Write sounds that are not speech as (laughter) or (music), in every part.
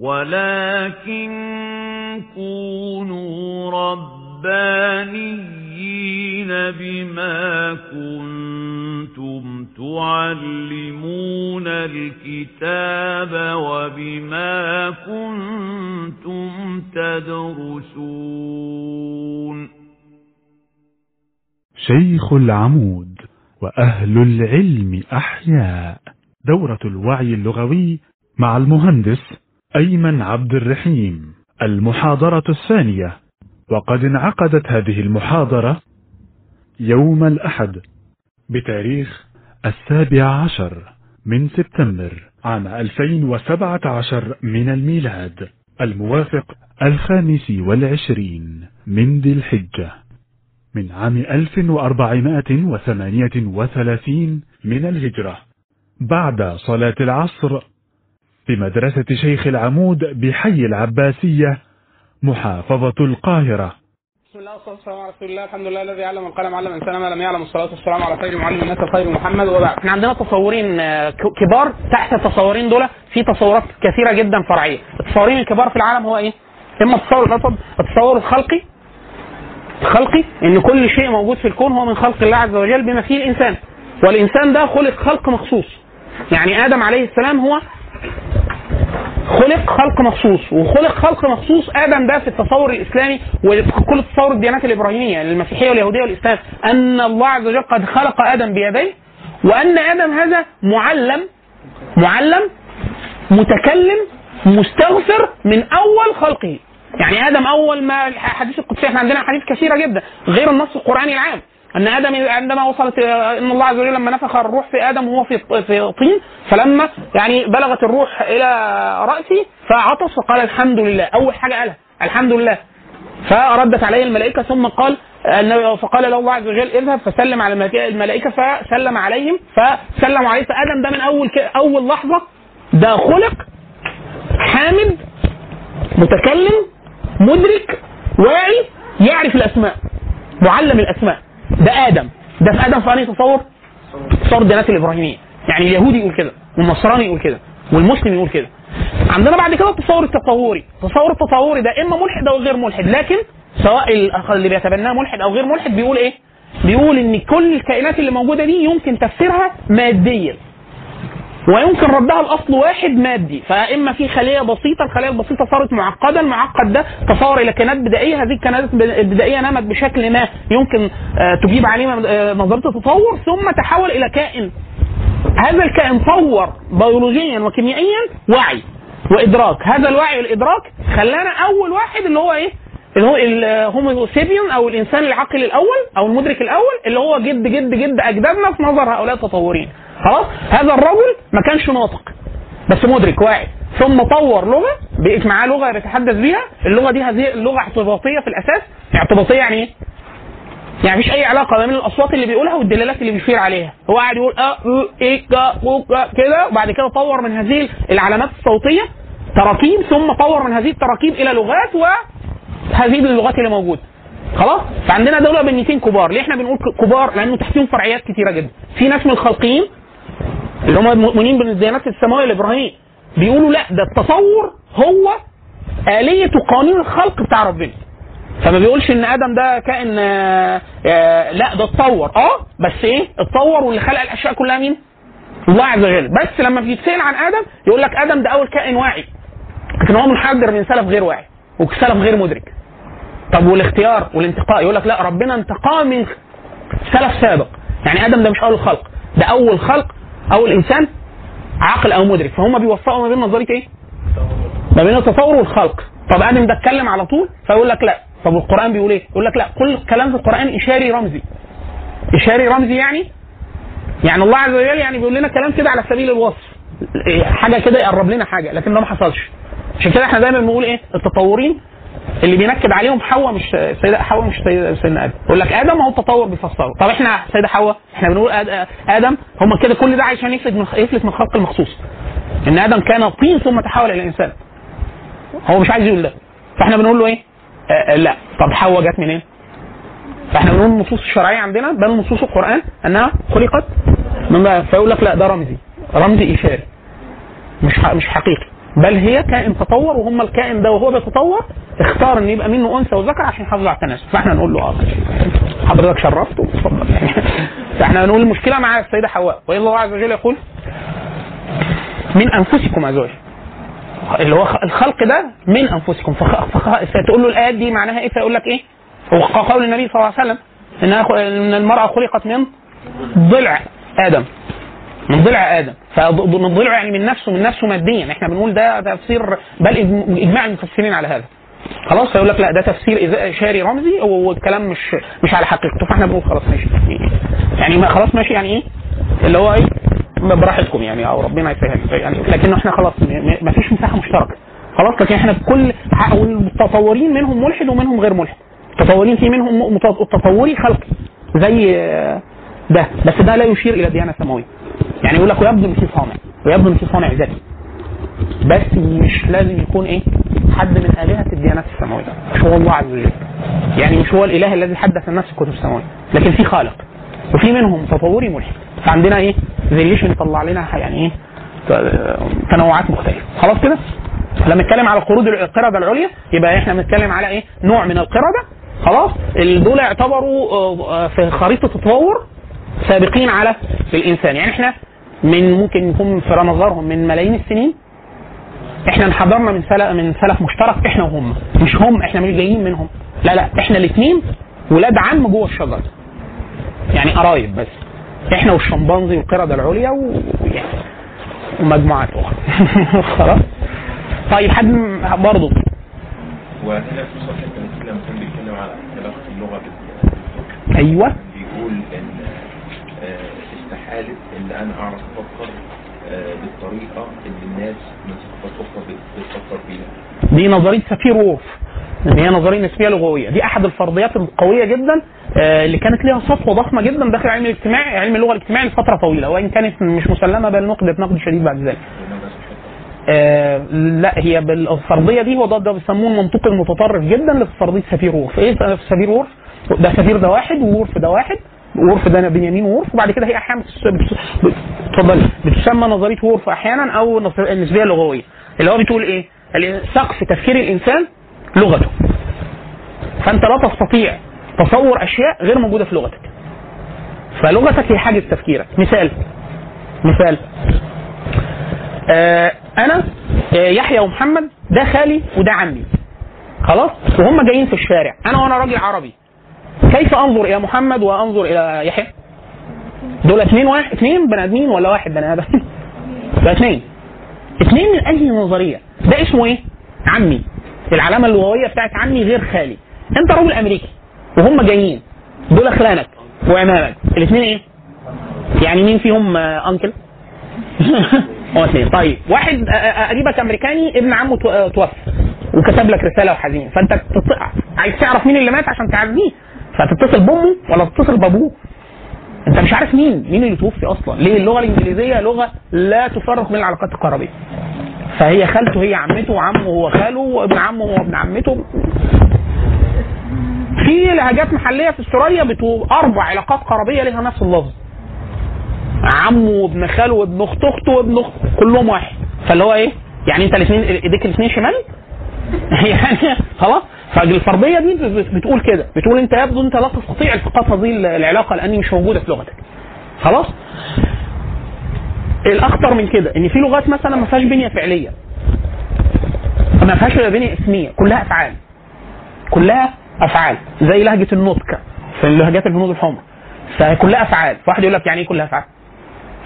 ولكن كونوا ربانيين بما كنتم تعلمون الكتاب وبما كنتم تدرسون شيخ العمود وأهل العلم أحياء. دورة الوعي اللغوي مع المهندس أيمن عبد الرحيم المحاضرة الثانية. وقد انعقدت هذه المحاضرة يوم الأحد بتاريخ السابع عشر من سبتمبر عام 2017 من الميلاد الموافق الخامس والعشرين من ذي الحجة من عام 1438 من الهجرة. بعد صلاة العصر في مدرسة شيخ العمود بحي العباسية محافظة القاهرة. بسم الله والصلاة والسلام على رسول الله. الحمد لله الذي علم القلم علم الإنسان ما لم يعلم. الصلاه والسلام على خير معلم الناس خير محمد. وبعد. إحنا عندنا تصورين آه، كبار تحت التصورين دول. في تصورات كثيرة جدا فرعية. التصورين الكبار في العالم هو إيه؟ إما التصور الاصل التصور الخلقي. الخلقي إن كل شيء موجود في الكون هو من خلق الله عز وجل بما فيه الإنسان. والإنسان ده خلق خلق مخصوص. يعني آدم عليه السلام هو خلق خلق مخصوص وخلق خلق مخصوص آدم ده في التصور الإسلامي وفي كل تصور الديانات الإبراهيمية المسيحية واليهودية والإسلام أن الله عز وجل قد خلق آدم بيديه وأن آدم هذا معلم معلم متكلم مستغفر من أول خلقه. يعني آدم أول ما الحديث القدسي إحنا عندنا حديث كثيرة جدا غير النص القرآني العام. أن آدم عندما وصلت إن الله عز وجل لما نفخ الروح في آدم وهو في في طين فلما يعني بلغت الروح إلى راسه فعطس فقال الحمد لله. أول حاجة قالها الحمد لله. فردت عليه الملائكة ثم قال فقال له الله عز وجل اذهب فسلم على الملائكه فسلم عليهم فسلموا عليه. فآدم ده من أول أول لحظة ده خلق حامد متكلم مدرك واعي يعرف الأسماء معلم الأسماء. ده آدم. ده في آدم في تصور؟ تصور الديانات الإبراهيمية. يعني اليهودي يقول كده والنصراني يقول كده والمسلم يقول كده. عندنا بعد كده التصور التطوري التصور التطوري ده إما ملحد أو غير ملحد لكن سواء ال- اللي بيتبناه ملحد أو غير ملحد بيقول إيه؟ بيقول إن كل الكائنات اللي موجودة دي يمكن تفسيرها ماديا. ويمكن ردها الأصل واحد مادي فإما في خلية بسيطة الخلية البسيطة صارت معقده المعقد ده تصور إلى كائنات بدائية هذه الكائنات البدائية نمت بشكل ما يمكن آه، تجيب عليه آه، نظرية التطور ثم تحول إلى كائن. هذا الكائن طور بيولوجيا وكيميائيا وعي وإدراك. هذا الوعي والإدراك خلانا أول واحد اللي هو إيه؟ اللي هو الهومو سيبيون أو الإنسان العاقل الأول أو المدرك الأول اللي هو جد جد جد أجدادنا في نظر هؤلاء التطورين. خلاص؟ هذا الرجل ما كانش ناطق بس مدرك واعي. ثم طور لغة بقت معاه لغة يتحدث بيها. اللغة دي هذه اللغة اعتباطية في الأساس. اعتباطية يعني إيه؟ يعني مفيش أي علاقة ما بين الأصوات اللي بيقولها والدلالات اللي بيشير عليها. هو قاعد يقول آه إيه كده وبعد كده طور من هذه العلامات الصوتية تراكيب ثم طور من هذه التراكيب إلى لغات وهذه اللغات اللي موجودة. خلاص؟ فعندنا دول بنيتين كبار. ليه إحنا بنقول كبار؟ لأنه تحتهم فرعيات كتيرة جدا. في ناس من الخلقيين اللي هم المؤمنين بالديانات السماوية الابراهيميه بيقولوا لا ده التصور هو آلية وقانون الخلق بتاع ربنا. فما بيقولش إن آدم ده كائن آه آه لا ده اتطور. آه بس إيه؟ اتطور واللي خلق الأشياء كلها مين؟ الله عز وجل. بس لما بيتسأل عن آدم يقول لك آدم ده أول كائن واعي. لكن هو منحدر من سلف غير واعي وسلف غير مدرك. طب والاختيار والانتقاء؟ يقول لك لا ربنا انتقاه من سلف سابق. يعني آدم ده مش أول خلق ده أول خلق اول انسان عاقل أو مدرك فهم بيوفقوا ما بين نظريه إيه؟ ما بين التطور والخلق. طب آدم ده اتكلم على طول فيقول لك لا. طب القرآن بيقول إيه؟ يقول لك لا كل كلام في القرآن إشاري رمزي. إشاري رمزي يعني؟ يعني الله عز وجل يعني بيقول لنا كلام كده على سبيل الوصف. إيه، حاجة كده يقرب لنا حاجة لكن ده ما حصلش. عشان كده إحنا دايما بنقول إيه؟ التطورين اللي بينكد عليهم حواء مش سيدة حواء مش سيدة سيدنا آدم. يقول لك آدم هو التطور بيفسره. طب إحنا سيدة حواء إحنا بنقول آدم هم كده كل ده عشان يفلت من يفلت من الخلق المخصوص. إن آدم كان طين ثم تحول إلى إنسان. هو مش عايز يقول ده. فإحنا بنقول له إيه؟ آه لا. طب حواء جت منين؟ فإحنا بنقول النصوص الشرعية عندنا بل نصوص القرآن أنها خلقت من فيقول لك لا ده رمزي. رمزي اشاري مش مش حقيقي. بل هي كائن تطور وهم الكائن ده وهو بيتطور اختار إن يبقى منه أنثى وذكر عشان يحافظوا على التناسل فإحنا نقول له آه حضرتك شرفت واتفضل. (laughs) فإحنا نقول المشكلة مع السيدة حواء. وإلا الله عز وجل يقول من أنفسكم ازواج اللي هو الخلق ده من أنفسكم. فتقول له الآيات دي معناها إيه؟ فيقول لك إيه؟ وقول النبي صلى الله عليه وسلم إن المرأة خلقت من ضلع آدم. من ضلع آدم. فمن ضلع يعني من نفسه من نفسه ماديا. إحنا بنقول ده تفسير بل إجماع المفسرين على هذا. خلاص فيقول لك لا ده تفسير اشاري رمزي والكلام مش مش على حقيقته. فإحنا بنقول خلاص ماشي. يعني ما خلاص ماشي. يعني إيه؟ اللي هو إيه؟ براحتكم يعني. أو ربنا يسهل. يعني لكن إحنا خلاص ما فيش مساحة مشتركة. خلاص لكن إحنا بكل والمتطورين منهم ملحد ومنهم غير ملحد. متطورين في منهم تطوري خلقي. زي ده. بس ده لا يشير إلى ديانة سماوية. يعني يقول لك ويبدو ان في صانع ويبدو ان في صانع ذاتي. بس مش لازم يكون إيه؟ حد من آلهة الديانات السماوية. مش هو الله عز وجل. يعني مش هو الإله الذي حدث الناس في الكتب السماوية. لكن في خالق. وفي منهم تطوري ملحد. فعندنا إيه؟ variation يطلع لنا يعني إيه؟ تنوعات مختلفة. خلاص كده؟ لما نتكلم على قرود القردة العليا يبقى إحنا بنتكلم على إيه؟ نوع من القردة. خلاص؟ دول يعتبروا آه، آه، في خريطة التطور سابقين على الإنسان. يعني إحنا من ممكن يكون في نظرهم من ملايين السنين إحنا انحدرنا من سلف من سلف مشترك إحنا وهم مش هم إحنا مش جايين منهم. لا لا إحنا الاثنين ولاد عم جوه الشجره يعني قرايب بس. إحنا والشمبانزي والقردة العليا و... يعني ومجموعات أخرى. (laughs) خلاص. طيب حد برضه. وهنا في صحيح كان بيتكلم على اللغة بال- أيوه. بيقول إن استحالة ان أنا أعرف أفكر آه، بالطريقة اللي الناس من ثقافات أخرى بت- بتفكر بيها. دي نظرية سفير وورف اللي هي نظرية نسبية لغوية. دي أحد الفرضيات القوية جدا آه، اللي كانت ليها سطوه ضخمه جدا داخل علم الاجتماع علم اللغة الاجتماعي لفترة طويلة وإن كانت مش مسلمة بل نقدت نقد شديد بعد ذلك. آه لا هي بالفرضية دي هو ده, ده بيسموه المنطق المتطرف جدا لفرضية سفير وورف إيه سفير وورف ده سفير ده واحد وورف ده واحد. وورف ده بنيامين وورف وبعد كده هي أحيانا اتفضلي. بتسمى نظرية وورف أحيانا أو النسبيه اللغويه اللي هو بتقول إيه؟ سقف تفكير الإنسان لغته. فأنت لا تستطيع تصور أشياء غير موجودة في لغتك. فلغتك هي حاجز تفكيرك. مثال. مثال. آه أنا آه يحيى ومحمد ده خالي وده عمي. خلاص؟ وهم جايين في الشارع. أنا وأنا راجل عربي. كيف أنظر إلى محمد وأنظر إلى يحيى؟ دول اثنين واحد اثنين بني آدمين ولا واحد بني آدم؟ (laughs) ده اثنين. اثنين من اي نظريه ده اسمه إيه؟ عمي. العلامة اللغوية بتاعت عمي غير خالي. أنت راجل أمريكي وهم جايين. دول خلانك وعمامك. الاثنين إيه؟ يعني مين فيهم آه، انكل (laughs) هو اثنين. طيب واحد آه، آه، قريبك أمريكاني ابن عمه تو- آه، توفى وكتب لك رسالة وحزين فأنت. عايز تعرف مين اللي مات عشان تعزيه فتتصل بأمه ولا تتصل بأبوه؟ أنت مش عارف مين. مين اللي توفي أصلا؟ ليه؟ اللغة الإنجليزية لغة لا تفرق بين العلاقات القرابيه فهي خالته هي عمته وعمه هو خاله وابن عمه هو ابن عمته. في لهجات محلية في استراليا أربع علاقات قرابيه لها نفس اللفظ. عمه وابن خاله وابن أخت أخته وابن اخت كلهم واحد. فاللي هو إيه؟ يعني أنت الاثنين إيديك الاثنين شمال؟ (laughs) يعني خلاص؟ فالفرضيه دي بت- بتقول كده. بتقول انت يبدو انت لا تستطيع التقاط هذه العلاقة لاني مش موجودة في لغتك. خلاص؟ الأخطر من كده إن في لغات مثلا ما فيهاش بنية فعلية. ما فيهاش بنية اسمية كلها أفعال. كلها أفعال. زي لهجة النطق في لهجات الهنود الحمر. فكلها أفعال. فواحد يقول لك يعني إيه كلها أفعال؟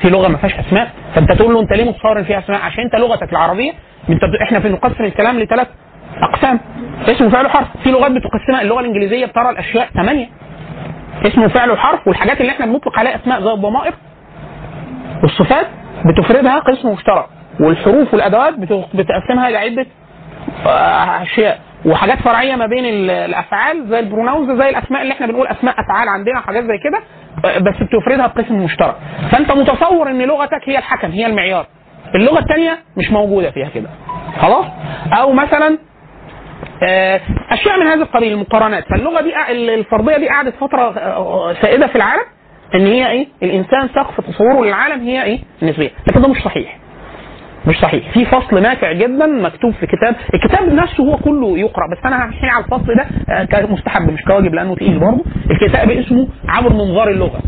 في لغة ما فيهاش أسماء. فأنت تقول له أنت ليه متصور ان فيها أسماء؟ عشان أنت لغتك العربية. انت إحنا في نقسم الكلام لثلاث أقسام. اسم وفعل وحرف في لغات بتقسمها. اللغة الإنجليزية بترى الأشياء ثمانية. اسم وفعل وحرف والحاجات اللي إحنا بنطلق عليها اسماء زي الضمائر والصفات بتفردها قسم مشترك. والحروف والأدوات بت- بتقسمها إلى عدة آه، أشياء. وحاجات فرعية ما بين ال- الأفعال زي البروناونز زي الأسماء اللي إحنا بنقول أسماء أفعال عندنا وحاجات زي كده آه، بس بتفردها بقسم مشترك. فأنت متصور إن لغتك هي الحكم هي المعيار. اللغة الثانية مش موجودة فيها كده. خلاص؟ أو مثلا أشياء من هذا القبيل المقارنات. فاللغة دي قا- الفرضية دي قعدت فترة آه، سائدة في العالم إن هي إيه؟ الإنسان سقف تصوره للعالم هي إيه؟ النسبية. لكن ده مش صحيح. مش صحيح. في فصل نافع جدا مكتوب في كتاب. الكتاب نفسه هو كله يقرأ. بس أنا همشي على الفصل ده آه، كمستحب مش كواجب لأنه تقيل برضه. الكتاب اسمه عبر منظار اللغة.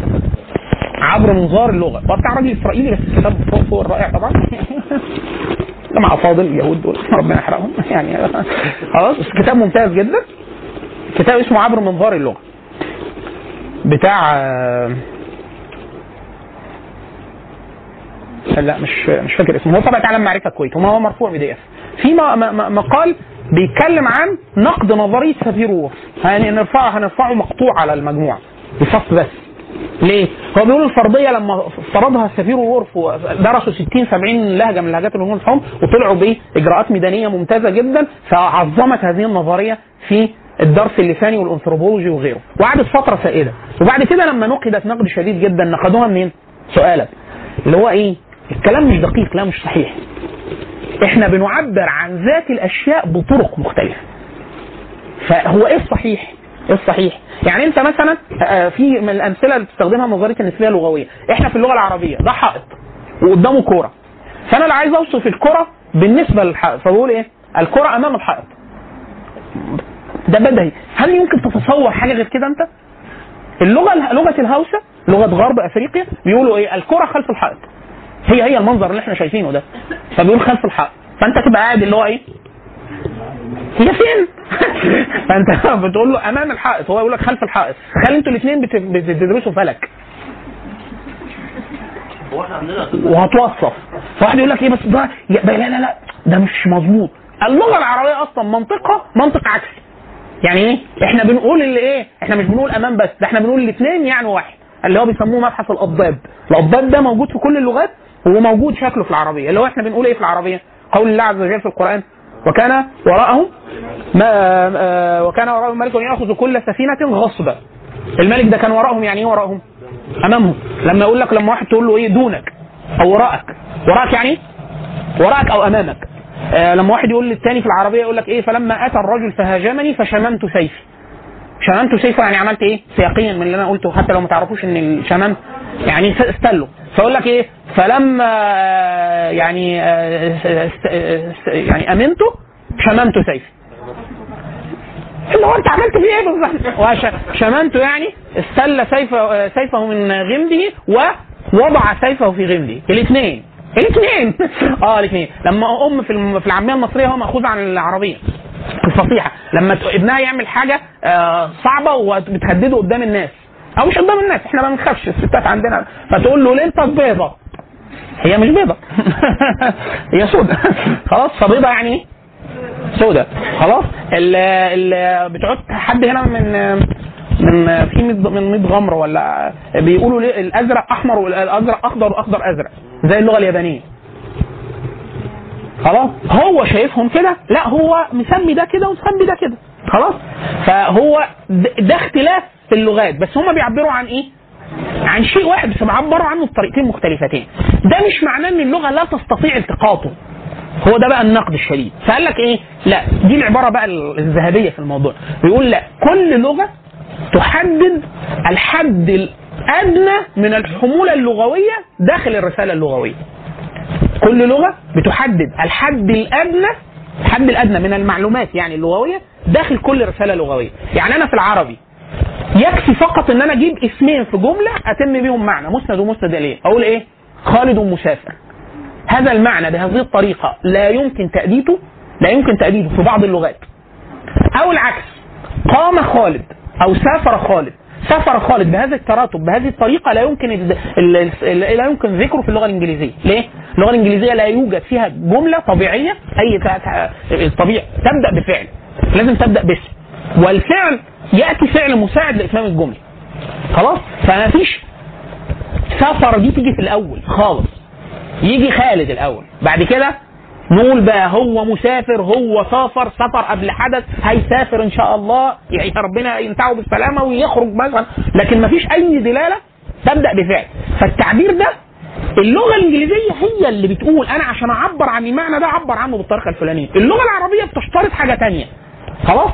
عبر منظار اللغة. هو بتاع راجل إسرائيلي بس الكتاب فوق الرائع طبعا. (laughs) جماعة فاضل اليهود دول. ربنا يحرقهم. يعني خلاص كتاب ممتاز جدا. كتاب اسمه عبر منظار اللغة. بتاع لا مش مش فاكر اسمه. هو طبعا عالم المعرفة وما هو مرفوع PDF. في مقال بيتكلم عن نقد نظريه سفير وورف يعني نرفعه هنرفعه مقطوع على المجموعة. بفصل بس. ليه؟ هو بيقول الفرضية لما افترضها سفير وورف ودرسوا 60 70 لهجة من لهجات الهنود الحمر وطلعوا بإجراءات ميدانية ممتازة جدا فعظمت هذه النظرية في الدرس اللساني والانثروبولوجي وغيره وقعدت فترة سائدة وبعد كده لما نقدت نقد شديد جدا نقدوها منين؟ سؤالك اللي هو إيه؟ الكلام مش دقيق لا مش صحيح إحنا بنعبر عن ذات الأشياء بطرق مختلفة فهو إيه الصحيح؟ الصحيح؟ يعني انت مثلا آه، في من الأمثلة اللي بتستخدمها نظريه النسبية اللغوية، إحنا في اللغة العربية ده حائط وقدامه كورة. فأنا اللي عايز أوصف الكورة بالنسبة للحائط فبقول إيه؟ الكورة أمام الحائط. ده بدهي، هل يمكن تتصور حاجة غير كده أنت؟ اللغة لغة الهوسه لغة غرب أفريقيا بيقولوا إيه؟ الكورة خلف الحائط. هي هي المنظر اللي إحنا شايفينه ده فبيقول خلف الحائط فأنت تبقى قاعد اللي هو إيه؟ هي فين؟ (laughs) فانت بتقول له امام الحائط هو يقول لك خلف الحائط. تخيل أنتوا الاثنين بتدرسوا فلك. وهتوصف. فواحد يقول لك إيه بس ده لا لا لا ده مش مظبوط. اللغة العربية أصلا منطقها منطق عكسي. يعني إيه؟ إحنا بنقول اللي إيه؟ إحنا مش بنقول أمام بس ده إحنا بنقول الاثنين يعني واحد اللي هو بيسموه مبحث الأضداد. الأضداد ده موجود في كل اللغات وهو موجود شكله في العربية. اللي هو إحنا بنقول إيه في العربية؟ قول الله عز وجل في القرآن وكان وراءهم ما آه، وكان وراءهم ملك يأخذ كل سفينة غصبا. الملك ده كان وراءهم يعني إيه وراءهم؟ أمامهم. لما يقول لك لما واحد تقول له إيه دونك أو وراءك. وراءك يعني إيه؟ وراءك أو أمامك. آه لما واحد يقول للتاني في العربية يقول لك إيه فلما أتى الرجل فهاجمني فشممت سيفي. شممت سيفه يعني عملت إيه؟ سياقيا من اللي أنا قلته. حتى لو ما تعرفوش إن الشمام يعني استلوا. فأقول لك إيه؟ فلما آه، يعني آه، است- يعني أمنته شممت سيفي. اللي هو أنت عملت فيه إيه بالظبط؟ شممته يعني استل سيفه سيفه من غمده ووضع سيفه في غمده. الاثنين. الاثنين. (laughs) آه الاثنين. لما أم في في العامية المصرية هو ماخوذ عن العربية. الفصيحة. لما ابنها يعمل حاجة آه، صعبة وبتهدده قدام الناس. أو مش قدام الناس إحنا ما بنخافش الستات عندنا. فتقول له ليلتك بيضة؟ هي مش بيضة. (laughs) هي سودة. (laughs) خلاص فبيضة يعني إيه؟ سودة. خلاص ال ال بتوع حد هنا من من في من ميت غمر ولا بيقولوا ليه؟ الأزرق أحمر والأزرق أخضر وأخضر أزرق زي اللغة اليابانية. خلاص هو شايفهم كده؟ لا هو مسمي ده كده ومسمي ده كده. خلاص؟ فهو ده, اختلاف في اللغات بس هم بيعبروا عن إيه؟ عن شيء واحد بس بيعبروا عنه بطريقتين مختلفتين. ده مش معناه إن اللغة لا تستطيع التقاطه. هو ده بقى النقد الشديد. فقال لك إيه؟ لا دي العبارة بقى الذهبية في الموضوع. بيقول لا كل لغة تحدد الحد الأدنى من الحمولة اللغوية داخل الرسالة اللغوية. كل لغة بتحدد الحد الأدنى الحد الأدنى من المعلومات يعني اللغوية داخل كل رسالة لغوية. يعني أنا في العربي يكفي فقط إن أنا أجيب اسمين في جملة أتم بيهم معنى مسند ومسند إليه. أقول إيه؟ خالد مسافر هذا المعنى بهذه الطريقة لا يمكن تأديته لا يمكن تاديته في بعض اللغات. أو العكس قام خالد أو سافر خالد. سافر خالد بهذا التراتب بهذه الطريقة لا يمكن لا يمكن ذكره في اللغة الإنجليزية. ليه؟ اللغة الإنجليزية لا يوجد فيها جملة طبيعية أي الطبيعي تبدأ بفعل. لازم تبدأ باسم. والفعل يأتي فعل مساعد لاتمام الجملة. خلاص؟ فما فيش سفر دي تيجي في الأول خالص. يجي خالد الأول. بعد كده نقول بقى هو مسافر هو سافر سفر قبل حدث هيسافر إن شاء الله يعني ربنا ينتعه بالسلامة ويخرج مثلا. لكن ما فيش أي دلالة تبدأ بفعل. فالتعبير ده اللغة الإنجليزية هي اللي بتقول أنا عشان أعبر عن المعنى ده أعبر عنه بالطريقة الفلانية. اللغة العربية بتشترط حاجة تانية. خلاص؟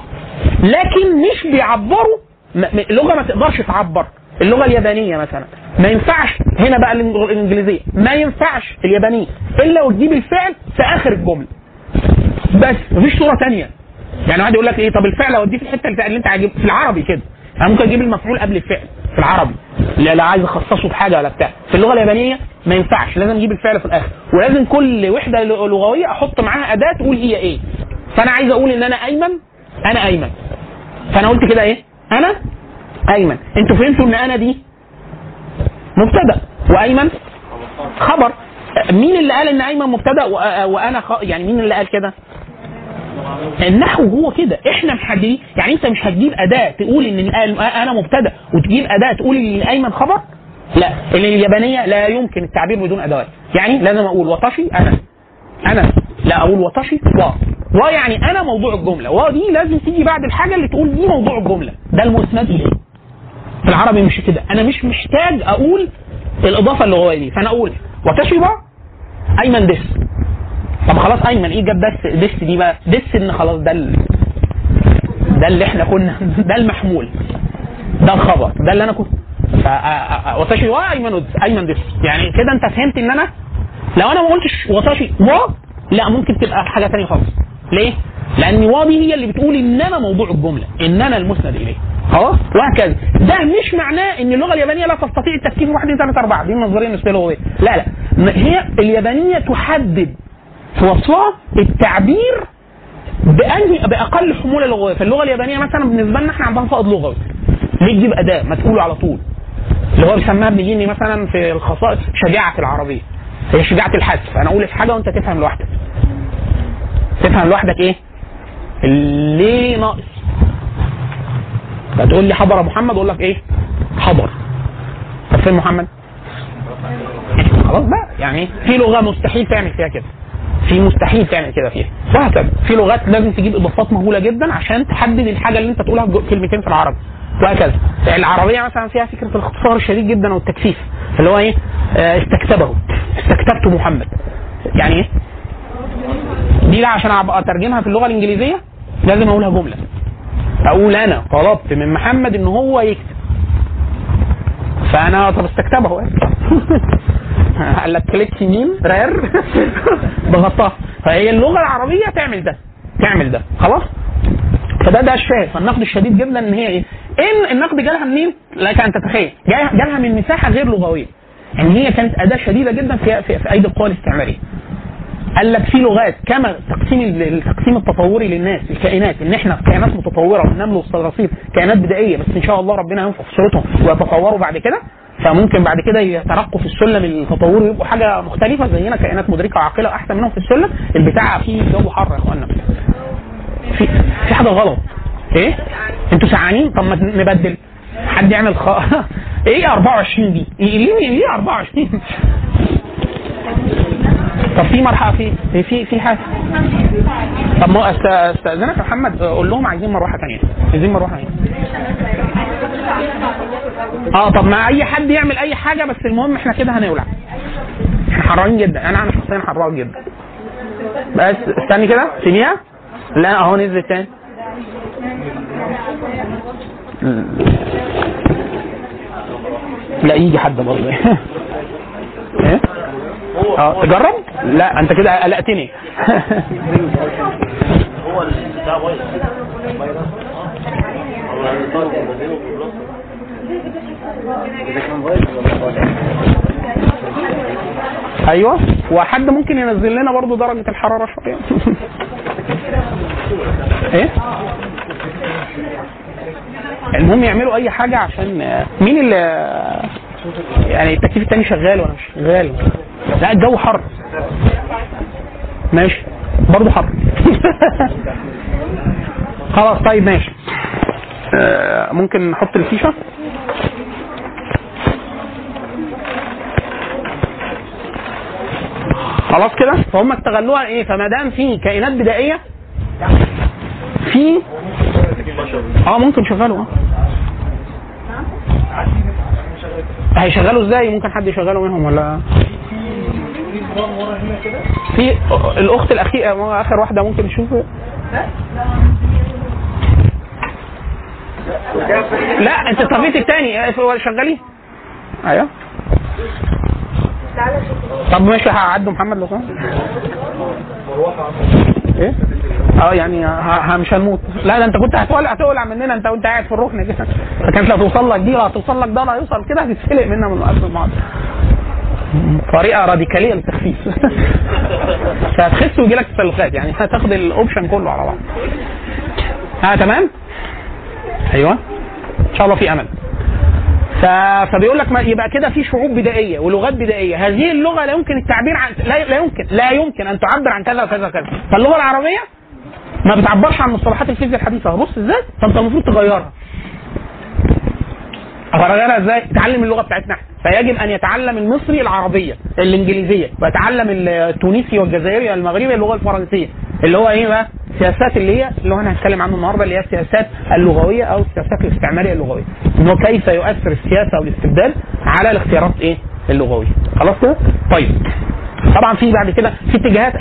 لكن مش بيعبروا م- م- لغة ما تقدرش تعبر. اللغة اليابانية مثلا. ما ينفعش هنا بقى الإنجليزية. ما ينفعش اليابانية. إلا وتجيب الفعل في آخر الجملة. بس مفيش صورة تانية. يعني واحد يقول لك إيه طب الفعل أوديه في الحتة اللي أنت عاجب في العربي كده. أنا ممكن أجيب المفعول قبل الفعل في العربي. لا لا عايز أخصصه بحاجه ولا بتاع. في اللغة اليابانية ما ينفعش. لازم أجيب الفعل في الآخر. ولازم كل وحدة لغوية أحط معاها أداة تقول هي إيه. فأنا عايز أقول إن أنا أيمن أنا أيمن. فأنا قلت كده إيه؟ أنا أيمن. أنتوا فهمتوا إن أنا دي مبتدأ. وأيمن خبر. مين اللي قال إن أيمن مبتدأ؟ وأنا خ... يعني مين اللي قال كده؟ النحو هو كده. إحنا محددين يعني أنت مش هتجيب أداة تقول إن أنا مبتدأ. وتجيب أداة تقول إن أيمن خبر؟ لا. اليابانية لا يمكن التعبير بدون أدوات. يعني لازم أقول وطشي أنا. أنا لا أقول وطشي و و يعني أنا موضوع الجملة و دي لازم تيجي بعد الحاجة اللي تقول دي موضوع الجملة. ده المسند إليه. في العربي مش كده. أنا مش محتاج أقول الإضافة اللغويه دي. فأنا أقول وطشي و أيمن دس. طب خلاص أيمن إيه جاب دس دس دي بقى؟ دس إن خلاص ده ال... ده اللي إحنا كنا (laughs) ده المحمول. ده الخبر ده اللي أنا كنت. ف وطاشي و أيمن أيمن دس. يعني كده أنت فهمت إن أنا لو أنا ما قلتش وطاشي و لا ممكن تبقى حاجة ثانية خالص. ليه؟ لأن و دي هي اللي بتقول ان أنا موضوع الجملة ان أنا المسند إليه. خلاص وهكذا. ده مش معناه إن اللغة اليابانية لا تستطيع التفكير في 1 2 3 4 دي نظريه نسبيه لغوية. لا لا. هي اليابانية تحدد في وصفها التعبير بأنهي بأقل حمولة لغوية. فاللغة اليابانية مثلا بالنسبة لنا إحنا عندنا فائض لغوي. ليه تجيب اداه ما تقوله على طول. اللي هو بيسميها ابن جيني مثلا في الخصائص شجاعة العربية. هي شجاعة الحذف أنا أقول لك حاجة وأنت تفهم لوحدك. تفهم لوحدك إيه؟ ليه ناقص. فتقول لي حضر محمد أقول لك إيه؟ حضر. طب فين محمد؟ خلاص بقى. يعني في لغة مستحيل تعمل فيها كده. في مستحيل تعمل كده فيها. وهكذا في لغات لازم تجيب إضافات مهولة جدا عشان تحدد الحاجة اللي أنت تقولها في كلمتين في العربي. وهكذا. العربية مثلا فيها فكرة الاختصار الشديد جدا والتكثيف. اللي هو إيه؟ آه، استكتبه. استكتبت محمد. يعني إيه؟ دي لا عشان أترجمها في اللغة الإنجليزية لازم أقولها جملة. أقول أنا طلبت من محمد إن هو يكتب. فأنا طب استكتبه (laughs) قال لك كليك يمين رير. (laughs) ضغطتها فهي اللغة العربية تعمل ده. تعمل ده. خلاص؟ فده ده الشاهد فالنقد الشديد جدا إن هي إيه؟ إن النقد جالها منين؟ لك أن تتخيل. جالها من مساحة غير لغوية. ان هي كانت أداة شديدة جدا في في, في أيدي القوى الاستعمارية. قال لك في لغات كما تقسيم ال- التقسيم التطوري للناس الكائنات إن إحنا كائنات متطورة والنمل والصراصير كائنات بدائية بس إن شاء الله ربنا ينفخ في صورتهم ويتطوروا بعد كده فممكن بعد كده يترقوا في السلم التطوري ويبقوا حاجة مختلفة زينا كائنات مدركة وعاقلة واحسن منهم في السلم. البتاع فيه جو حر يا اخوانا في في حاجة غلط. إيه؟ أنتوا سعانين؟ طب ما نبدل. حد يعمل خ... (laughs) إيه 24 دي؟ إيه ليه ليه 24 (laughs) طب في مرحله في في في, في حاجة. طب ما أستأذنك يا محمد قول لهم عايزين مروحة ثانية عايزين مروحة ثانية آه طب ما أي حد يعمل أي حاجة بس المهم إحنا كده هنولع. إحنا حرارين جدا. أنا أنا شخصيا حرار جدا. بس استني كده. سيبيها لا أهو نزل تاني. لا يجي حد برضه. (laughs) إيه؟ آه تجرب؟ لا أنت كده قلقتني. هو (laughs) بايظ أيوه وحد ممكن ينزل لنا برضو درجة الحرارة شوية. (laughs) إيه؟ المهم يعملوا أي حاجة عشان مين اللي يعني التكييف التاني شغال ولا مش شغال؟ لا الجو حر. ماشي. برضه حر. (laughs) خلاص طيب ماشي. آه، ممكن نحط الفيشة؟ خلاص كده؟ فهم استغلوها إيه؟ فما دام في كائنات بدائية في آه ممكن شغاله آه هيشغلوا إزاي؟ ممكن حد يشغله منهم ولا؟ في الأخت الأخيرة آخر واحدة ممكن نشوف لا انت طفيت الثاني شغالين أيوه. طب ماشي هعدوا محمد لو إيه؟ آه يعني مش هنموت. لا ده انت كنت هتولع هتولع مننا انت وانت قاعد في الركن كده. فكانت لا توصل لك دي ولا هتوصل لك ده ولا هيوصل كده هتتسلق منا من قلب بعض طريقة راديكالية للتخفيف. (laughs) فهتخس ويجي لك تسلخات يعني هتاخد الاوبشن كله على بعض. ها تمام؟ أيوه. إن شاء الله في امل فبيقول لك يبقى كده في شعوب بدائية ولغات بدائية. هذه اللغة لا يمكن التعبير عن لا يمكن لا يمكن أن تعبر عن كذا وكذا وكذا. فاللغة العربية ما بتعبرش عن مصطلحات الفيزياء الحديثة. بص إزاي؟ فأنت المفروض تغيرها. أغيرها إزاي؟ تعلم اللغة بتاعتنا إحنا فيجب أن يتعلم المصري العربية الإنجليزية ويتعلم التونسي والجزائري والمغربي اللغة الفرنسية اللي هو إيه بقى؟ السياسات اللي هي اللي هو أنا هتكلم عنه النهارده اللي هي السياسات اللغوية أو السياسات الاستعمارية اللغوية ان هو كيف يؤثر السياسة والاستبداد على الاختيارات إيه؟ اللغوية خلاص كده؟ طيب طبعا في بعد كده في اتجاهات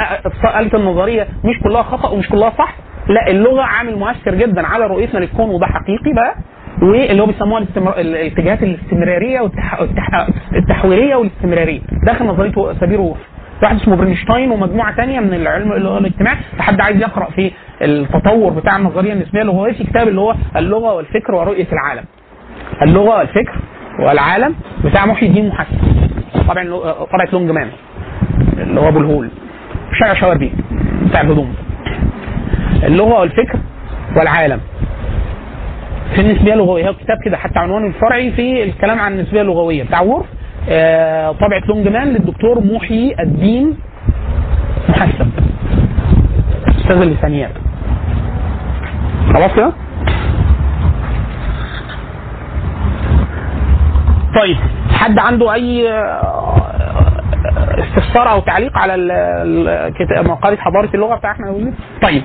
قالت النظرية مش كلها خطأ ومش كلها صح لا اللغة عامل مؤثر جدا على رؤيتنا للكون وده حقيقي بقى واللي هو بيسموها الاستمر... الاتجاهات الاستمرارية والتح... والتح... التحويريه والاستمرارية. داخل نظرية سابير وورف واحد اسمه برنشتاين ومجموعة ثانية من العلم الاجتماعي لحد عايز يقرأ في التطور بتاع النظرية النسبية اللغويه في كتاب اللي هو اللغة والفكر ورؤية العالم. اللغة والفكر والعالم بتاع محيي الدين محسب. طبعا طبعه Longman اللي هو أبو الهول. شارع شواربي بتاع الهدوم. اللغة والفكر والعالم. في النسبية اللغوية. هو كتاب كده حتى عنوانه الفرعي في الكلام عن النسبية اللغوية. بتاع وورف آه، طبعه لونج مان للدكتور محيي الدين محسن. أستاذ اللسانيات خلاص كده؟ طيب حد عنده أي استفسار أو تعليق على ال- ال- كتاب مقالة حضارة اللغة بتاعتنا طيب.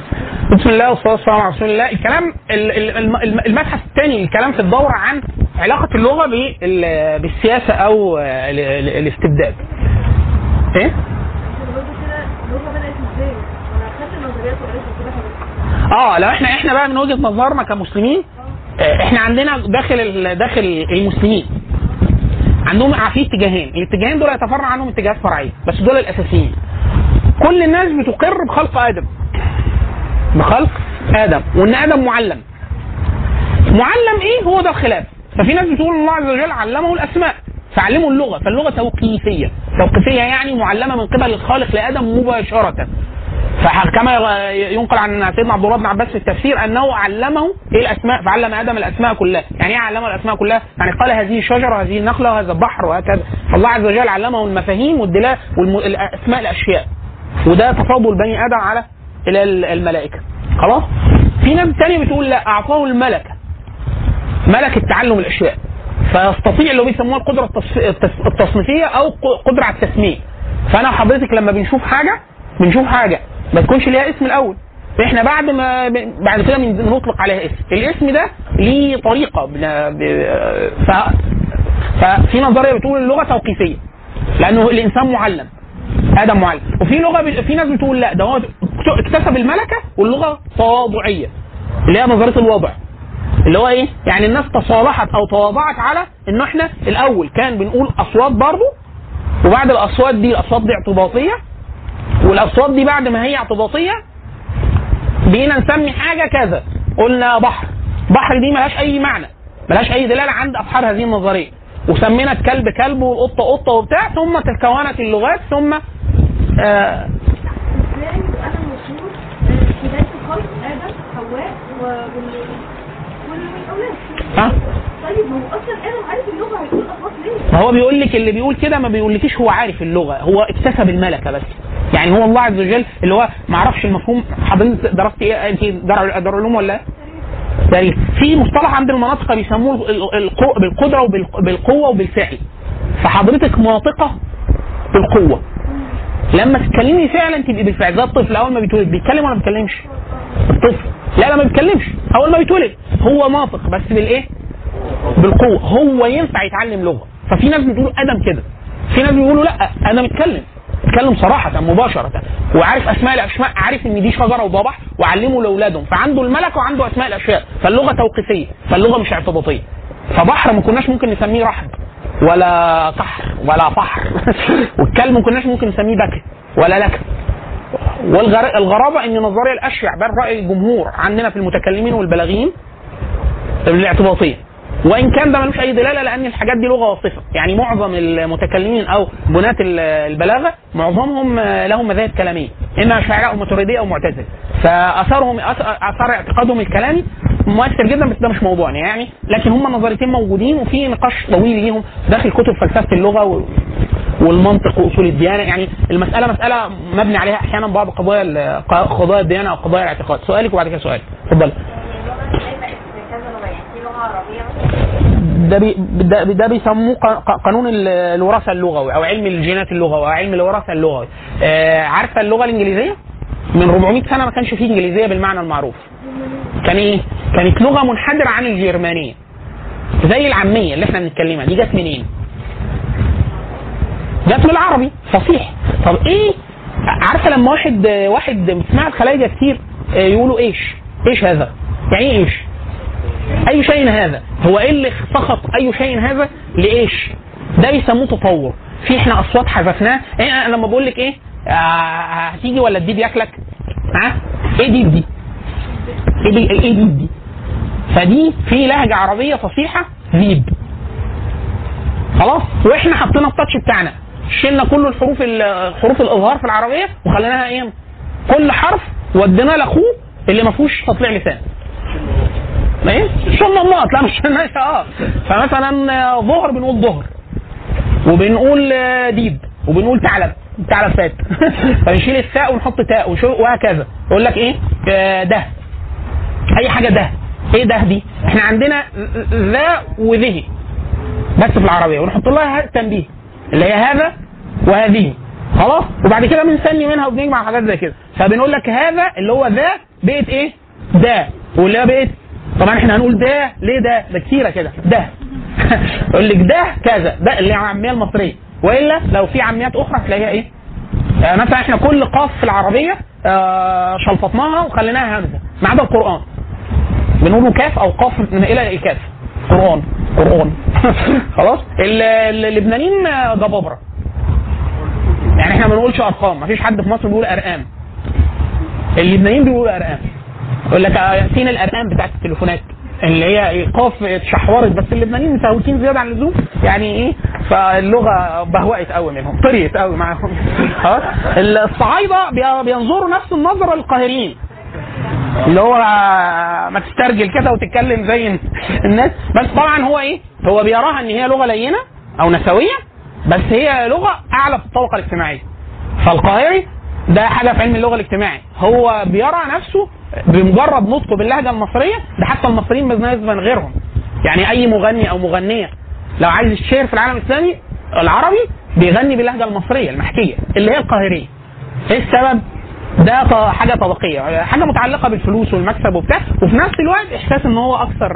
بسم الله والصلاة والسلام على رسول الله. الكلام ال- ال- الم- الم- المبحث الثاني الكلام في الدورة عن علاقة اللغة بال- بالسياسة أو ال- ال- الاستبداد. إيه؟ اللغة آه لو إحنا إحنا بقى من وجهة نظرنا كمسلمين آه، إحنا عندنا داخل داخل المسلمين. عندهم في اتجاهين. الاتجاهين دول يتفرع عنهم اتجاهات فرعية بس دول الأساسيين. كل الناس بتقر بخلق آدم. بخلق آدم. وإن آدم معلم. معلم إيه؟ هو ده الخلاف. ففي ناس بتقول الله عز وجل علمه الأسماء. فعلمه اللغة. فاللغة توقيفية. توقيفية يعني معلمة من قبل الخالق لآدم مباشرة. فكما ينقل عن سيدنا عبد الله بن عباس في التفسير أنه علمه إيه الأسماء فعلم آدم الأسماء كلها. يعني إيه علمه الأسماء كلها؟ يعني قال هذه الشجره وهذه النخله وهذا البحر وهكذا. فالله عز وجل علمه المفاهيم والدلاله والاسماء الأشياء. وده تفاضل بني آدم على إلى الملائكة. خلاص؟ في ناس تانية بتقول لا أعطاه الملكة. ملكة تعلم الأشياء. فيستطيع اللي بيسموها القدرة التصنيفية أو قدرة على التسمية. فأنا وحضرتك لما بنشوف حاجة بنشوف حاجة. ما تكونش ليها اسم الأول. إحنا بعد ما بعد كده بن- بنطلق عليها اسم. الاسم ده ليه طريقة. ف ففي نظرية بتقول اللغة توقيفية. لأنه الإنسان معلم. آدم معلم. وفي لغة ب... في ناس بتقول لا ده هو اكتسب الملكة واللغة تواضعية. اللي هي نظرية الوضع. اللي هو إيه؟ يعني الناس تصالحت أو تواضعت على إن إحنا الأول كان بنقول أصوات برضه وبعد الأصوات دي الأصوات دي اعتباطية والأصوات دي بعد ما هي اعتباطية بقينا نسمي حاجة كذا. قلنا بحر. بحر دي ملهاش أي معنى ملهاش أي دلالة عند أصحاب هذه النظرية. وسمينا الكلب كلب والقطة قطة وبتاع ثم تكونت اللغات ثم آه ها؟ طيب هو أصلا آدم عارف اللغة هيقول ليه؟ ما هو بيقول لك اللي بيقول كده ما بيقولكيش هو عارف اللغة هو اكتسب الملكة بس. يعني هو الله عز وجل اللي هو ما أعرفش المفهوم. حضرتك درست إيه؟ أنت دار علوم ولا تاريخ في مصطلح عند المناطق بيسموه بالقدرة وبالقوه وبالفعل. فحضرتك ناطقة بالقوة. لما تتكلمي فعلا تبقي بالفعل. زي الطفل أول ما بيتولد بيتكلم ولا ما بيتكلمش؟ الطفل. لا لا ما بيتكلمش. أول ما بيتولد هو ناطق بس بالإيه؟ بالقوة. هو ينفع يتعلم لغة. ففي ناس بتقول أدم كده. في ناس بيقولوا لا آدم اتكلم اتكلم صراحة مباشرة وعارف أسماء الاشياء عارف إن دي شجره وضبح وعلمه لاولادهم فعنده الملكة وعنده أسماء الأشياء فاللغة توقيفية فاللغة مش اعتباطية. فبحر ما كناش ممكن نسميه رحب ولا صحر ولا فحر (laughs) والكلب ما كناش ممكن نسميه بكر ولا لك والغرابه إن النظريه الأشيع بل رأي الجمهور عندنا في المتكلمين والبلاغيين الاعتباطية. وإن كان ده ملوش أي دلالة لأن الحاجات دي لغة وصفة. يعني معظم المتكلمين أو بناة البلاغة معظمهم لهم مذاهب كلامية. إما اشاعره أو ماتريديه أو معتزلة. فأثرهم أثر اعتقادهم الكلامي مؤثر جدا بس ده مش موضوعنا يعني. لكن هم النظريتين موجودين وفي نقاش طويل ليهم داخل كتب فلسفة اللغة. والمنطق وأصول الديانة. يعني المسألة مسألة مبني عليها أحيانا بعض قضايا قضايا الديانة أو قضايا الاعتقاد. سؤالك وبعد كده سؤال اتفضل. ده بي ده, بيسموه قانون الوراثة اللغوي أو علم الجينات اللغوي أو علم الوراثة اللغوي. آه عارفة اللغة الإنجليزية؟ من 400 سنة ما كانش فيه إنجليزية بالمعنى المعروف. كان إيه؟ كانت لغة منحدرة عن الجرمانية. زي العامية اللي إحنا بنتكلمها دي جت منين؟ جت من العربي. فصيح. طب إيه؟ عارفة لما واحد واحد بتسمع الخلايجه كتير يقولوا إيش؟ إيش هذا؟ يعني إيه إيش؟ أي شيء هذا؟ هو إيه اللي سقط أي شيء هذا؟ لإيش؟ ده بيسموه تطور. في إحنا أصوات حذفناها إيه أنا لما بقول لك إيه آه هتيجي ولا الديب ياكلك ها؟ إيه ديب دي؟ إيه دي إيه ديب دي؟ فدي في لهجة عربية فصيحة ذيب. خلاص؟ وإحنا حطينا ال touch بتاعنا. شلنا كل الحروف حروف الإظهار في العربية وخليناها إيه؟ كل حرف وديناه لأخوه اللي ما فيهوش تطليع لسان. إيه؟ شلنا النقط لا مش ماشي آه. فمثلا ظهر بنقول ظهر. وبنقول ديب. وبنقول ثعلب. ثعلب فات. (laughs) فنشيل الثاء ونحط تاء وهكذا. يقول لك إيه؟ ده. أي حاجة ده. إيه ده دي؟ إحنا عندنا ذا وذه. بس في العربية. ونحط لها تنبيه. اللي هي هذا وهذه. خلاص؟ وبعد كده بنسمي منها وبنجمع حاجات زي كده. فبنقول لك هذا اللي هو ذا. بقت إيه؟ ده. واللي هي بقت طبعا إحنا هنقول ده ليه ده؟ ده كتيرة كده. ده. (laughs) يقول لك ده كذا. ده اللي العاميه المصرية. وإلا لو في عاميات أخرى تلاقيها إيه؟ آه مثلا إحنا كل قاف في العربية آه شلفطناها وخليناها همزه ما عدا القرآن. بنقوله كاف أو قاف من إلى الكاف. قرآن. قرآن. (laughs) خلاص؟ اللبنانيين جبابرة. يعني إحنا ما بنقولش أرقام. ما فيش حد في مصر بيقول أرقام. اللبنانيين بيقولوا أرقام. يقول لك يأتينا الارقام بتاعت التليفونات اللي هي ايقاف اتشحورت بس اللبنانيين متهوتين زيادة عن اللزوم يعني إيه؟ فاللغة بهوأت قوي منهم طريت قوي معاهم. (laughs) خلاص؟ الصعايدة بينظروا نفس النظرة للقاهريين. اللي هو ما تسترجل كده وتتكلم زي الناس. بس طبعا هو إيه؟ هو بيراها إن هي لغة لينة أو نسوية بس هي لغة أعلى في الطبقة الاجتماعية. فالقاهري ده حاجة في علم اللغة الاجتماعي. هو بيرى نفسه بمجرد نطقه باللهجة المصرية ده حتى المصريين بالنسبة غيرهم. يعني أي مغني أو مغنية لو عايز يشتهر في العالم الإسلامي العربي بيغني باللهجة المصرية المحكية اللي هي القاهرية. إيه السبب؟ ده حاجة طبقية حاجة متعلقة بالفلوس والمكسب وبتاع. وفي نفس الوقت إحساس إن هو أكثر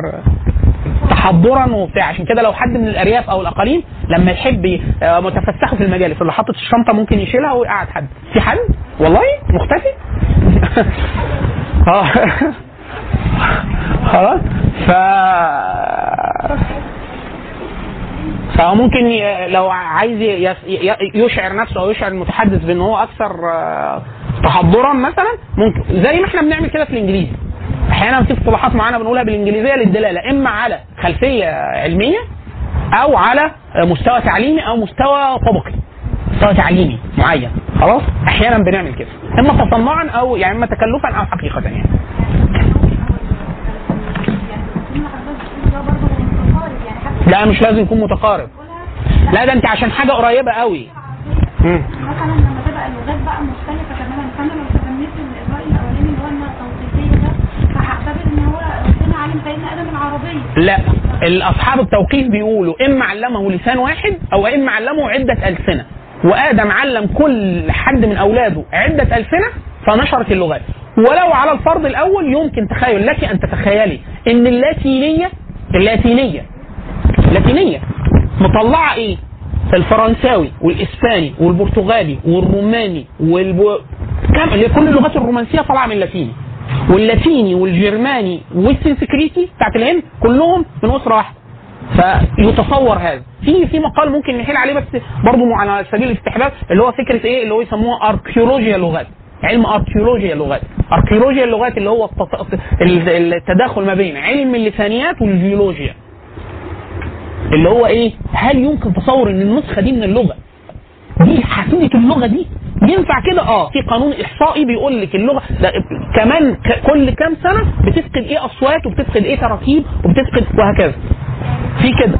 تحضرا وبتاع. عشان كده لو حد من الأرياف أو الأقاليم لما يحب متفسحه في المجالس اللي حاطط الشنطة ممكن يشيلها ويقعد حد. في حد والله؟ مختفي؟ (laughs) خلاص. ف فهو ممكن لو عايز يشعر نفسه أو يشعر المتحدث بان هو أكثر تحضرا مثلا ممكن زي ما إحنا بنعمل كده في الإنجليزي. أحيانا في اصطلاحات معينة بنقولها بالإنجليزية للدلالة إما على خلفية علمية أو على مستوى تعليمي أو مستوى طبقي مستوى تعليمي معين خلاص؟ أحيانا بنعمل كده إما تصنعا أو يعني إما تكلفا أو حقيقة يعني. لا مش لازم يكون متقارب. لا ده أنت عشان حاجة قريبة قوي. مثلا لما تبقى اللغات بقى مختلفه تماما فانا لو تسميت الراي الاولاني اللي هو التوقيفيه ده فهعتبر ان هو ربنا علم سيدنا آدم العربيه لا الأصحاب التوقيف بيقولوا إما علمه لسان واحد أو إما علمه عدة ألسنة. وآدم علم كل حد من أولاده عدة ألسنة فنشرت اللغات. ولو على الفرض الأول يمكن تخيل لك أن تتخيلي إن اللاتينية اللاتينية اللاتينية مطلعة إيه؟ الفرنساوي والإسباني والبرتغالي والروماني والبو... كم؟ كل اللغات الرومانسية طالعة من اللاتيني. واللاتيني والجرماني والسنسكريتي بتاعت الهند كلهم من أسرة واحدة. فيتصور هذا. في في مقال ممكن نحيل عليه بس برضه على سبيل الاستحباب اللي هو فكرة إيه؟ اللي هو يسموها اركيولوجيا لغات علم اركيولوجيا اللغات اركيولوجيا اللغات اللي هو التداخل ما بين علم اللسانيات والجيولوجيا. اللي هو إيه؟ هل يمكن تصور إن النسخة دي من اللغة؟ دي حافظه اللغة دي؟ ينفع كده؟ آه. في قانون إحصائي بيقول لك اللغة ده كمان كل كام سنة بتفقد إيه أصوات وبتفقد إيه تراكيب وبتفقد وهكذا. في كده.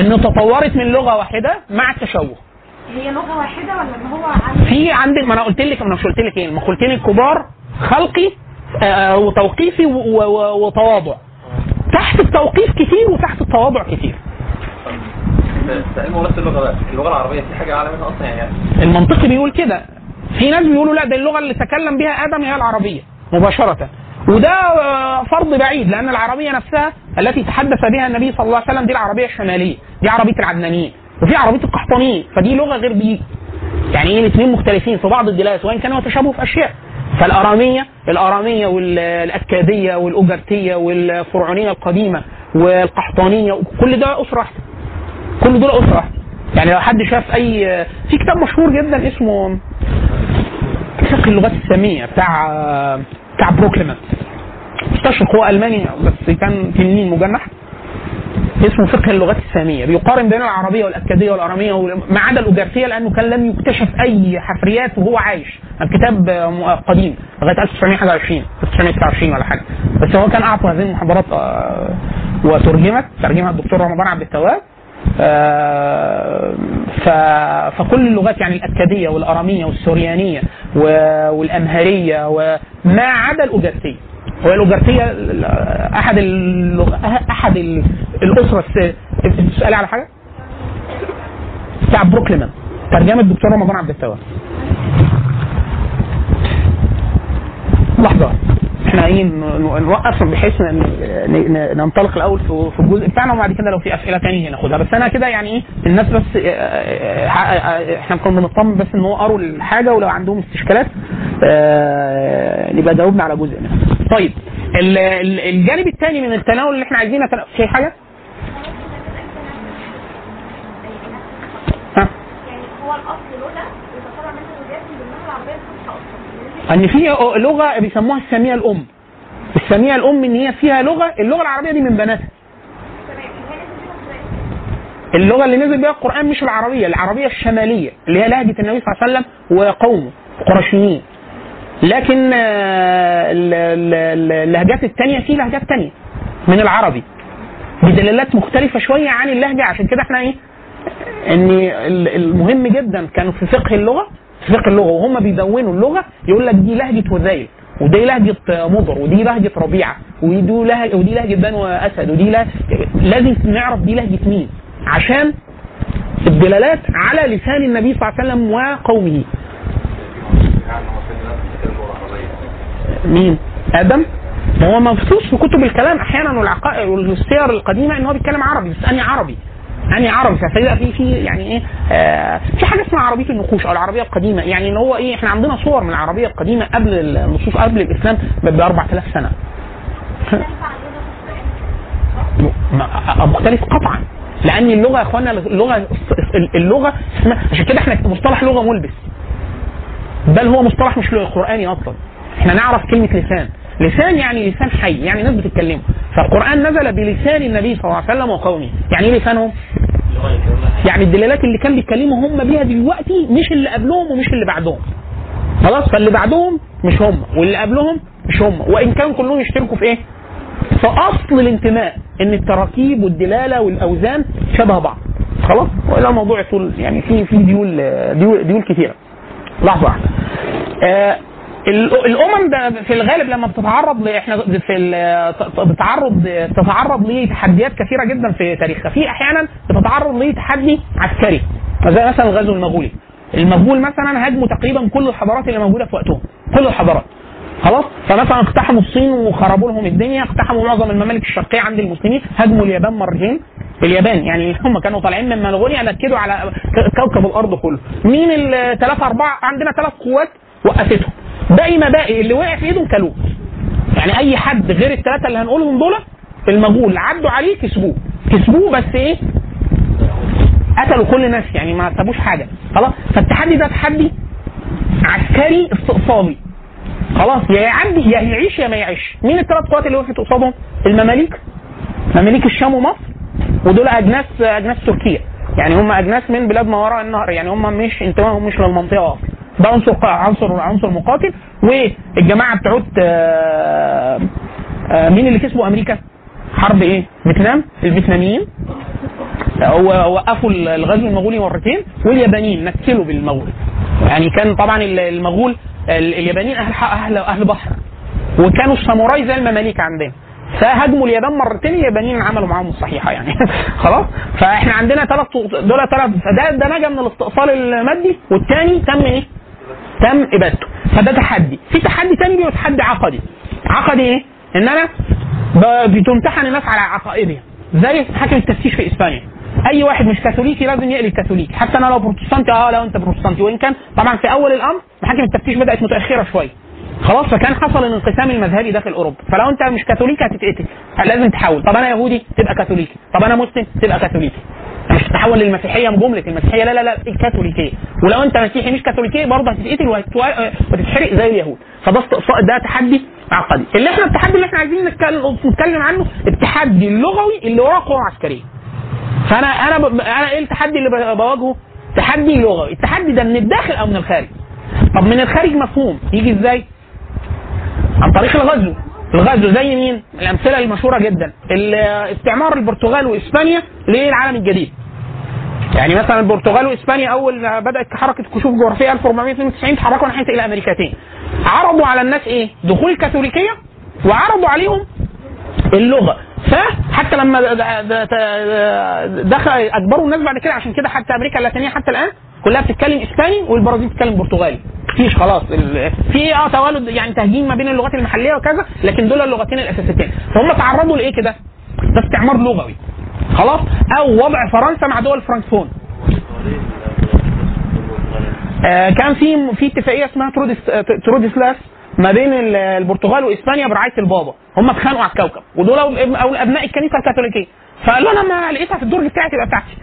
ان تطورت من لغة واحدة مع التشوه. هي لغة واحدة ولا إن هو في عندك ما أنا قلت لك ما أنا مش قلت لك إيه. المخلوقين الكبار خلقي آه، وتوقيفي و- و- وتواضع. تحت التوقيف كتير وتحت التواضع كتير. اللغة بقى اللغة العربيه في حاجة اعلى منها أصلا يعني المنطقي بيقول كده. في ناس بيقولوا لا ده اللغة اللي تكلم بها آدم هي العربية مباشرة. وده فرض بعيد لأن العربية نفسها التي تحدث بها النبي صلى الله عليه وسلم دي العربية الشمالية دي عربية العدنانيين وفي عربية القحطانيين فدي لغة غير دي يعني إيه الاثنين مختلفين في بعض الدلالات وان كانوا يتشابهوا في أشياء. فالأرامية الأرامية والاكاديه والاوجرتيه والفرعونية القديمة والقحطانية كل ده أسرة واحدة. كل دول أسرة. يعني لو حد شاف أي في كتاب مشهور جدا اسمه فقه اللغات السامية بتاع بتاع بروكلمان مستشرق هو ألماني بس كان تنين مجنح. اسمه فقه اللغات السامية. بيقارن بين العربية والأكادية والأرامية وال- ما عدا الاوجرتيه لأنه كان لم يكتشف أي حفريات وهو عايش. الكتاب قديم لغاية 1921 1929 ولا حاجة. بس هو كان أعطى هذه المحاضرات آه، وترجمت ترجمها الدكتور رمضان عبد التواب. فكل اللغات يعني الأكادية والأرامية والسوريانية والأمهرية وما عدا الأوجرتية هو الأوجرتية ال- أحد اللغ... أحد ال- الأسرة. تسألي على حاجة؟ بتاع بروكلمان ترجمة الدكتور رمضان عبد التواب لحظة إحنا إيه نوقف بحيث ننطلق الأول في الجزء بتاعنا وبعد كده لو في أسئلة تانية ناخدها بس أنا كده يعني إيه الناس بس آه، آه، آه، إحنا كنا بنطمن بس إن هو قروا الحاجة ولو عندهم استشكالات نبقى جاوبنا على جزء منها. طيب ال- ال- الجانب الثاني من التناول اللي إحنا عايزين في حاجة؟ ها؟ يعني هو الأصل لغه وتطلع منها لغات من ضمنها العربيه الفصحى أصلا ان في لغة بيسموها الساميه الأم. الساميه الأم إن هي فيها لغة اللغة العربية دي من بناتها؟ اللغة اللي نزل بها القرآن مش العربية العربية الشمالية اللي هي لهجة النبي صلى الله عليه وسلم وقومه القرشيين لكن آه، ال- ال- ال- اللهجات الثانية في لهجات ثانية من العربي. بدلالات مختلفة شوية عن اللهجة عشان كده إحنا إيه ان ال- المهم جدا كانوا في فقه اللغة فقه اللغة وهم بيدونوا اللغة يقول لك دي لهجة هذيل ودي لهجة مضر ودي لهجة ربيعة ودي لهجة ودي لهجة بنو أسد ودي لازم نعرف دي لهجة مين. عشان الدلالات على لسان النبي صلى الله عليه وسلم وقومه. مين؟ آدم. هو مبثوث في كتب الكلام أحيانا والعقائد والسير القديمة إن هو بيتكلم عربي بس اني عربي. اني عربي فهيبقى في في يعني إيه آه في حاجة اسمها عربية النقوش أو العربية القديمة. يعني إن هو إيه إحنا عندنا صور من العربية القديمة قبل النصوص قبل الإسلام ب 4000 سنة. مختلف قطعا. لأن اللغة يا إخوانا اللغة اللغة عشان كده إحنا مصطلح لغة ملبس. بل هو مصطلح مش قرآني أصلا. إحنا نعرف كلمة لسان. لسان يعني لسان حي يعني ناس بتتكلمه. فالقرآن نزل بلسان النبي صلى الله عليه وسلم وقومه. يعني إيه لسانهم؟ يعني الدلالات اللي كان بيتكلموا هم بيها دلوقتي مش اللي قبلهم ومش اللي بعدهم. خلاص؟ فاللي بعدهم مش هم واللي قبلهم مش هم. وإن كانوا كلهم يشتركوا في إيه؟ فأصل الانتماء إن التراكيب والدلالة والأوزان شبه بعض. خلاص؟ ولا موضوع طول يعني في في ديول ديول, ديول كثيره لحظة واحدة. آه الأمم ده في الغالب لما بتتعرض إحنا في بتتعرض تتعرض لتحديات كثيرة جدا في تاريخها. في أحيانا بتتعرض لتحدي عسكري. زي مثلا الغزو المغولي. المغول مثلا هاجموا تقريبا كل الحضارات اللي موجودة في وقتهم. كل الحضارات. خلاص؟ فمثلا اقتحموا الصين وخربوا لهم الدنيا اقتحموا معظم الممالك الشرقية عند المسلمين هاجموا اليابان مرتين. اليابان يعني (laughs) هم كانوا طالعين من منغوليا نكدوا على كوكب الأرض كله. مين الثلاثه أربعة؟ عندنا ثلاث قوات وقفتهم. باقي ما باقي اللي وقع في ايدهم كلوه. يعني اي حد غير الثلاثه اللي هنقولهم دول المغول عدوا عليه كسبوه. كسبوه بس إيه؟ قتلوا كل الناس يعني ما سابوش حاجة. خلاص؟ فالتحدي ده تحدي عسكري استقصادي خلاص؟ يا يعدي يا يعيش يا ما يعيش. مين الثلاث قوات اللي وقفت قصادهم؟ المماليك. مماليك الشام ومصر. ودول أجناس أجناس تركيا. يعني هم أجناس من بلاد ما وراء النهر. يعني هم مش انتمائهم مش للمنطقة أصلا. ده عنصر عنصر عنصر مقاتل. والجماعة بتوعت آه، آه، مين اللي كسبوا أمريكا؟ حرب إيه؟ فيتنام؟ الفيتناميين. وقفوا الغزو المغولي مرتين واليابانيين نكلوا بالمغول. يعني كان طبعا المغول ال- اليابانيين أهل أهل أهل بحر. وكانوا الساموراي زي المماليك عندنا. فهاجموا اليابان مرتين اليابانيين عملوا معاهم الصحيحة يعني. (laughs) خلاص؟ فإحنا عندنا ثلاث دول ثلاث فده ده نجا من الاستئصال المادي والثاني تم إيه؟ تم إبادته. فده تحدي. في تحدي تاني بيبقى تحدي عقدي. عقدي إيه؟ إن أنا بتمتحن الناس على عقائدهم زي حاكم التفتيش في إسبانيا. أي واحد مش كاثوليكي لازم يقلب كاثوليكي. حتى أنا لو بروتستانتي آه لو أنت بروتستانتي. وإن كان طبعا في أول الأمر محاكم التفتيش بدأت متأخرة شوية خلاص فكان حصل الانقسام المذهبي داخل أوروبا. فلو أنت مش كاثوليكي هتتقتل. لازم تحول طب أنا يهودي؟ تبقى كاثوليكي. طب أنا مسلم؟ تبقى كاثوليكي. مش تتحول للمسيحية بجمله المسيحية لا لا لا الكاثوليكيه ولو أنت مسيحي مش كاثوليكي برضه هتتقتل وتتحرق زي اليهود فده ده تحدي عقدي اللي إحنا التحدي اللي إحنا عايزين نتكلم عنه التحدي اللغوي اللي وراه قوة عسكرية فأنا أنا. أنا إيه التحدي اللي بواجهه؟ تحدي لغوي، التحدي ده من الداخل أو من الخارج. طب من الخارج مفهوم، يجي إزاي؟ عن طريق الغزو. الغزو زي مين؟ الأمثلة المشهورة جدا، استعمار البرتغال وإسبانيا للعالم الجديد. يعني مثلا البرتغال وإسبانيا أول ما بدأت حركة كشوف جغرافية 1492 تحركوا ناحيه إلى امريكتين. عرضوا على الناس إيه؟ دخول الكاثوليكيه وعرضوا عليهم اللغة فحتى لما دخل أجبروا الناس بعد كده عشان كده حتى أمريكا اللاتينية حتى الآن كلها بتتكلم إسباني والبرازيل بتتكلم برتغالي مفيش خلاص. في آه توالد يعني تهجين ما بين اللغات المحلية وكذا لكن دول اللغتين الأساسيتين. فهم تعرضوا لإيه كده؟ ده استعمار لغوي. خلاص؟ أو وضع فرنسا مع دول فرانكفون. آه، كان في في اتفاقية اسمها ترودس آه، ترودسلاس ما بين ال- البرتغال وإسبانيا برعاية البابا. هم اتخانقوا على الكوكب ودول أو أبناء الكنيسة الكاثوليكية. فقال له أنا ما لقيتها في الدرج بتاعي تبقى بتاعتي.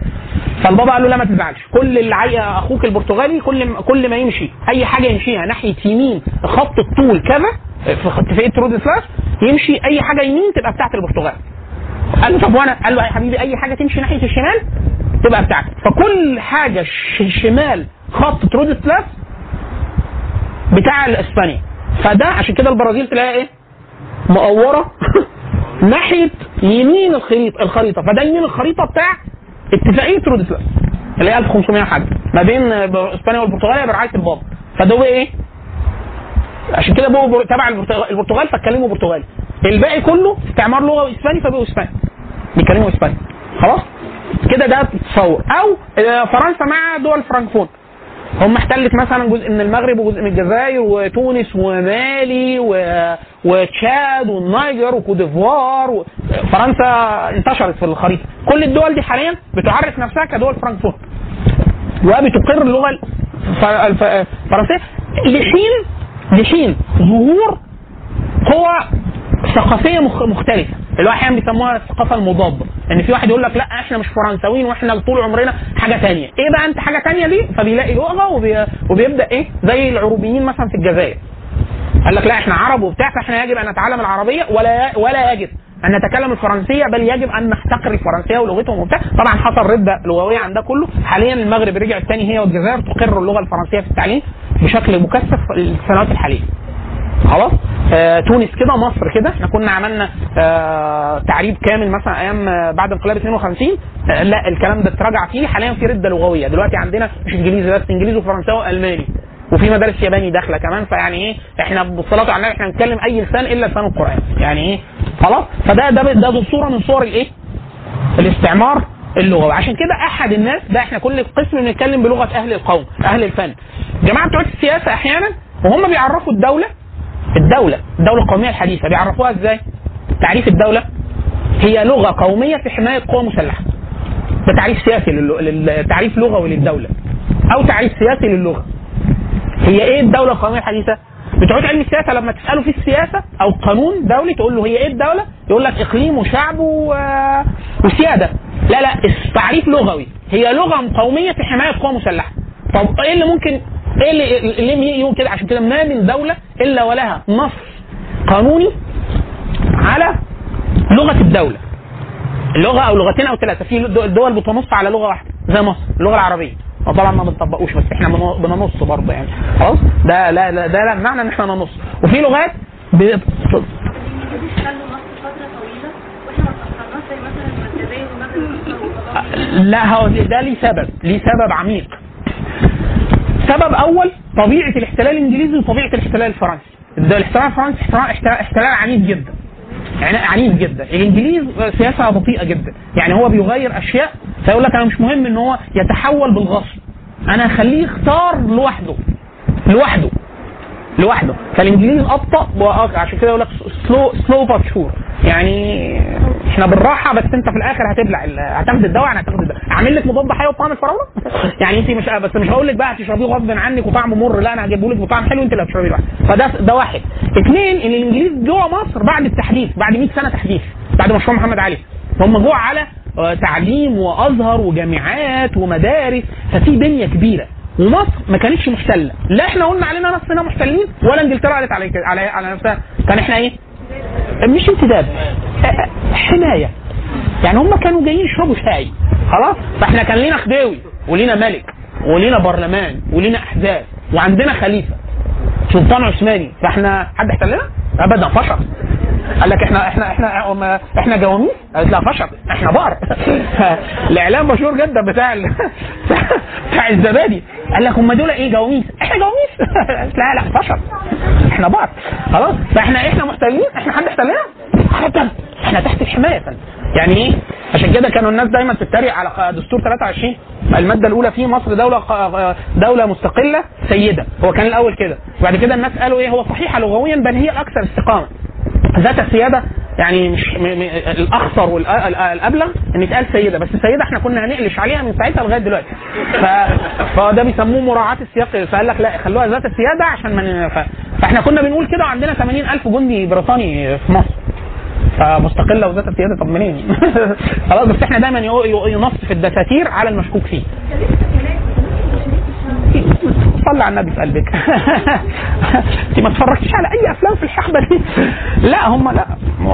فالبابا قال له لا ما تزعلش. كل اللي أخوك البرتغالي كل ما كل ما يمشي أي حاجة يمشيها ناحية يمين خط الطول كذا في اتفاقيه ترودسلاس يمشي أي حاجة يمين تبقى بتاعت البرتغال. قال له طب وأنا؟ قال له يا حبيبي أي حاجة تمشي ناحية الشمال تبقى بتاعتك فكل حاجة شمال خط ترودسلاس بتاع الاسبانيا فده عشان كده البرازيل تلاقيها إيه؟ مقورة (laughs) ناحية يمين الخريطة. الخريطة. فده يمين الخريطة بتاع اتفاقيه ترودسلاس اللي هي 1500 حاجة. ما بين إسبانيا والبرتغال برعاية البابا فده إيه؟ عشان كده بقوا تبع البرتغال, فاتكلموا برتغالي. الباقي كله استعمار لغوي إسباني فبقوا إسباني. بيتكلموا إسباني. خلاص؟ كده ده تصور. أو آه، فرنسا مع دول فرانكفون هم احتلت مثلا جزء من المغرب وجزء من الجزائر وتونس ومالي و- وتشاد والنيجر وكوت ديفوار و... فرنسا انتشرت في الخريطة. كل الدول دي حاليا بتعرف نفسها كدول فرانكفون وبتقر اللغة الف- الف- الفرنسية. لحين لحين ظهور قوى ثقافية مخ- مختلفة. اللي هو أحيانا بيسموها الثقافة المضادة. ان في واحد يقول لك لا إحنا مش فرنساويين وإحنا طول عمرنا حاجة تانية. إيه بقى أنت حاجة تانية دي؟ فبيلاقي لغة وبي... وبيبدأ إيه؟ زي العروبيين مثلا في الجزائر. قال لك لا إحنا عرب وبتاع فإحنا يجب أن نتعلم العربية ولا ولا يجب أن نتكلم الفرنسية بل يجب أن نحتقر الفرنسية ولغتهم وبتاع. طبعا حصل ردة لغوية عن ده كله. حاليا المغرب رجعت تاني هي والجزائر تقر اللغة الفرنسية في التعليم بشكل مكثف السنوات الحالية. خلاص؟ آه تونس كده مصر كده. إحنا كنا عملنا آه تعريب كامل مثلا أيام آه بعد انقلاب 52 آه لا الكلام ده اتراجع فيه. حاليا في رده لغوية. دلوقتي عندنا مش إنجليزي بس إنجليزي وفرنساوي وألماني. وفي مدارس ياباني داخلة كمان. فيعني إيه؟ إحنا بالصلاه على النبي إحنا بنتكلم أي لسان إلا لسان القرآن. يعني إيه؟ خلاص؟ فده ده ده صورة من صور الإيه؟ الاستعمار اللغوي. عشان كده أحد الناس ده إحنا كل قسم بنتكلم بلغة أهل القوم أهل الفن. جماعة بتوع السياسة أحيانا وهم بيعرفوا الدولة الدولة الدولة القومية الحديثة بيعرفوها إزاي تعريف الدولة هي لغة قومية في حماية قوى مسلحة ده تعريف سياسي للو- لل- تعريف لغوي للدولة أو تعريف سياسي للغة هي إيه الدولة القانونيه الحديثة؟ بتوع علم السياسة لما تسأله في السياسة أو قانون دولي تقول له هي إيه الدولة؟ يقول لك إقليم وشعب و... وسيادة. لا لا تعريف لغوي هي لغة قومية في حماية قوى مسلحة. طب إيه اللي ممكن إيه اللي اللي يقول كده؟ عشان كده ما من دولة إلا ولها نص قانوني على لغة الدولة. لغة أو لغتين أو ثلاثة. في دول بتنص على لغة واحدة زي مصر اللغة العربية. وطبعا ما بنطبقوش بس إحنا بن- بننص برضه يعني. خلاص؟ ده لا لا ده لا معنى إن إحنا ننص. وفي لغات ب... لا هو ده ليه سبب. ليه سبب عميق. سبب أول طبيعة الاحتلال الإنجليزي وطبيعة الاحتلال الفرنسي. الاحتلال الفرنسي احتلال, عنيف جدا. يعني عنيف جدا. الإنجليز سياسة بطيئه جدا. يعني هو بيغير أشياء فيقول لك أنا مش مهم إن هو يتحول بالغصب. أنا هخليه يختار لوحده. لوحده. لوحده. فالإنجليز أبطأ عشان كده يقول لك سلو سلو بات شور يعني إحنا بالراحة بس أنت في الآخر هتبلع هتاخد الدواء يعني هتاخد الدواء. اعمل لك مضاد حيوي بطعم الفراولة؟ (laughs) يعني انت مش بس مش هقول لك بقى هتشربيه غصب عنك وطعمه مر لا أنا هجيبه لك بطعم حلو انت اللي هتشربيه لوحدك. فده ده واحد. اثنين ان الانجليز جوه مصر بعد التحديث بعد 100 سنة تحديث بعد مشروع محمد علي هم جوه على آه، تعليم وأزهر وجامعات ومدارس. ففي بنية كبيرة. ومصر ما كانتش محتلة. لا إحنا قلنا علينا نفسنا محتلين ولا انجلترا قالت على على على نفسها. كان إحنا إيه؟ مش امتداد. آه، حماية. يعني هم كانوا جايين يشربوا شاي. خلاص؟ فاحنا كان لينا خديوي ولينا ملك ولينا برلمان ولينا أحزاب وعندنا خليفة سلطان عثماني. فاحنا حد احتلنا؟ ابدا فشل. قال لك إحنا إحنا إحنا إحنا جواميس؟ قالت لا فشل إحنا بار. (laughs) الإعلام مشهور جدا بتاع ال- (laughs) بتاع الزبادي. قال لك هم دول إيه جواميس؟ إحنا جواميس. (laughs) لا لا فشل إحنا بار. خلاص؟ فاحنا إحنا محتلين. إحنا حد احتلنا؟ ابدا إحنا تحت الحماية. فندم. يعني إيه؟ عشان كده كانوا الناس دايما تتريق على دستور 23 المادة الأولى فيه مصر دولة دولة مستقلة سيدة. هو كان الأول كده. وبعد كده الناس قالوا إيه؟ هو صحيحه لغويا بل هي الاكثر استقامة. ذات السياده يعني مش م م الأخطر والابلغ إن يتقال سيدة. بس السيدة إحنا كنا هنقلش عليها من ساعتها لغاية دلوقتي. ف... فده بيسموه مراعاة السياق. فقال لك لا خلوها ذات السياده عشان من ف... فإحنا كنا بنقول كده وعندنا 80000 جندي بريطاني في مصر. فمستقلة وذات السياده طب منين؟ (laughs) خلاص بس إحنا دايما ينص في الدساتير على المشكوك فيه. على النبي في قلبك (laughs) أنت ما اتفرجتيش على أي أفلام في الحقبة دي؟ (laughs) لا هم لا.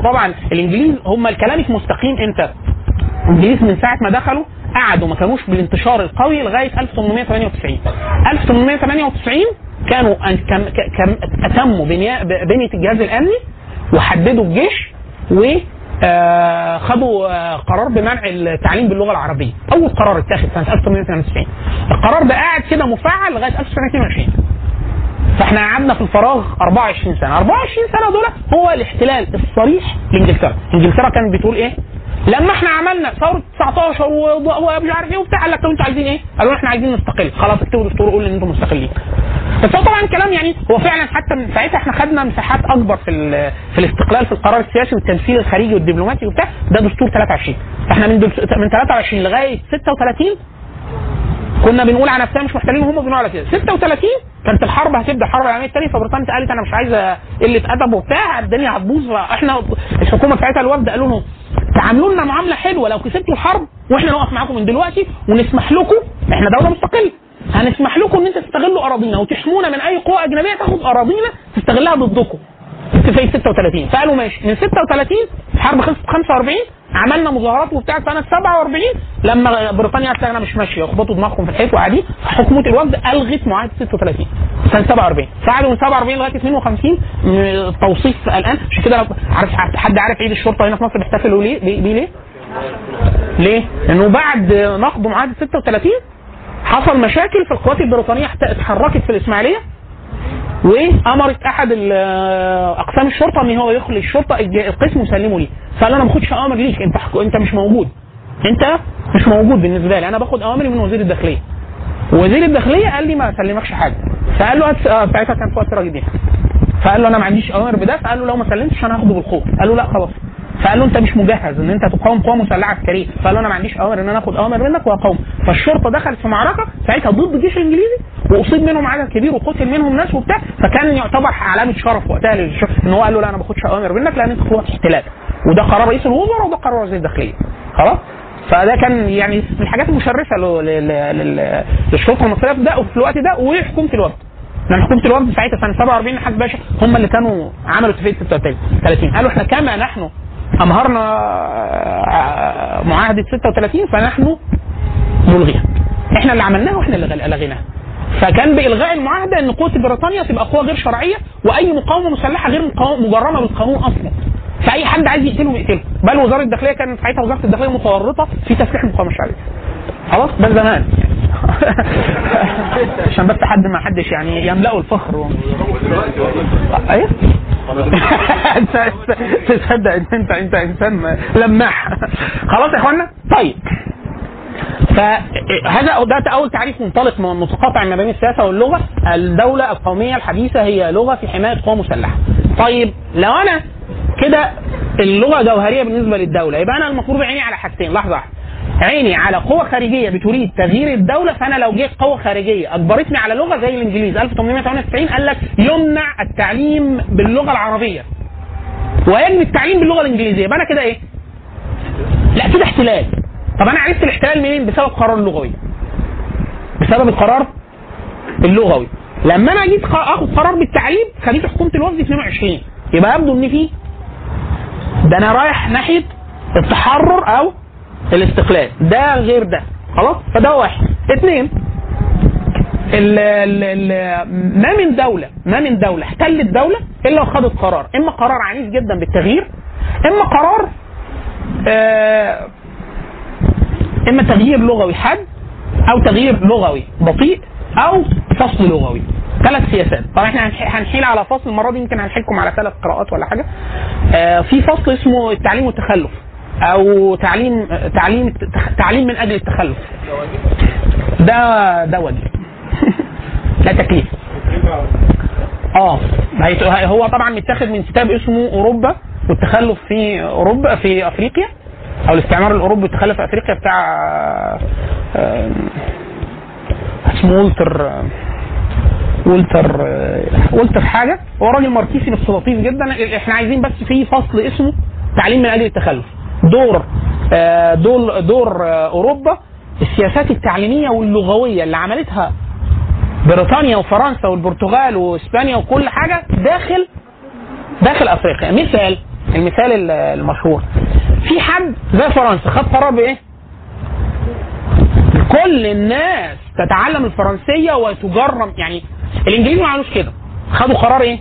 طبعا الإنجليز هم كلامك مستقيم إمتى؟ الانجليز من ساعة ما دخلوا قعدوا ما كانوش بالانتشار القوي لغاية 1898 1898 كانوا أن- كم- كم- أتموا بنية الجهاز الأمني وحددوا الجيش و خدوا آه، قرار بمنع التعليم باللغة العربية. أول قرار اتاخد سنة 1898 القرار ده قاعد كده مفعل لغاية 1922 فإحنا قعدنا في الفراغ 24 سنة. 24 سنة دول هو الاحتلال الصريح لإنجلترا. إنجلترا كانت بتقول إيه؟ لما إحنا عملنا ثورة 19 و- ومش عارف إيه وبتاع قال لك طب أنتوا عايزين إيه؟ قالوا إحنا عايزين نستقل خلاص اكتبوا دستور قولوا ان أنتم مستقلين. بس هو طبعا كلام يعني هو فعلا حتى من ساعتها إحنا خدنا مساحات اكبر في في الاستقلال في القرار السياسي والتمثيل الخارجي والدبلوماسي وبتاع ده دستور 23 فاحنا من من 23 لغاية 36 كنا بنقول على نفسنا مش محتلين وهم بيقولوا على كده 36 كانت الحرب هتبدأ الحرب العالمية الثانية فبريطانيا قالت أنا مش عايزة قلة أدب وبتاع الدنيا هتبوظ فاحنا الحكومة ساعتها الوفد قالوا لهم تعاملوا لنا معاملة حلوة. لو كسبتوا الحرب وإحنا نقف معاكم من دلوقتي ونسمح لكم إحنا دولة مستقلة. هنسمح لكم إن انت تستغلوا أراضينا وتحمونا من أي قوة أجنبية تاخد أراضينا تستغلها ضدكم. اتفاقيه 36 فقالوا ماشي. من 36 الحرب خلصت 45 عملنا مظاهرات وبتاع سنه 47 لما بريطانيا قالت أنا مش ماشيه يخبطوا دماغهم في الحيط وقاعدين. حكومة الوفد ألغت معاهده 36 سنه 47 فقعدوا من 47 لغاية 52 م- توصيف الآن. عشان كده عارف حد عارف عيد الشرطة هنا في مصر بيحتفلوا ليه؟ بيه ليه؟ ليه؟ لأنه بعد نقض معاهده 36 حصل مشاكل في القوات البريطانية اتحركت في الإسماعيلية. وأمرت أحد أقسام الشرطة إن هو يخلي الشرطة القسم ويسلمه ليه فقال أنا ما باخدش أوامر ليك. أنت. أنت مش موجود. أنت مش موجود بالنسبة لي. أنا باخد اوامري من وزير الداخلية. وزير الداخلية قال لي ما اسلمكش حاجة. فقال له آه، ساعتها كان فؤاد سراج الدين فقال له أنا ما عنديش أوامر بده. فقال له لو ما سلمتش أنا هاخده بالقوه قال له لا خلاص. فقال له انت مش مجهز ان انت تقاوم قوة مسلحة عسكرية. فقال له أنا ما عنديش اوامر ان أنا اخد اوامر منك واقاوم. فالشرطة دخلت في معركة ساعتها ضد الجيش الانجليزي وأصيب منهم عدد كبير وقتل منهم ناس وبتاع. فكان يعتبر علامة شرف وقتها للشرطة ان هو قال له لا أنا ما باخدش اوامر منك لأن انت قوة احتلال وده قرار رئيس الوزراء وده قرار وزير الداخلية. خلاص؟ فده كان يعني من الحاجات المشرفة للشرطة المصرية في ده في الوقت ده وحكومة الوفد. لما حكومة الوفد ساعتها سنة 47 حاج باشا هم اللي كانوا عملوا اتفاقية 36 قالوا إحنا كما نحن أمهرنا آه، معاهده 36 فنحن نلغيها إحنا اللي عملناها وإحنا اللي لغيناها. فكان بإلغاء المعاهده إن قوة بريطانيا تبقى قوة غير شرعية وأي مقاومة مسلحة غير مجرمه بالقانون أصلا. فأي حد عايز يقتلهم يقتله. بل وزارة الداخلية كانت ساعتها وزارة الداخلية متورطة في تسليح المقاومه الشعبيه خلاص؟ ده زمان. (laughs) عشان بس حد ما حدش يعني يملأوا الفخر. و... إيه؟ (laughs) انت تصدق إن انت انت إنسان لماح. خلاص يا إخوانا؟ طيب. فهذا ده أول تعريف منطلق م- متقاطع ما بين السياسة واللغة. الدولة القومية الحديثة هي لغة في حماية قوى مسلحة. طيب لو أنا كده اللغة جوهرية بالنسبة للدولة يبقى أنا المفروض عيني على حاجتين. لحظة واحدة. عيني على قوة خارجية بتريد تغيير الدولة فأنا لو جيت قوة خارجية أجبرتني على لغة زي الإنجليز 1898 قال لك يمنع التعليم باللغة العربية. ويجب التعليم باللغة الإنجليزية. يبقى أنا كده إيه؟ لا كده احتلال طب أنا عرفت الاحتلال منين؟ بسبب قرار اللغوي بسبب القرار اللغوي. لما أنا جيت آخد قرار بالتعليم خليت حكومة الوفد 22 يبقى يبدو إن في ده أنا رايح ناحية التحرر أو الاستقلال. ده غير ده. خلاص؟ فده واحد. اثنين ال ال ما من دولة ما من دولة احتلت دولة إلا وخدت قرار. إما قرار عنيف جدا بالتغيير إما قرار آه إما تغيير لغوي حاد أو تغيير لغوي بطيء أو فصل لغوي. ثلاث سياسات. طبعا إحنا هنح- هنحيل على فصل المرة دي يمكن هنحيلكم على ثلاث قراءات ولا حاجة. آه في فصل اسمه التعليم والتخلف. أو تعليم تعليم تعليم من أجل التخلف. ده ده وجه. (laughs) لا تكليف. آه. هو طبعا متاخد من كتاب اسمه أوروبا والتخلف في أوروبا في أفريقيا أو الاستعمار الأوروبي والتخلف في أفريقيا بتاع آه، اسمه ولتر ولتر ولتر حاجة. هو راجل ماركسي لطيف جدا. إحنا عايزين بس في فصل اسمه تعليم من أجل التخلف. دور آه، دور دور آه، أوروبا السياسات التعليمية واللغوية اللي عملتها بريطانيا وفرنسا والبرتغال وإسبانيا وكل حاجة داخل داخل أفريقيا مثال المثال ال- المشهور في حد زي فرنسا خد قرار بإيه؟ كل الناس تتعلم الفرنسية وتجرم يعني الإنجليز ما عملوش كده خدوا قرار إيه؟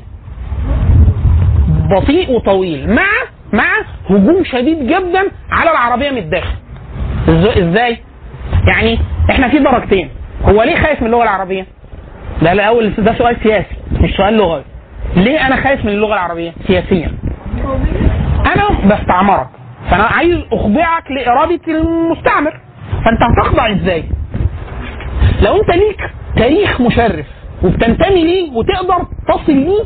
بطيء وطويل مع مع هجوم شديد جدا على العربية من الداخل. إزاي؟ يعني إحنا في درجتين هو ليه خايف من اللغة العربية؟ ده الأول ده سؤال سياسي مش سؤال لغوي. ليه أنا خايف من اللغة العربية سياسيا؟ أنا بستعمرك. فأنا عايز أخضعك لإرادة المستعمر. فأنت هتخضع إزاي؟ لو أنت ليك تاريخ مشرف وبتنتمي ليه وتقدر تصل ليه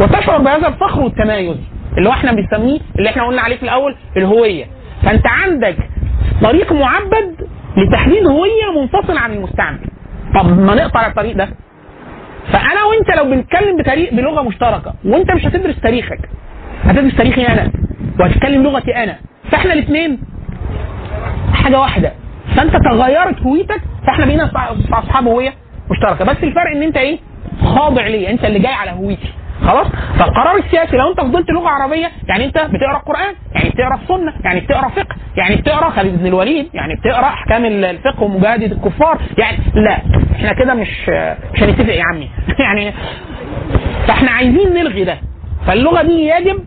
وتشعر بهذا الفخر والتميز اللي هو إحنا بنسميه اللي إحنا قلنا عليه في الأول الهوية. فأنت عندك طريق معبد لتحديد هوية منفصل عن المستعمر طب ما نقطع الطريق ده. فأنا وأنت لو بنتكلم بطريق بلغة مشتركة وأنت مش هتدرس تاريخك. هتدرس تاريخي أنا وهتتكلم لغتي أنا. فإحنا الاثنين حاجة واحدة. فأنت تغيرت هويتك فإحنا بقينا أصحاب هوية مشتركة. بس الفرق إن أنت إيه؟ خاضع ليا. أنت اللي جاي على هويتي. خلاص؟ فالقرار السياسي لو انت فضلت لغة عربية يعني انت بتقرأ القران يعني بتقرأ السنة يعني بتقرأ فقه يعني بتقرأ خالد بن الوليد يعني بتقرأ أحكام الفقه ومجاهده الكفار يعني لا إحنا كده مش مش هنتفق يا عمي. (laughs) يعني فاحنا عايزين نلغي ده. فاللغة دي يجب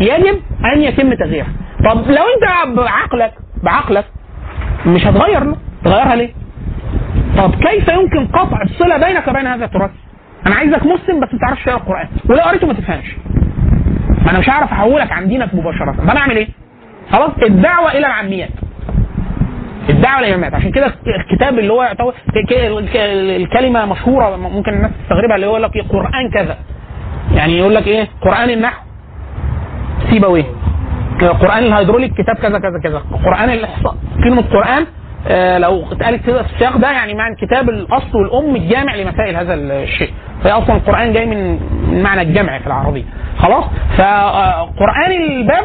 يجب أن يتم تغييرها. طب لو انت بعقلك بعقلك مش هتغير له تغيرها ليه؟ طب كيف يمكن قطع الصلة بينك وبين هذا التراث؟ أنا عايزك مسلم بس ما تعرفش تقرأ القرآن. ولو قريته ما تفهمش. ما أنا مش هعرف احولك عن دينك مباشرة. طب أنا اعمل إيه؟ خلاص الدعوة إلى العاميات. الدعوة إلى العاميات. عشان كده الكتاب اللي هو يعتبر الكلمة مشهورة ممكن الناس تستغربها اللي هو يقول لك إيه؟ قرآن كذا. يعني يقول لك إيه؟ قرآن النحو. سيبويه قرآن الهيدروليك كتاب كذا كذا كذا. قرآن الإحصاء. كلمة قرآن لو اتقالت كده في السياق ده يعني معنى كتاب الأصل والأم الجامع لمسائل هذا الشيء. فهي أصلا القرآن جاي من معنى الجمع في العربية. خلاص؟ فقران الباب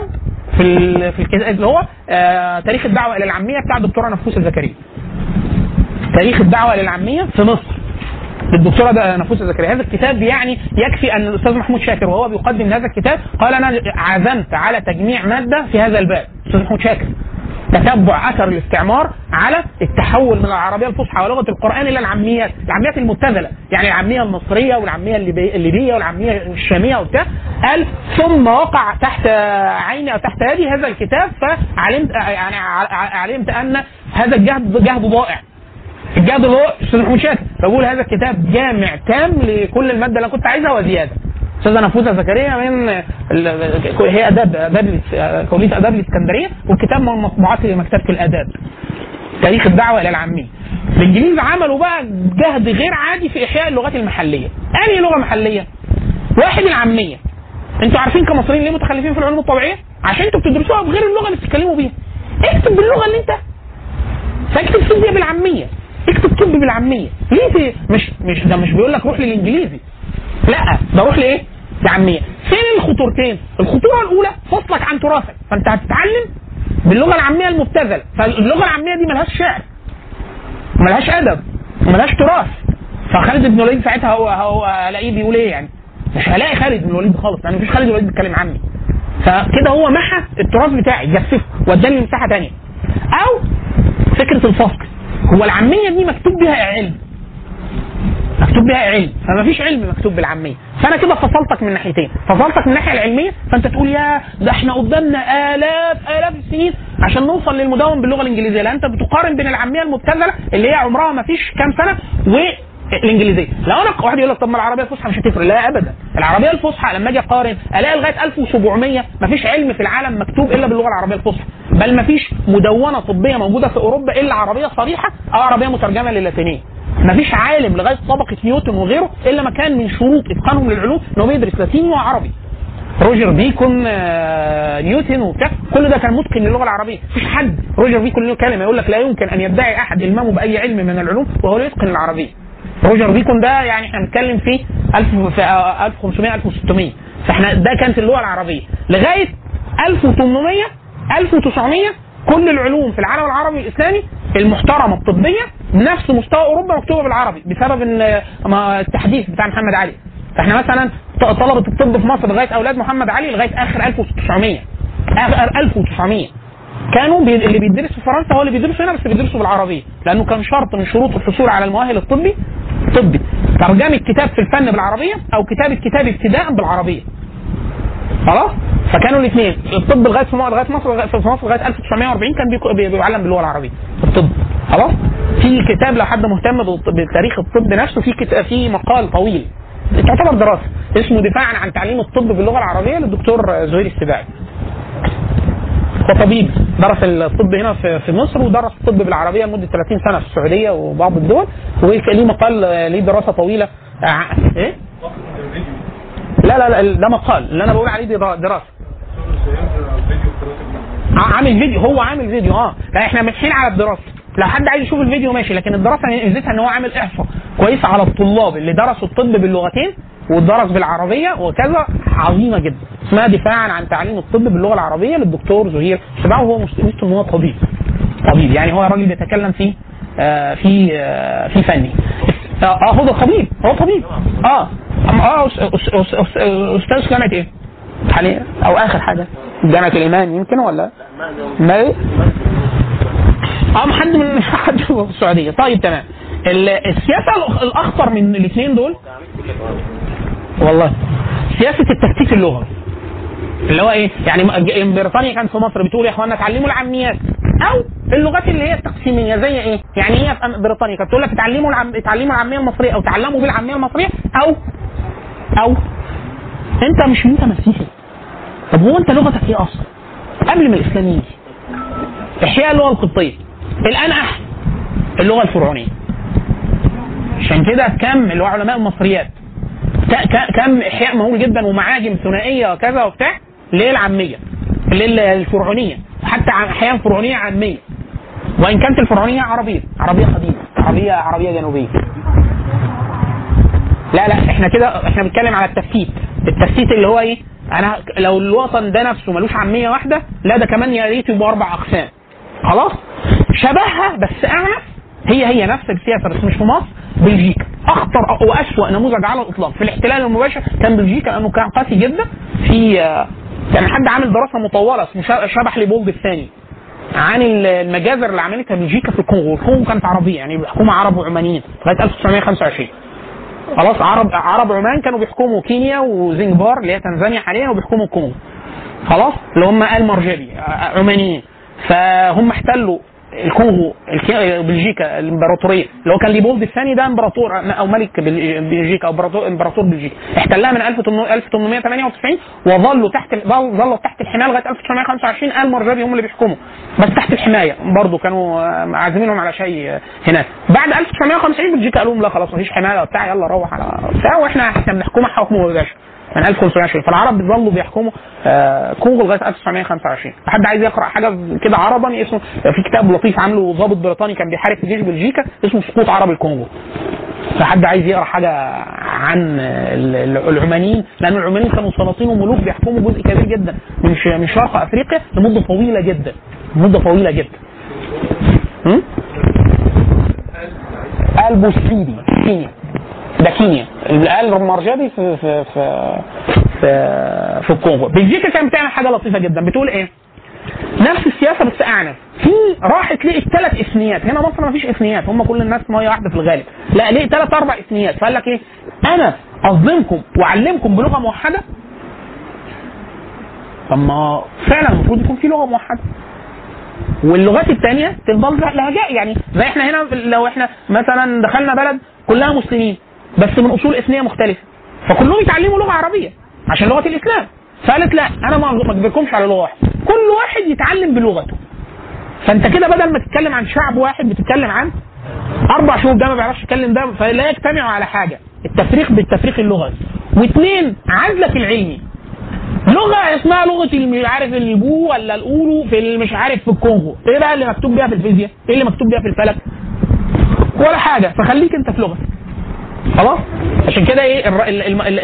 في في الكتاب اللي هو آه، تاريخ الدعوة إلى العامية بتاع الدكتورة نفوس الزكريا. تاريخ الدعوة إلى العامية في مصر. للدكتوره ده- نفوس الزكريا. هذا الكتاب يعني يكفي أن الأستاذ محمود شاكر وهو بيقدم هذا الكتاب قال أنا عزمت على تجميع مادة في هذا الباب. الاستاذ محمود شاكر. تتبع اثر الاستعمار على التحول من العربية الفصحى ولغة القرآن إلى العاميات، العاميات المبتذلة، يعني العامية المصرية والعامية الليبي- الليبية والعامية الشامية وبتاع، قال ثم وقع تحت عيني أو تحت يدي هذا الكتاب فعلمت يعني علمت أن هذا الجهد جهد ضائع. الجهد اللي هو أستاذ محمود شاكر فبقول هذا الكتاب جامع تام لكل المادة اللي أنا كنت عايزها وزيادة. أستاذة نفوسه زكريا من هي اداب آداب كليه آداب الإسكندرية والكتاب مطبوعات مكتبه الآداب. تاريخ الدعوة إلى العاميه الإنجليز عملوا بقى جهد غير عادي في إحياء اللغات المحلية. انهي لغة محلية؟ واحد العامية. أنتوا عارفين كمصريين ليه متخلفين في العلوم الطبيعية؟ عشان أنتوا بتدرسوها بغير اللغة اللي بتتكلموا بيها. اكتب باللغة اللي انت. فاكتب فيزياء بالعامية. اكتب طب بالعامية. ليه مش مش ده مش بيقول لك روح للإنجليزي. لا ده روح لإيه؟ لعاميه فين الخطورتين؟ الخطوره الاولى فصلك عن تراثك. فانت هتتعلم باللغة العاميه المبتذله فاللغة العاميه دي ملهاش شعر. ملهاش ادب. وملهاش تراث. فخالد بن الوليد ساعتها هو هو الاقيه بيقول إيه يعني؟ مش هلاقي خالد بن الوليد خالص لأن مفيش خالد بن الوليد بيتكلم عامي. فكده هو محى التراث بتاعي جففه واداني مساحة ثانية أو فكرة الفصل. هو العامية دي مكتوب بها علم. مكتوب بها علم فما فيش علم مكتوب بالعامية. فأنا كده فصلتك من ناحيتين. فصلتك من الناحية العلمية فأنت تقول يا ده إحنا قدامنا آلاف آلاف السنين عشان نوصل للمدون باللغة الإنجليزية. لأن أنت بتقارن بين العامية المبتذلة اللي هي عمرها ما فيش كام سنة والإنجليزية. لو أنا واحد يقول لك طب ما العربية الفصحى مش هتفرق؟ لا ابدا. العربية الفصحى لما أجي أقارن ألاقي لغاية 1700 ما فيش علم في العالم مكتوب إلا باللغة العربية الفصحى. بل ما فيش مدونة طبية موجودة في أوروبا إلا عربية صريحة أو عربية مترجمة للاتينية. ما فيش عالم لغاية طبقة نيوتن وغيره إلا ما كان من شروط إتقانهم للعلوم إن هو بيدرس لاتيني وعربي. روجر بيكون آه، نيوتن وبتاع كل ده كان متقن للغة العربية. مفيش حد. روجر بيكون له كلمة يقول لك لا يمكن أن يدعي أحد المامه بأي علم من العلوم وهو لا يتقن العربية. روجر بيكون ده يعني إحنا بنتكلم في 1000 في آه، 1500 1600 فإحنا ده كانت اللغة العربية. لغاية 1800 1900 كل العلوم في العالم العربي الاسلامي المحترمة الطبية نفس مستوى أوروبا مكتوبة بالعربي بسبب إن التحديث بتاع محمد علي. فإحنا مثلا طلبة الطب في مصر لغاية أولاد محمد علي لغاية آخر 1900 آخر 1900 كانوا بي... اللي بيدرس في فرنسا هو اللي بيدرسوا هنا بس بيدرسوا بالعربية. لأنه كان شرط من شروط الحصول على المؤهل الطبي طبي. ترجمة كتاب في الفن بالعربية أو كتابة كتاب ابتداء بالعربية. خلاص؟ فكانوا الاثنين. الطب لغاية في لغاية مصر في مصر لغاية 1940 كان بيعلم باللغة العربية. الطب. خلاص؟ في كتاب لو حد مهتم بتاريخ الطب نفسه في كتاب في مقال طويل. تعتبر دراسة. اسمه دفاعا عن تعليم الطب باللغة العربية للدكتور زهير السباعي. هو طبيب. درس الطب هنا في مصر ودرس الطب بالعربية لمدة 30 سنة في السعودية وبعض الدول. وليه مقال ليه دراسة طويلة. إيه؟ لا لا لا ده مقال اللي أنا بقول عليه دراسة. عامل فيديو هو عامل فيديو آه. لا إحنا ماشيين على الدراسة. لو حد عايز يشوف الفيديو ماشي لكن الدراسة ميزتها إن هو عامل احصاء كويس على الطلاب اللي درسوا الطب باللغتين ودرس بالعربية وكذا عظيمة جدا. اسمها دفاعا عن تعليم الطب باللغة العربية للدكتور زهير. سباع وهو ميزته إن هو طبيب. طبيب يعني هو راجل بيتكلم في آه في آه في فني. آه آه، هو ده طبيب هو طبيب. آه آه أستاذ جامعه إيه؟ حاليا أو آخر حاجة. جامعه الإيمان يمكن ولا؟ ما؟ إيه؟ آه حد من (laughs) حد في السعودية. طيب تمام. ال- السياسة الأخطر من الاثنين دول؟ والله. سياسة التكتيك اللغوي اللي هو إيه؟ يعني بريطانيا كانت في مصر بتقول يا اخوانا اتعلموا العاميات. أو اللغات اللي هي التقسيمية زي إيه؟ يعني إيه في بريطانيا. كانت تقول لك اتعلموا العم... اتعلموا العامية المصرية أو تعلموا بالعامية المصرية أو أو أنت مش انت مسيحي. طب هو أنت لغتك إيه أصلا؟ قبل ما الإسلام يجي. إحياء اللغة القبطية. الآن احيا اللغة الفرعونية. عشان كده كم اللي هو علماء المصريات كم إحياء مهول جدا ومعاجم ثنائية وكذا وبتاع للعامية. للفرعونية. حتى أحيانا فرعونية عاميه وإن كانت الفرعونية عربية. عربية قديمة. عربيه عربية جنوبية. لا لا إحنا كده إحنا بنتكلم على التفتيت. التفتيت اللي هو إيه؟ أنا لو الوطن ده نفسه ملوش عامية واحدة لا ده كمان يا ريت يبقوا أربع أقسام. خلاص؟ شبهها بس أعنف. هي هي نفس السياسة بس مش في مصر بلجيكا. أخطر واسوأ نموذج على الإطلاق. في الاحتلال المباشر كان بلجيكا لأنه كان قاسي جدا. في آه، كان حد عامل دراسة مطولة اسمه شبح ليبولد الثاني عن ال- المجازر اللي عملتها بلجيكا في الكونغو، الكونغو كانت عربية يعني بيحكمها عرب وعمانيين لغاية 1925 خلاص عرب عرب عمان كانوا بيحكموا كينيا وزنجبار اللي هي تنزانيا حاليا وبيحكموا الكونغو. خلاص اللي هم آل مرجبي ع- عمانيين. فهم احتلوا الكونغو بلجيكا الامبراطورية. اللي هو كان ليبولد الثاني ده امبراطور أو ملك بل- بلجيكا أو امبراطور بلجيكا. احتلها من 1898 وظلوا تحت ظلوا تحت الحماية لغاية 1925 آل مرجبي هم اللي بيحكموا. بس تحت الحماية. برضه كانوا آه، عازمينهم على شيء آه، هناك. بعد 1950 بلجيكا قالوا لهم لا خلاص مفيش حماية بتاع يلا روح على بتاع وإحنا إحنا بنحكمها حكم مباشر من 1520 فالعرب ظلوا بيحكموا آه، كونغو لغاية 1925 حد عايز يقرأ حاجة كده عربا اسمه في كتاب لطيف عامله ضابط بريطاني كان بيحارب في جيش بلجيكا اسمه سقوط عرب الكونغو. فحد عايز يقرأ حاجة عن ال- ال- العمانيين لأن العمانيين كانوا سلاطين وملوك بيحكموا جزء كبير جدا من من شرق أفريقيا لمدة طويلة جدا. مده طويلة جدا. م? البوسيدي ده كينيا المرجبي في في في في, في الكونغو. بلجيكا كانت بتعمل حاجة لطيفة جدا. بتقول إيه؟ نفس السياسة بس أعنف. في راحت لقيت ثلاث إثنيات. هنا مصر ما فيش إثنيات. هم كل الناس ميه واحدة في الغالب. لا لقيت ثلاث أربع إثنيات. فقال لك إيه؟ أنا أظلمكم وأعلمكم بلغة موحدة. طب ما فعلا المفروض يكون في لغة موحدة. واللغات الثانية تفضل لهجاء يعني زي إحنا هنا لو إحنا مثلا دخلنا بلد كلها مسلمين. بس من أصول إثنية مختلفة. فكلهم يتعلموا لغة عربية عشان لغة الإسلام. فقالت لا أنا ما أجبركمش على لغة واحدة. كل واحد يتعلم بلغته. فأنت كده بدل ما تتكلم عن شعب واحد بتتكلم عن أربع شعوب ده ما بيعرفش يتكلم ده فلا يجتمعوا على حاجة. التفريق بالتفريق اللغوي واثنين عزلك العلمي. لغة اسمها لغة مش عارف البو ولا الأولو في مش عارف في الكونغو. إيه بقى اللي مكتوب بيها في الفيزياء؟ إيه اللي مكتوب بيها في الفلك؟ ولا حاجة. فخليك أنت في لغتك. خلاص؟ عشان كده إيه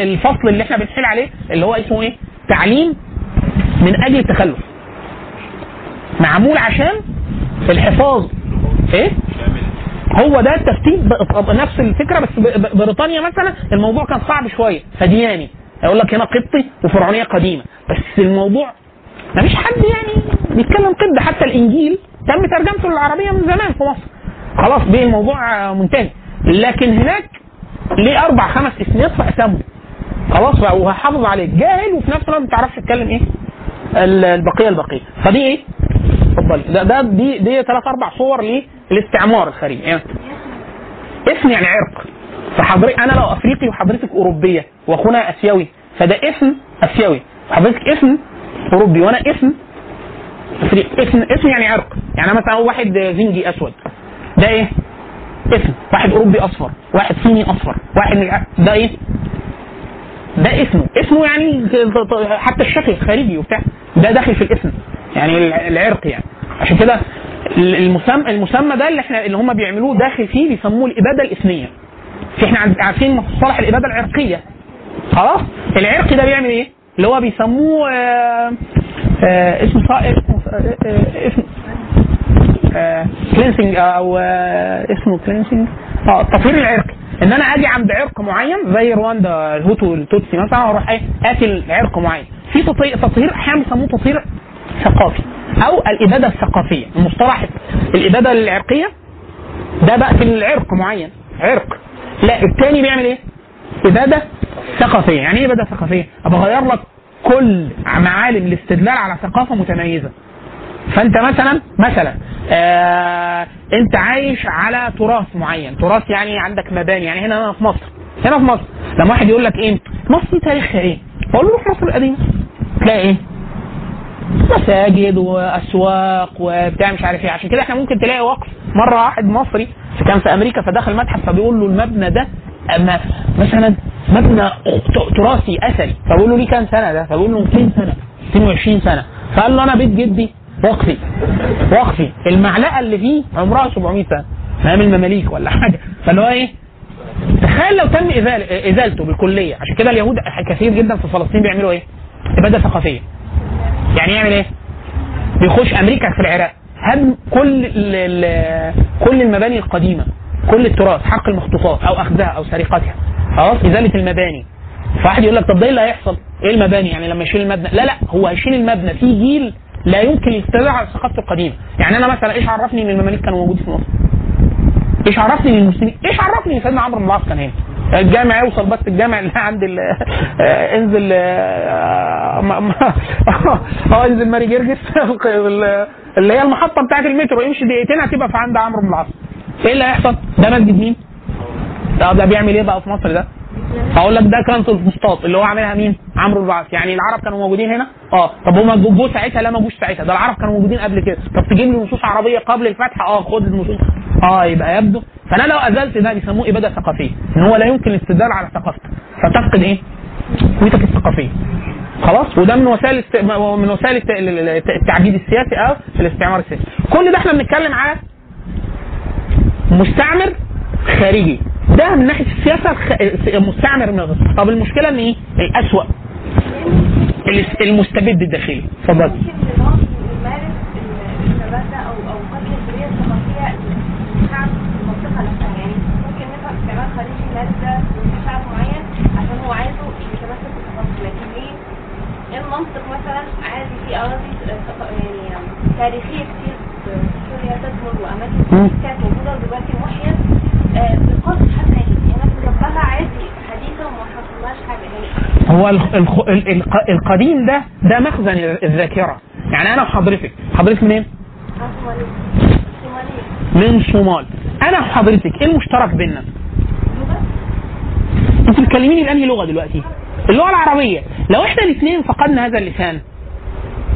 الفصل اللي إحنا بنحيل عليه اللي هو اسمه إيه؟ تعليم من أجل التخلف. معمول عشان الحفاظ. إيه؟ هو ده التفتيت ب- ب- نفس الفكرة بس بريطانيا مثلا الموضوع كان صعب شوية. فدياني. يقول لك هنا قبطي وفرعونية قديمة. بس الموضوع ما فيش حد يعني بيتكلم قبط حتى الإنجيل تم ترجمته للعربية من زمان في مصر. خلاص بيه الموضوع منتهي. لكن هناك ليه أربع خمس اسميات فاسامهم خلاص بقى وهحافظ عليك. جاهل وفي نفس الوقت ما تعرفش تتكلم إيه؟ ال- البقية البقية. فدي إيه؟ اتفضلي. ده, ده دي دي ثلاث أربع صور للاستعمار الخارجي يعني اسم يعني عرق. فحضرتك أنا لو أفريقي وحضرتك أوروبية وأخونا آسيوي فده اسم آسيوي. حضرتك اسم أوروبي وأنا اسم اسم اسم يعني عرق. يعني مثلا واحد زنجي أسود. ده إيه؟ اسم. واحد أوروبي أصفر واحد صيني أصفر واحد ده إيه؟ ده اسمه. اسمه يعني حتى الشكل الخارجي وبتاع. ده داخل في الاسم. يعني الع- العرق يعني. عشان كده المسمى المسمى ده اللي إحنا اللي هم بيعملوه داخل فيه بيسموه الإبادة الإثنية في إحنا عارفين مصطلح الإبادة العرقية. خلاص؟ العرق ده بيعمل إيه؟ اللي هو بيسموه آه آه اسمه آه آه اسمه cleansing أو آه اسمه cleansing آه التطهير العرقي إن أنا آجي عند عرق معين زي رواندا الهوتو التوتسي مثلا وأروح إيه قاتل عرق معين. في تطهير أحيانا بيسموه تطهير ثقافي أو الإبادة الثقافية. المصطلح الإبادة العرقية ده بقتل العرق معين عرق. لا الثاني بيعمل إيه؟ إبادة ثقافية. يعني إيه إبادة ثقافية؟ ابقى أغير لك كل معالم الاستدلال على ثقافة متميزة. فانت مثلا مثلا آه انت عايش على تراث معين. تراث يعني عندك مباني يعني هنا في مصر. هنا في مصر. لما واحد يقول لك إيه مصر تاريخها إيه؟ أقول له مصر القديمة. تلاقي إيه؟ مساجد وأسواق وبتاع مش عارف إيه. عشان كده إحنا ممكن تلاقي وقف. مرة واحد مصري كان في أمريكا فدخل متحف فبيقول له المبنى ده أما مثلا مبنى تراثي أثري. فبيقول له ليه كام سنة ده؟ فبيقول له 200 سنة 22 سنة. فقال له أنا بيت جدي وقفي وقفي المعلقة اللي فيه عمرها 700 سنة. أيام المماليك ولا حاجة. فاللي هو إيه؟ تخيل لو تم إزالته بالكلية. عشان كده اليهود كثير جدا في فلسطين بيعملوا إيه؟ إبادة ثقافية. يعني يعمل إيه؟ بيخش أمريكا في العراق. هدم كل كل المباني القديمة. كل التراث حق المخطوطات أو أخذها أو سرقتها. خلاص؟ إزالة المباني. فواحد يقول لك طب ده إيه اللي هيحصل؟ إيه المباني؟ يعني لما يشيل المبنى؟ لا لا. هو هيشيل المبنى. في جيل لا يمكن يستدعى على القديمة، يعني أنا مثلا إيش عرفني إن المماليك كانوا موجودين في مصر؟ إيش عرفني إن المسلمين؟ إيش عرفني إن سيدنا عمرو بن العاص كان هنا؟ الجامع يوصل بس الجامع اللي عند ال آه، انزل آه، (laughs) آه انزل ماري جرجس (laughs) اللي هي المحطة بتاعت المترو امشي دقيقتين هتبقى في عند عمرو بن العاص. إيه اللي هيحصل؟ ده مسجد مين؟ ده بيعمل إيه بقى في مصر ده؟ هقول لك ده كان في الفسطاط اللي هو عاملها مين؟ عمرو بن يعني العرب كانوا موجودين هنا؟ آه. طب هم جوه ساعتها؟ لا ما جوش ساعتها. ده العرب كانوا موجودين قبل كده. طب تجيب لي نصوص عربية قبل الفتح؟ آه خد النصوص. آه يبقى يبدو. فأنا لو أزلت ده بيسموه إبادة ثقافية. إن هو لا يمكن الاستدلال على ثقافتك فتفقد إيه؟ هويتك الثقافية. خلاص؟ وده من وسائل است... من وسائل الت- التعبيد السياسي أو الاستعمار السياسي. كل ده إحنا بنتكلم على مستعمر خارجي. ده من ناحية السياسة الخ... المستعمر من الغرب طب المشكلة إن إيه؟ الأسوأ. الاس- المستبد الداخلي. اتفضل. المنطق مثلا؟ عادي في أراضي آه، يعني تاريخية كتير في سوريا تدمر وأماكن كانت موجودة ودلوقتي محيت آه، بالقصد حتى يعني الناس جنبها عادي حديثه وما حصلهاش حاجة. هو الخ- القديم ده ده مخزن الذاكرة. يعني أنا وحضرتك حضرتك منين؟ من صومال أنا وحضرتك إيه المشترك بيننا؟ لغة؟ انت بتكلميني بأنهي لغة دلوقتي؟ اللغة العربية. لو إحنا الاثنين فقدنا هذا اللسان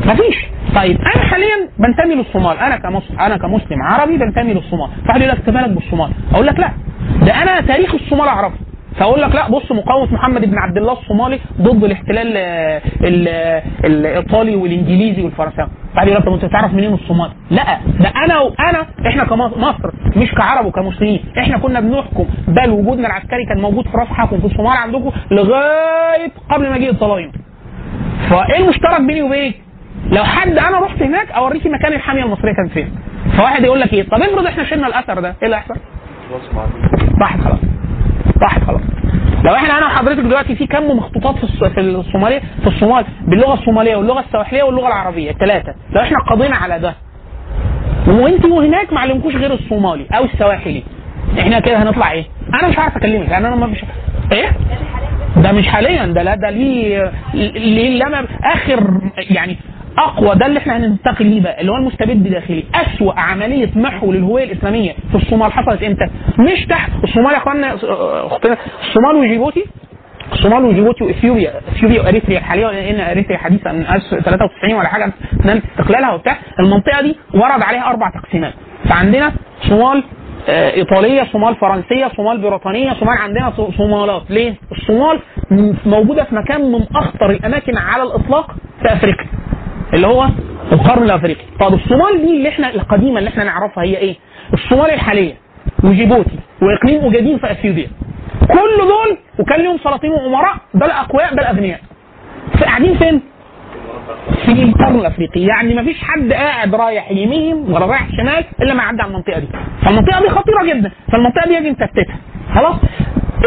مفيش. طيب أنا حاليا بنتمي للصومال. أنا كمسلم أنا كمسلم عربي بنتمي للصومال. فواحد يقول لك أنت مالك بالصومال؟ أقول لك لا. ده أنا تاريخ الصومال اعرفه فأقول لك لا بص مقاومة محمد بن عبد الله الصومالي ضد الاحتلال آه، آه، الإيطالي والإنجليزي والفرنساوي. بعد يقول طب أنت تعرف منين الصومال؟ لا ده أنا وأنا إحنا كمصر مش كعرب وكمسلمين. إحنا كنا بنحكم بل وجودنا العسكري كان موجود في راس حكم في الصومال عندكم لغاية قبل مجيء الطلاينه فإيه المشترك بيني وبينك؟ لو حد أنا رحت هناك أوريكي مكان الحامية المصرية كان فين. فواحد يقول لك إيه؟ طب افرض إحنا شلنا الأثر ده إيه اللي هيحصل؟ راحت خلاص. راحت خلاص لو إحنا أنا وحضرتك دلوقتي في كم مخطوطات في في الصوماليه في الصومال باللغة الصومالية واللغة السواحلية واللغة العربية الثلاثه لو إحنا قضينا على ده وانت وهناك ما علمكوش غير الصومالي أو السواحلي إحنا كده هنطلع إيه؟ أنا مش عارف أكلمك لأن أنا ما فيش إيه؟ ده مش حاليا ده لا ده ليه ليه لما آخر يعني أقوى ده اللي إحنا هننتقل ليه بقى اللي هو المستبد داخلي. أسوأ عملية محو للهوية الإسلامية في الصومال حصلت إمتى؟ مش تحت الصومال يا إخوانا أختنا الصومال وجيبوتي. الصومال وجيبوتي وإثيوبيا إثيوبيا وإريتريا. الحاليه لأن إريتريا حديثه من 1993 ولا حاجة نالت استقلالها وبتاع. المنطقة دي ورد عليها أربع تقسيمات. فعندنا صومال آه، إيطالية صومال فرنسية صومال بريطانية صومال عندنا صو- صومالات. ليه؟ الصومال موجودة في مكان من أخطر الأماكن على الإطلاق في أفريقيا. اللي هو القرن الأفريقي. طب الصومال دي اللي إحنا القديمة اللي إحنا نعرفها هي إيه؟ الصومال الحالية. وجيبوتي وإقليم اوجادين في أثيوبيا. كل دول وكان لهم سلاطين وأمراء بل أقوياء بل أغنياء. قاعدين فين؟ في القرن الأفريقي. يعني ما فيش حد قاعد رايح يمين ولا رايح شمال إلا ما يعدي على المنطقة دي. فالمنطقة دي خطيرة جدا. فالمنطقة دي يجب نثبتها خلاص؟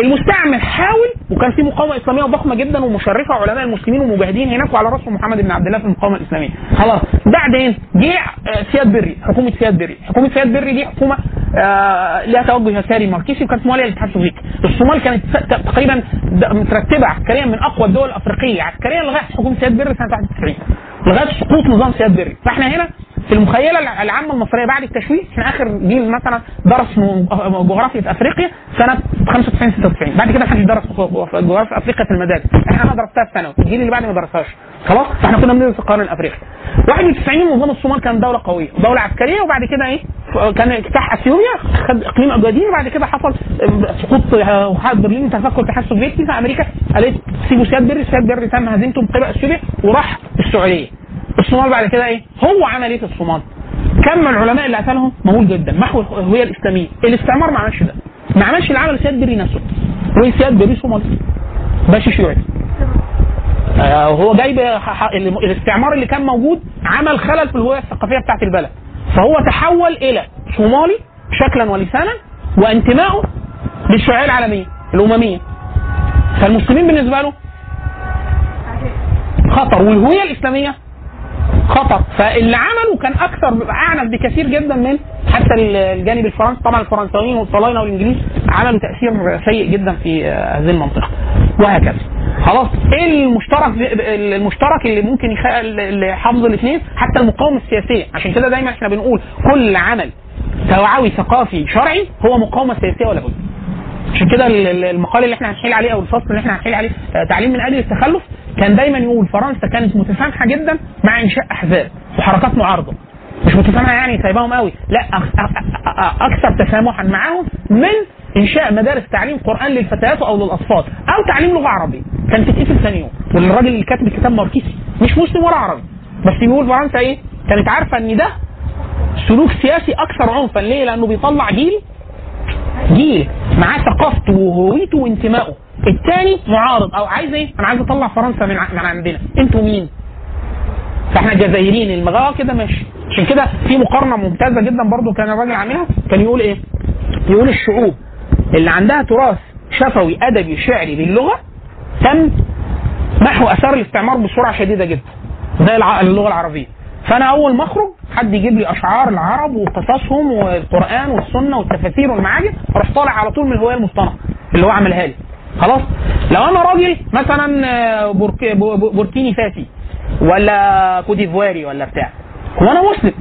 المستعمر حاول وكان في مقاومة إسلامية ضخمة جدا ومشرفة علماء المسلمين ومجاهدين هناك وعلى راسهم محمد بن عبد الله في المقاومة الإسلامية. خلاص. بعدين جه آه، سياد بري حكومة سياد بري. حكومة سياد بري دي حكومة آه، لها توجه يساري ماركسي وكانت مواليه للاتحاد السوفيتي. الصومال كانت تقريبا مترتبة عسكريا من أقوى الدول الأفريقية. عسكريا لغاية حكومة سياد بري سنة 91 لغاية سقوط نظام سياد بري. فإحنا هنا في المخيلة الع- العامة المصرية بعد التشويه إحنا آخر جيل مثلا درس جغرافيا أفريقيا سنة 95 96 بعد كده محدش درس جغرافيا أفريقيا في المدارس. إحنا أنا درستها في ثانوي. الجيل اللي بعدي ما درسهاش. خلاص؟ فاحنا كنا بندرس القرن الأفريقي. 91 نظام الصومال كان دولة قوية دولة عسكرية وبعد كده إيه؟ كان اجتاح أثيوبيا خد إقليم اجادين وبعد كده حصل آه، سقوط آه، وحائط برلين تفكك الاتحاد السوفيتي فامريكا قالت سيبوا سياد بري سياد بري تم هزيمته من قبل اثيوبيا وراح السعودية. الصومال بعد كده إيه؟ هو عمل إيه في الصومال. كم العلماء اللي قتلهم؟ مهول جدا. محو الهويه الاسلاميه الاستعمار ما عملش ده. ما عملش اللي سياد بري نفسه. وسياد بري صومالي باشا شيوعي. آه، جايب ح- ح- ال- الاستعمار اللي كان موجود عمل خلل في الهوية الثقافية بتاعت البلد. فهو تحول إلى صومالي شكلا ولسانا وانتمائه للشيوعيه العالمية الأممية. فالمسلمين بالنسبة له خطر. والهوية الإسلامية خطر. فاللي عمله كان أكثر اعنف بكثير جدا من حتى الجانب الفرنسي. طبعا الفرنساويين والصهاينه والإنجليز عملوا تأثير سيء جدا في آه، هذه المنطقة. وهكذا. خلاص. إيه المشترك المشترك اللي ممكن حافظ الاثنين؟ حتى المقاومة السياسية. عشان كده دايما إحنا بنقول كل عمل توعوي ثقافي شرعي هو مقاومة سياسية ولا بد. عشان كده ال- ال- المقال اللي إحنا هنحيل عليه أو الفصل اللي إحنا هنحيل عليه آه، تعليم من أجل التخلف كان دايما يقول فرنسا كانت متسامحة جدا مع إنشاء أحزاب وحركات معارضة. مش متسامحة يعني سايباهم قوي. لا أكثر تسامحا معاهم من إنشاء مدارس تعليم قرآن للفتيات أو للأطفال أو تعليم لغة عربيه كانت تتقفل ثاني يوم. والراجل اللي كاتب الكتاب ماركسي. مش مسلم ولا عربي. بس بيقول فرنسا إيه؟ كانت عارفة إن ده سلوك سياسي أكثر عنفا. ليه؟ لأنه بيطلع جيل جيل معاه ثقافته وهويته وانتمائه. الثاني معارض. أو عايز إيه؟ أنا عايز أطلع فرنسا من من عندنا. أنتوا مين؟ فإحنا الجزائريين المغاوة كده ماشي. عشان كده في مقارنة ممتازة جدا برضو كان الراجل عاملها. كان يقول إيه؟ يقول الشعوب اللي عندها تراث شفوي أدبي شعري باللغة تم محو آثار الاستعمار بسرعة شديدة جدا. زي اللغة العربية. فانا اول ما اخرج حد يجيب لي اشعار العرب وقصصهم والقرآن والسنة والتفاسير والمعاجم أروح طالع على طول من الهويه المصطنعة اللي هو عملها لي. خلاص؟ لو أنا راجل مثلا آه، بورك- بو- بو- بوركيني فاسي ولا كوديفواري ولا بتاع وأنا مسلم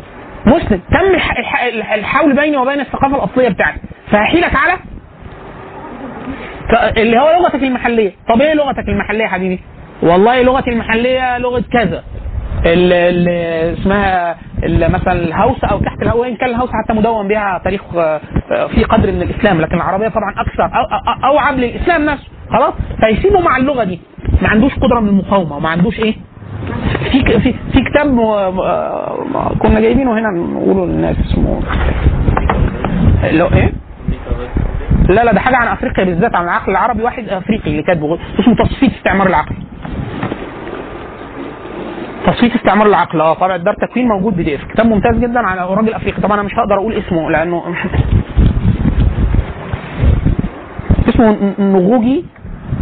مسلم تم الح- الح- الحول بيني وبين الثقافة الأصلية بتاعتي. فهحيلك على اللي هو لغتك المحلية. طب إيه لغتك المحلية يا حبيبي؟ والله لغتي المحلية لغة كذا. ال- ال- اسمها ال- مثلا الهوسة أو تحت الهوسة وإن كان الهوسة حتى مدون بها تاريخ آه، آه، في قدر من الإسلام لكن العربية طبعا أكثر اوعب للاسلام نفسه خلاص؟ فيسيبه مع اللغة دي. ما عندوش قدرة من المقاومة وما عندوش إيه؟ في في في كتاب آه، كنا جايبينه هنا نقوله للناس اسمه لو إيه؟ لا لا ده حاجة عن أفريقيا بالذات عن العقل العربي واحد أفريقي اللي كاتبه اسمه تصفيه استعمار العقل. تصفيه استعمار العقل. آه طبعا دار تكوين موجود PDF كتاب ممتاز جدا عن راجل افريقي طبعا أنا مش هقدر أقول اسمه لأنه اسمه نغوجي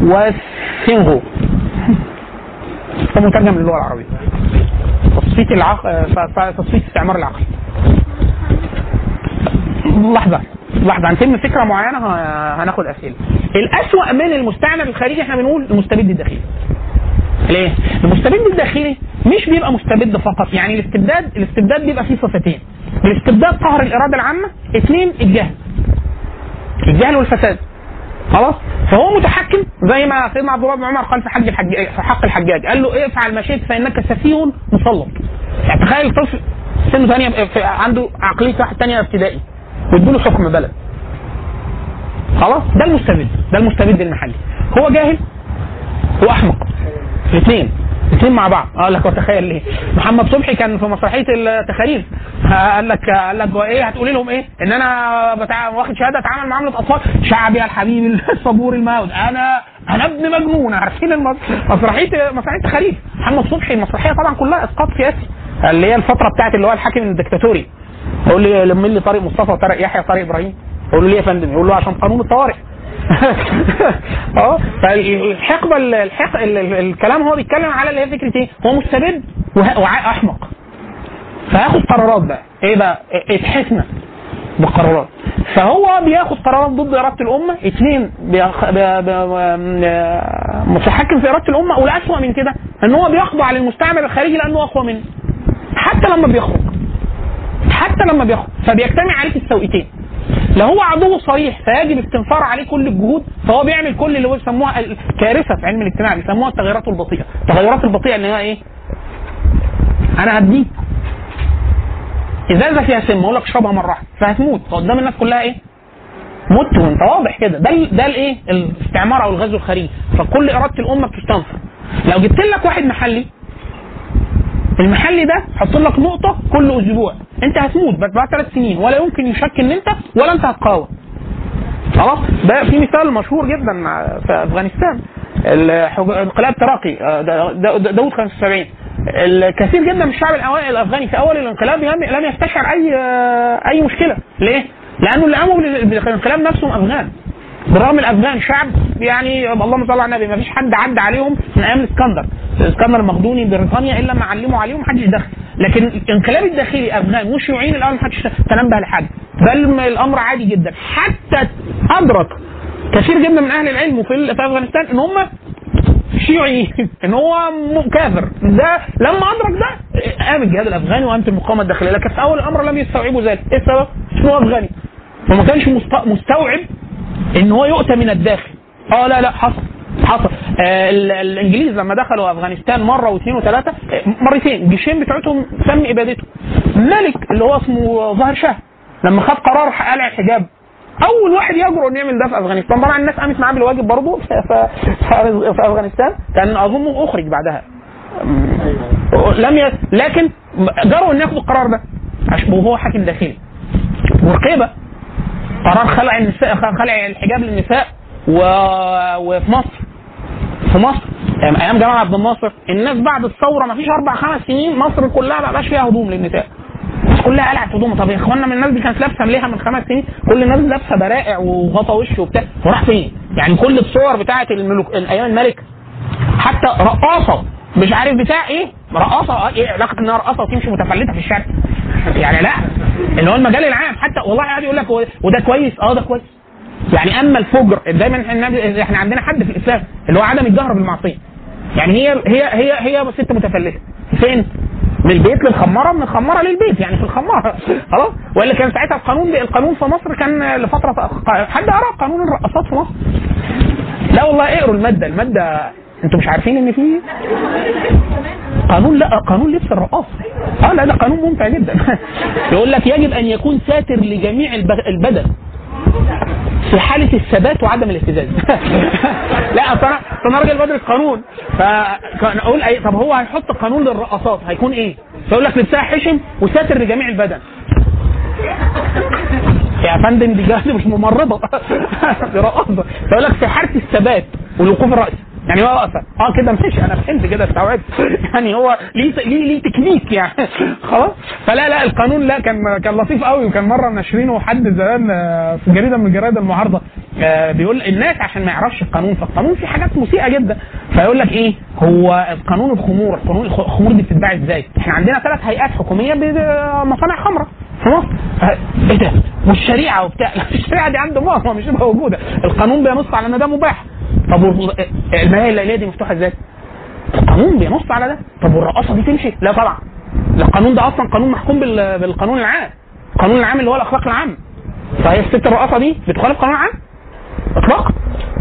واثيونغو ده مترجم للغه العربية. تصفيه العقل تصفيه استعمار العقل. لحظة لحظة. هنتم فكرة معينة هناخد أسئلة. الأسوأ من المستعمر الخارجي إحنا بنقول المستبد الداخلي. ليه؟ المستبد الداخلي مش بيبقى مستبد فقط. يعني الاستبداد الاستبداد بيبقى فيه صفتين. الاستبداد قهر الإرادة العامة اثنين الجهل. الجهل والفساد. خلاص؟ فهو متحكم زي ما سيدنا عبد الله بن عمر قال في حج الحجاج في حق الحجاج. قال له افعل ما شئت فإنك سفيه مسلط. يعني تخيل طفل سنه ثانية عنده عقلية واحد ثانية ابتدائي وادوا حكم بلد. خلاص؟ ده المستبد ده المستبد المحلي. هو جاهل وأحمق. الاثنين. الاثنين مع بعض. قال لك وتخيل ليه. محمد صبحي كان في مسرحية التخاريف. قال لك قال لك إيه هتقولي لهم إيه؟ إن أنا بتاع واخد شهادة اتعامل معاملة أطفال. شعبي الحبيب الصبور الموت. أنا أنا ابن مجنون. عارفين مسرحية مسرحية التخاريف. محمد صبحي المسرحية طبعا كلها إسقاط سياسي. اللي هي الفترة بتاعت اللي هو الحاكم الدكتاتوري. يقول لي لم لي طارق مصطفى وطارق يحيى وطارق إبراهيم. يقول له ليه يا فندم؟ يقول له عشان قانون الطوارئ. (laughs) آه؟ فالحقبه ال- الحق ال- ال- الكلام هو بيتكلم على اللي هي فكرة إيه؟ هو مستبد وأحمق. فياخد قرارات بقى. إيه بقى؟ اتحسنا بالقرارات. فهو بياخد قرارات ضد إرادة الأمة. اثنين. متحكم في إرادة الأمة والاسوأ من كده؟ إن هو بيخضع للمستعمر الخارجي لأنه أقوى منه. حتى لما بيخرج. حتى لما بيخرج. فبيجتمع عليه السوئتين لو هو عدو صريح فيجب استنفار عليه كل الجهود فهو بيعمل كل اللي بيسموها الكارثة في علم الاجتماع بيسموها التغيرات البطيئة. التغيرات البطيئة اللي هي إيه؟ أنا هديك إزازة فيها سم أقول لك اشربها مرة واحدة فهتموت. فقدام الناس كلها إيه؟ مت وانت واضح كده. ده ده الايه الاستعمار أو الغزو الخارجي. فكل إرادة الأمة بتستنفر. لو جبت لك واحد محلي المحلي ده حط لك نقطة كل أسبوع. أنت هتموت بعد ثلاث سنين. ولا يمكن يشك إن أنت ولا أنت هتقاوم. خلاص؟ ده في مثال مشهور جدا في أفغانستان. انقلاب تراقي آه، دا- دا- دا- داود 75 الكثير جدا من الشعب الأفغاني في أول الانقلاب لم يستشعر اي آه، أي مشكلة. ليه؟ لأنه اللي قاموا بال- بالانقلاب نفسهم أفغان. بالرغم الافغان شعب يعني اللهم صل على النبي ما فيش حد عدى عليهم من أيام الاسكندر الاسكندر المقدوني بريطانيا إلا ما علموا عليهم محدش دخل. لكن الانقلاب الداخلي افغان والشيوعيين الأول محدش تنبه لحد. بل الأمر عادي جدا. حتى أدرك كثير جدا من أهل العلم في أفغانستان إن هم شيوعيين إن هو كافر. ده لما أدرك ده قام الجهاد الأفغاني وقامت المقاومة الداخلية لكن في أول الأمر لم يستوعبوا ذلك. إيه السبب؟ هو أفغاني. فما كانش مست- مستوعب إن هو يؤتى من الداخل. آه لا لا حصل حصل. آه ال- الإنجليز لما دخلوا أفغانستان مرة واثنين وثلاثة آه، مرتين. الجيشين بتوعتهم تم ابادته الملك اللي هو اسمه ظاهر شاه لما خد قرار قلع الحجاب. أول واحد يجرؤ إنه يعمل ده في أفغانستان. طبعا الناس قامت معاه بالواجب برضه في, أفغانستان. كان أظنه أخرج بعدها. لم. لكن جرؤوا ان ياخدوا القرار ده. وهو حاكم داخلي. ورقيبة. قرار خلع النساء خلع الحجاب للنساء و... وفي مصر. في مصر أيام جمال عبد الناصر الناس بعد الثورة ما فيش أربع خمس سنين مصر كلها ما بقاش فيها هدوم للنساء. الناس كلها قلعت هدوم. طب يا إخوانا من الناس دي كانت لابسة مليحة من خمس سنين كل الناس لابسة برائع وغطا وش وبتاع. وراح فين؟ يعني كل الصور بتاعت الملوك أيام الملك حتى رقاصة مش عارف بتاع إيه رقاصة إيه علاقة إنها رقاصة وتمشي متفلتة في الشارع. يعني لا. اللي هو المجال العام. حتى والله قاعد يقول لك وده كويس. آه ده كويس. يعني أما الفجر دايما إحنا إحنا عندنا حد في الإسلام اللي هو عدم الجهر بالمعصية. يعني هي هي هي هي ست متفلته فين؟ من البيت للخمارة من الخمارة للبيت. يعني في الخمارة. (laughs) خلاص؟ والا كان ساعتها القانون القانون في مصر كان لفتره حد قرأ قانون الرقصات في مصر؟ لا والله اقروا المادة. المادة أنتوا مش عارفين ان في قانون؟ لا قانون لبس الرقاص. آه لا ده قانون ممتع جدا. (laughs) يقول لك يجب أن يكون ساتر لجميع الب- البدن في حالة الثبات وعدم الاهتزاز. (laughs) لا أصل أنا راجل بدرس قانون. فكان أقول أي طب هو هيحط قانون للرقصات هيكون إيه؟ فيقول لك لبسها حشم وساتر لجميع البدن. يا فندم دي مش ممرضة. (laughs) دي رقاصة. فيقول لك في حالة الثبات والوقوف الراسي يعني هو آه كده ماشي أنا فهمت كده استوعبت. (laughs) يعني هو ليه ليه ليه تكنيك يعني. (laughs) خلاص. فلا لا القانون لا كان كان لطيف قوي. وكان مرة ناشرينه حد زمان آه، في جريدة من جرايد المعارضة آه، بيقول الناس عشان ما يعرفش القانون. فالقانون فيه حاجات مسيئة جدا. فيقول لك إيه؟ هو قانون الخمور. قانون الخ- الخمور دي بتتباع إزاي؟ إحنا عندنا ثلاث هيئات حكومية بمصانع خمرة. في مصر آه، إيه ده؟ والشريعة وبتاع. (laughs) الشريعة دي عند ماما مش موجودة. القانون بينص على إن ده مباح. طب الملاهي الليليه دي مفتوحة إزاي؟ القانون بينص على ده. طب والرقاصة دي تمشي؟ لا طبعا. القانون ده أصلا قانون محكوم بال- بالقانون العام. القانون العام اللي هو الأخلاق العامه فهي الست الرقاصة دي بتخالف القانون العام؟ اطلاقا.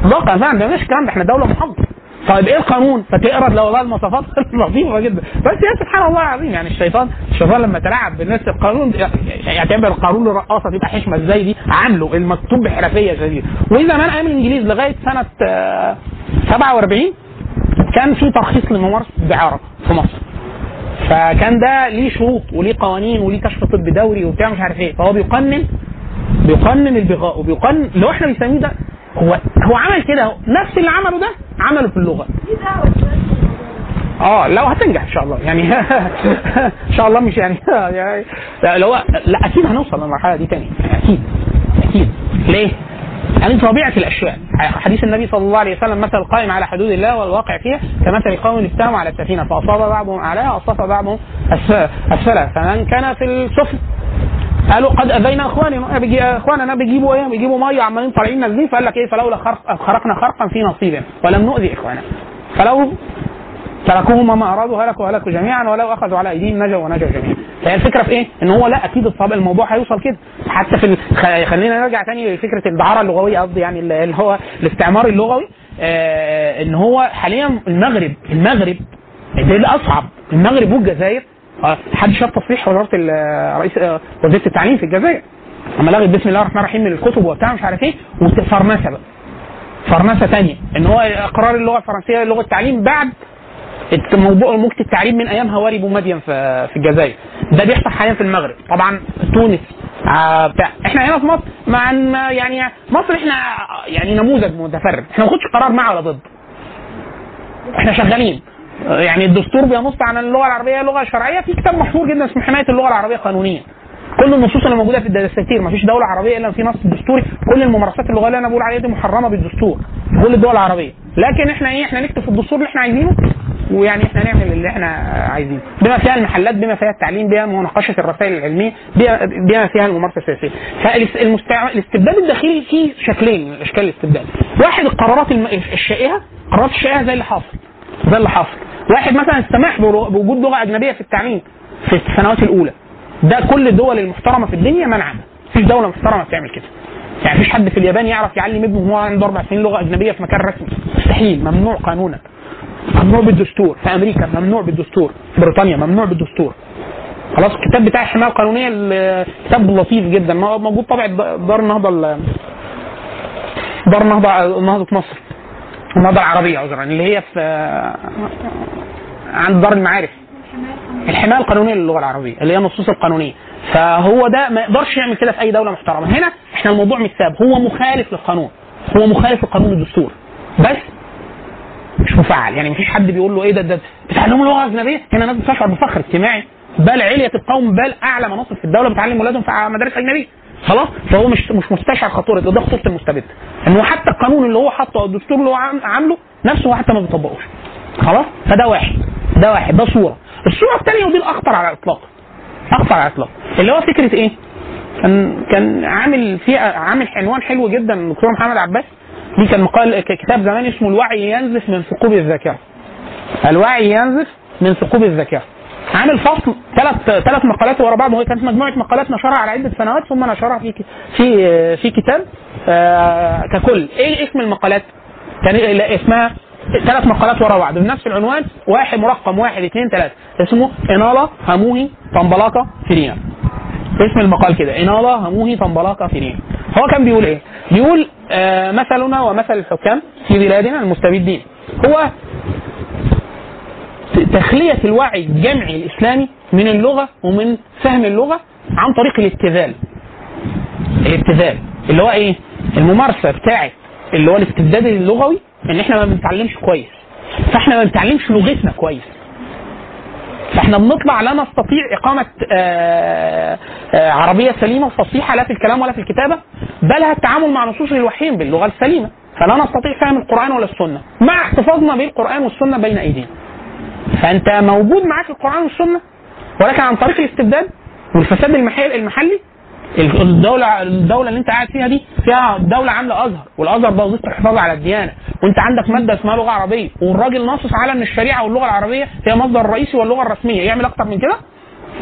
اطلاقا. ما عندناش الكلام ده إحنا دولة محافظة. طيب إيه القانون؟ فتقرأ لو والله المواصفات (laughs) لطيفه جدا. بس يا سبحان الله العظيم يعني الشيطان الشيطان لما تلاعب بالناس القانون يعتبر القانون الرقاصة تبقى حشمه إزاي دي؟ عامله المكتوب بحرفية شديده وزمان أيام الإنجليز لغاية سنة آه، 47 كان في ترخيص لممارسه الدعاره في مصر. فكان ده ليه شروط وليه قوانين وليه كشف طبي دوري وبتاع مش عارف إيه. فهو بيقنن بيقنن البغاء وبيقنن اللي هو إحنا بنسميه ده هو هو عمل كده نفس اللي عمله ده عمله في اللغة. آه لو هتنجح إن شاء الله. يعني (laughs) إن شاء الله مش يعني (laughs) يعني لا لو لا أكيد هنوصل للمرحلة دي تاني. أكيد. أكيد. ليه؟ يعني طبيعة الأشياء. حديث النبي صلى الله عليه وسلم مثل القائم على حدود الله والواقع فيها كمثل قوم استووا على السفينة فأصاب بعضهم اعلاها واصاب بعضهم اسفلها فمن كان في السفن قالوا قد أذينا إخواننا. إخواننا بيجيبوا إيه؟ بيجيبوا مية عمالين طالعين نازلين فقال لك إيه؟ فلولا خرق خرقنا خرقا في نصيبهم ولم نؤذي إخواننا. فلو تركوهم ما أرادوا هلكوا هلكوا جميعا ولو أخذوا على أيديهم نجوا ونجوا جميعا. فهي الفكرة في إيه؟ إن هو لا أكيد الطبع الموضوع هيوصل كده. حتى في خلينا نرجع تاني لفكرة الدعاره اللغوية قصدي يعني اللي هو الاستعمار اللغوي. آه إن هو حاليا المغرب المغرب ده الأصعب. المغرب والجزائر حد شاف تصريح وزارة ال- رئيس آه، وزاره التعليم في الجزائر. اما لغت بسم الله الرحمن الرحيم من الكتب وبتاع مش عارف إيه وفرنسه بقى. فرنسه تانية. إن هو اقرار اللغة الفرنسية لغة التعليم بعد موضوع موجة التعريب من أيام هواري بومدين في الجزائر. ده بيحصل حاليا في المغرب. طبعا تونس آه بتاع. إحنا هنا في مصر مع يعني مصر إحنا يعني نموذج متفرد. إحنا ما قرار مع ولا ضد. إحنا شغالين. آه، يعني الدستور بينص عن اللغة العربية لغة شرعية في كتاب مشهور جدا اسمه حماية اللغة العربية قانونيا. كل النصوص اللي موجودة في الدساتير ما فيش دولة عربية إلا في نص دستوري كل الممارسات اللغويه اللي أنا بقول عليها دي محرمة بالدستور في كل الدول العربية. لكن إحنا إيه؟ إحنا نكتب في الدستور اللي إحنا عايزينه ويعني إحنا نعمل اللي إحنا عايزينه. بما فيها المحلات بما فيها التعليم بما مناقشة الرسائل العلمية بما فيها الممارسة السياسية. فالاستبداد الداخلي فيه شكلين من اشكال الاستبداد. واحد القرارات الشائعة قرارات الشائعة زي اللي حاصل. زي اللي حاصل واحد مثلا برو- بوجود لغة أجنبية في التعليم في السنوات الأولى. ده كل الدول المحترمة في الدنيا منعها. مفيش دولة محترمة بتعمل كده. يعني مفيش حد في اليابان يعرف يعلم ابنه وهو عنده أربع سنين لغة أجنبية في مكان رسمي. مستحيل. ممنوع قانونا. ممنوع بالدستور. في أمريكا ممنوع بالدستور. في بريطانيا ممنوع بالدستور. خلاص الكتاب بتاع الحمايه القانونيه ال- كتاب لطيف جدا. مو- موجود طبع دار النهضه ال- دار النهضه نهضة مصر. النهضه العربيه عذرا اللي هي في عند دار المعارف. الحماية القانونية للغة العربية اللي هي النصوص القانونية. فهو ده ما يقدرش يعمل كده في أي دولة محترمة. هنا إحنا الموضوع متساب. هو مخالف للقانون. هو مخالف لقانون الدستور. بس مش مفعل. يعني مفيش حد بيقول له إيه ده ده بتعلموا لغة أجنبية؟ هنا ناس بتشعر بفخر اجتماعي. بل علية القوم بل أعلى مناصب في الدولة بتعلم ولادهم في مدارس أجنبية. خلاص؟ فهو مش مش مستشعر خطورة ده خطورة المستبد. إنه حتى القانون اللي هو حاطه أو الدستور اللي هو عام- عامله نفسه هو حتى ما بيطبقوش. خلاص؟ فده واحد. ده واحد. ده صورة. الصورة الثانية ودي الأخطر على الإطلاق. أخطر على الإطلاق. اللي هو فكرة إيه؟ كان كان عامل فيه عامل عنوان حلو جدا الدكتور محمد عباس. دي كان مقال كتاب زمان اسمه الوعي ينزف من ثقوب الذاكرة. الوعي ينزف من ثقوب الذاكرة. عامل فصل ثلاث ثلاث مقالات ورا بعض وهي كانت مجموعة مقالات نشرها على عدة سنوات ثم نشرها في في في كتاب آه، ككل. إيه اسم المقالات؟ كان لا، اسمها ثلاث مقالات ورا بعض. بنفس العنوان واحد مرقم واحد اثنين ثلاثة اسمه إنالة هموهي طنبلاقه فرينا اسم المقال كده إنالة هموهي طنبلاقه فرينا هو كان بيقول إيه؟ بيقول آه مثلنا ومثل الحكام في بلادنا المستبدين. هو تخلية الوعي الجمعي الإسلامي من اللغة ومن فهم اللغة عن طريق الابتذال. الابتذال. اللي هو إيه؟ الممارسة بتاعت اللي هو الاستبداد اللغوي إن إحنا ما بنتعلمش كويس. فإحنا ما بنتعلمش لغتنا كويس. فإحنا بنطلع لا نستطيع إقامة آه، آه، عربية سليمة وفصيحة لا في الكلام ولا في الكتابة بل التعامل مع نصوص الوحيين باللغة السليمة. فلا نستطيع فهم القرآن ولا السنة. مع احتفاظنا بالقرآن والسنة بين أيدينا. فأنت موجود معاك القرآن والسنة ولكن عن طريق الاستبداد والفساد المحلي الدولة الدولة اللي انت قاعد فيها دي فيها دولة عاملة أزهر والأزهر ده وظيفته الحفاظ على الديانة وانت عندك مادة اسمها لغة عربية والراجل ناصص على ان الشريعة واللغة العربية هي مصدر الرئيسي واللغة الرسمية يعمل أكتر من كده؟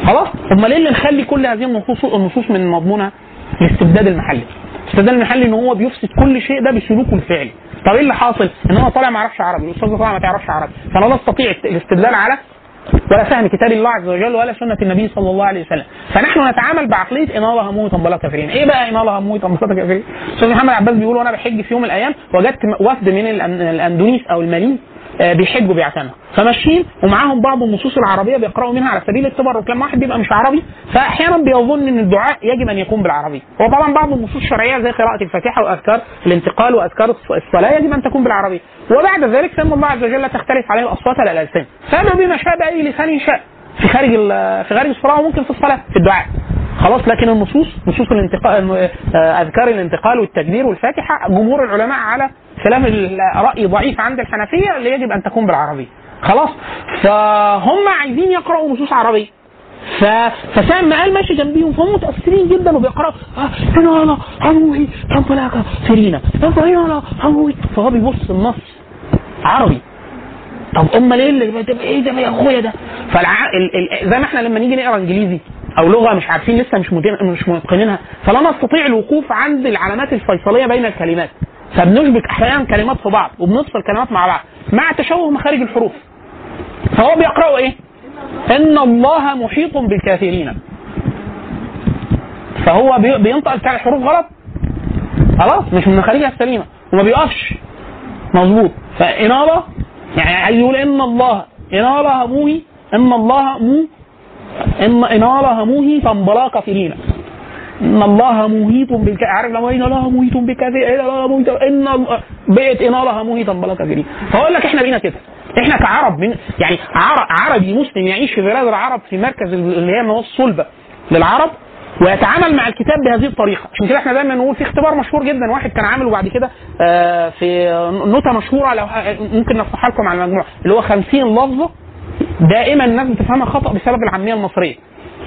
خلاص؟ امال ليه اللي نخلي كل هذه النصوص النصوص من مضمونها الاستبداد المحلي؟ الاستبداد المحلي إن هو بيفسد كل شيء ده بسلوكه الفعلي. طب إيه اللي حاصل؟ إن هو طالع ما يعرفش عربي، الأستاذ طالع ما تعرفش عربي، فانا لا استطيع الاستدلال على ولا فهم كتاب الله عز وجل ولا سنة النبي صلى الله عليه وسلم. فنحن نتعامل بعقلية إن الله هموي طنبله كافرين. إيه بقى إن الله هموي طنبله كافرين؟ أستاذ محمد عباس بيقول وأنا بحج في يوم من الأيام وجدت وفد من الأندونيس أو المالين آه، بيحجوا بيعتمروا فماشيين ومعاهم بعض النصوص العربية بيقرأوا منها على سبيل التبرك. لما واحد بيبقى مش عربي فأحيانا بيظن إن الدعاء يجب أن يكون بالعربيه هو طبعا بعض النصوص الشرعية زي قراءة الفاتحة وأذكار الانتقال وأذكار الص- الصلاة يجب أن تكون بالعربيه وبعد ذلك فان الله عز وجل تختلف عليه الأصوات ولا الالسان فيدعو بما شاء بأي لسان شاء في خارج في خارج الصلاة وممكن في الصلاة في الدعاء. خلاص لكن النصوص نصوص الانتقال آه، أذكار الانتقال والتكبير والفاتحة جمهور العلماء على خلاف الرأي ضعيف عند الحنفية اللي يجب أن تكون بالعربية. خلاص؟ فهم عايزين يقرأوا نصوص عربية. ف... فسام قال ماشي جنبيهم فهم متأثرين جدا وبيقرأوا. آه أنا لا هموي تنطلاقه سيرينا. أنا هموي فهو بيبص النص عربي. طب أمال إيه اللي إيه ده يا أخويا ده؟ فالع... ال... ال... زي ما إحنا لما نيجي نقرأ إنجليزي أو لغة مش عارفين لسه مش. مش متقنينها فلا نستطيع الوقوف عند العلامات الفيصلية بين الكلمات. فبنشبك أحيانا كلمات في بعض وبنفصل كلمات مع بعض مع تشوه مخارج الحروف. فهو بيقرأوا إيه؟ إن الله محيط بالكافرين. فهو بي... بينطق بتاع الحروف غلط؟ خلاص مش من مخارجها السليمة. وما بيقفش. مظبوط. فإنارة يعني عايز يقول إن الله إنال هموه إن الله مو إن إنال هموه فانبلا كافرين إن الله مهيط بالك عارف لما إن الله مهيط بكثير إن الله مهيط الله- بقت إن الله مهيط بلا كافرين فأقول لك إحنا بقينا كده. إحنا كعرب من يعني عرب عربي مسلم يعيش في بلاد العرب في مركز اللي هي مواد الصلبة للعرب ويتعامل مع الكتاب بهذه الطريقة. عشان كده إحنا دايما نقول في اختبار مشهور جدا واحد كان عامله بعد كده آه، في نوتة مشهورة لو ممكن نفتحها لكم على المجموعة اللي هو 50 لفظة دائما الناس بتفهمها خطأ بسبب العامية المصرية.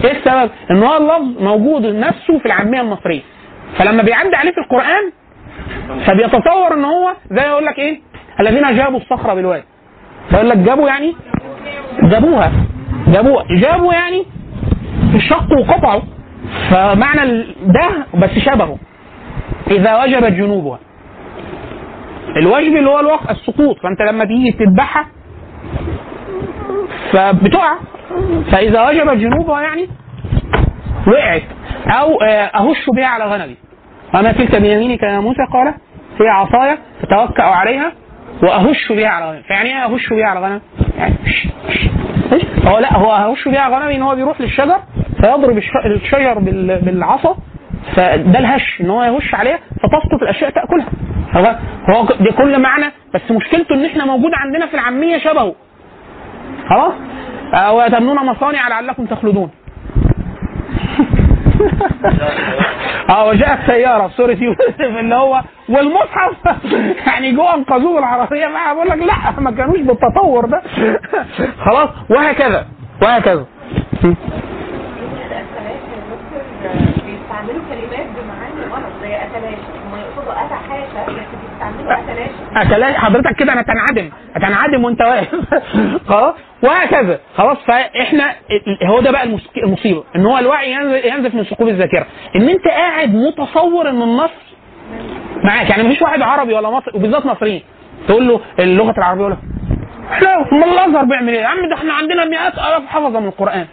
إيه السبب؟ إن هو اللفظ موجود نفسه في العامية المصرية. فلما بيعدي عليه في القرآن فبيتصور إن هو زي يقول لك إيه؟ الذين جابوا الصخرة بالواد. فيقول لك جابوا يعني؟ جابوها. جابوها. جابوا يعني شقوا وقطعوا. فمعنى ده بس شبهه. إذا وجبت جنوبها. الوجب اللي هو الوقت السقوط. فأنت لما تيجي تذبحها فبتقع. فإذا وجبت جنوبها يعني وقعت. أو آه، أهش بها على غنمي. وما تلك بيمينك يا موسى قال هي عصايا فتوكأ عليها وأهش بها على غنمي. فيعني إيه أهش بها على غنمي؟ يعني هو لا هو أهش بها على غنمي إن هو بيروح للشجر فيضرب الش- الشجر بال- بالعصا فده الهش إن هو يهش عليها فتسقط الأشياء تأكلها. هو ده كل معنى بس مشكلته إن إحنا موجود عندنا في العامية شبهه. خلاص؟ آه، وتبنون مصانع لعلكم تخلدون. (laughs) آه وجاءت سيارة في سوره يوسف اللي هو والمصحف (laughs) يعني جوه انقذوه العربية بقى. بقول لك لا ما كانوش بالتطور ده. (laughs) خلاص وهكذا وهكذا الأكلات الدكتور بيستعملوا كلمات بمعاني غلط زي أكلات هم يقصدوا أتى حاشا بس بيستعملوا أكلات أكلات حضرتك كده أنا تنعدم. هتنعدم وأنت واقف. (laughs) خلاص؟ وهكذا. خلاص فإحنا هو ده بقى المصيبة. إن هو الوعي ينزف من ثقوب الذاكرة. إن أنت قاعد متصور إن النص معاك. يعني مفيش واحد عربي ولا مصري وبالذات مصريين. تقول له اللغة العربية لك إحنا أمال الأزهر بيعمل إيه؟ يا عم ده إحنا عندنا مئات آلاف حفظة من القرآن.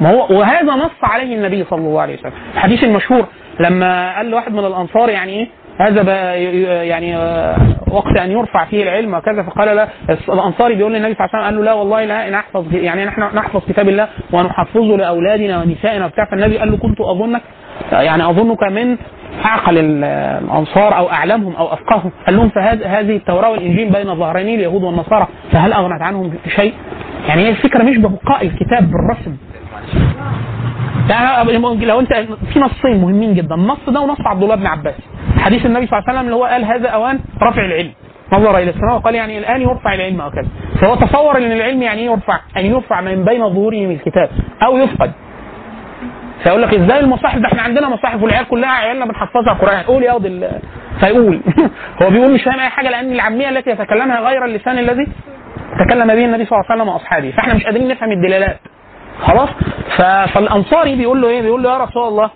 ما هو وهذا نص عليه النبي صلى الله عليه وسلم. الحديث المشهور لما قال لواحد من الأنصار يعني إيه؟ هذا يعني آه، وقت أن يرفع فيه العلم وكذا فقال لا الأنصاري بيقول للنبي صلى الله عليه وسلم قال له لا والله لا نحفظ يعني نحن نحفظ كتاب الله ونحفظه لأولادنا ونسائنا وبتاع. فالنبي قال له كنت أظنك يعني أظنك من أعقل ال- الأنصار أو أعلمهم أو أفقههم. قال لهم فهذه هذه التوراة والإنجيل بين ظهراني اليهود والنصارى فهل أغنت عنهم شيء؟ يعني هي الفكرة مش ببقاء الكتاب بالرسم. يعني لو انت في نصين مهمين جدا النص ده ونص عبد الله بن عباس. حديث النبي صلى الله عليه وسلم اللي هو قال هذا أوان رفع العلم. نظر إلى السماء وقال يعني الآن يرفع العلم أو كذا. فهو تصور إن العلم يعني إيه يرفع ان يرفع من بين ظهورهم الكتاب أو يفقد. فيقول لك إزاي المصاحف؟ ده إحنا عندنا مصاحف والعيال كلها عيالنا بنحفظها قرآن. قول يا ال- فيقول. (laughs) هو بيقول مش فاهم أي حاجة لأن العامية التي يتكلمها غير اللسان الذي تكلم به النبي صلى الله عليه وسلم وأصحابه. فإحنا مش قادرين نفهم الدلالات. خلاص؟ فالأنصاري بيقول له إيه؟ بيقول له يا رسول الله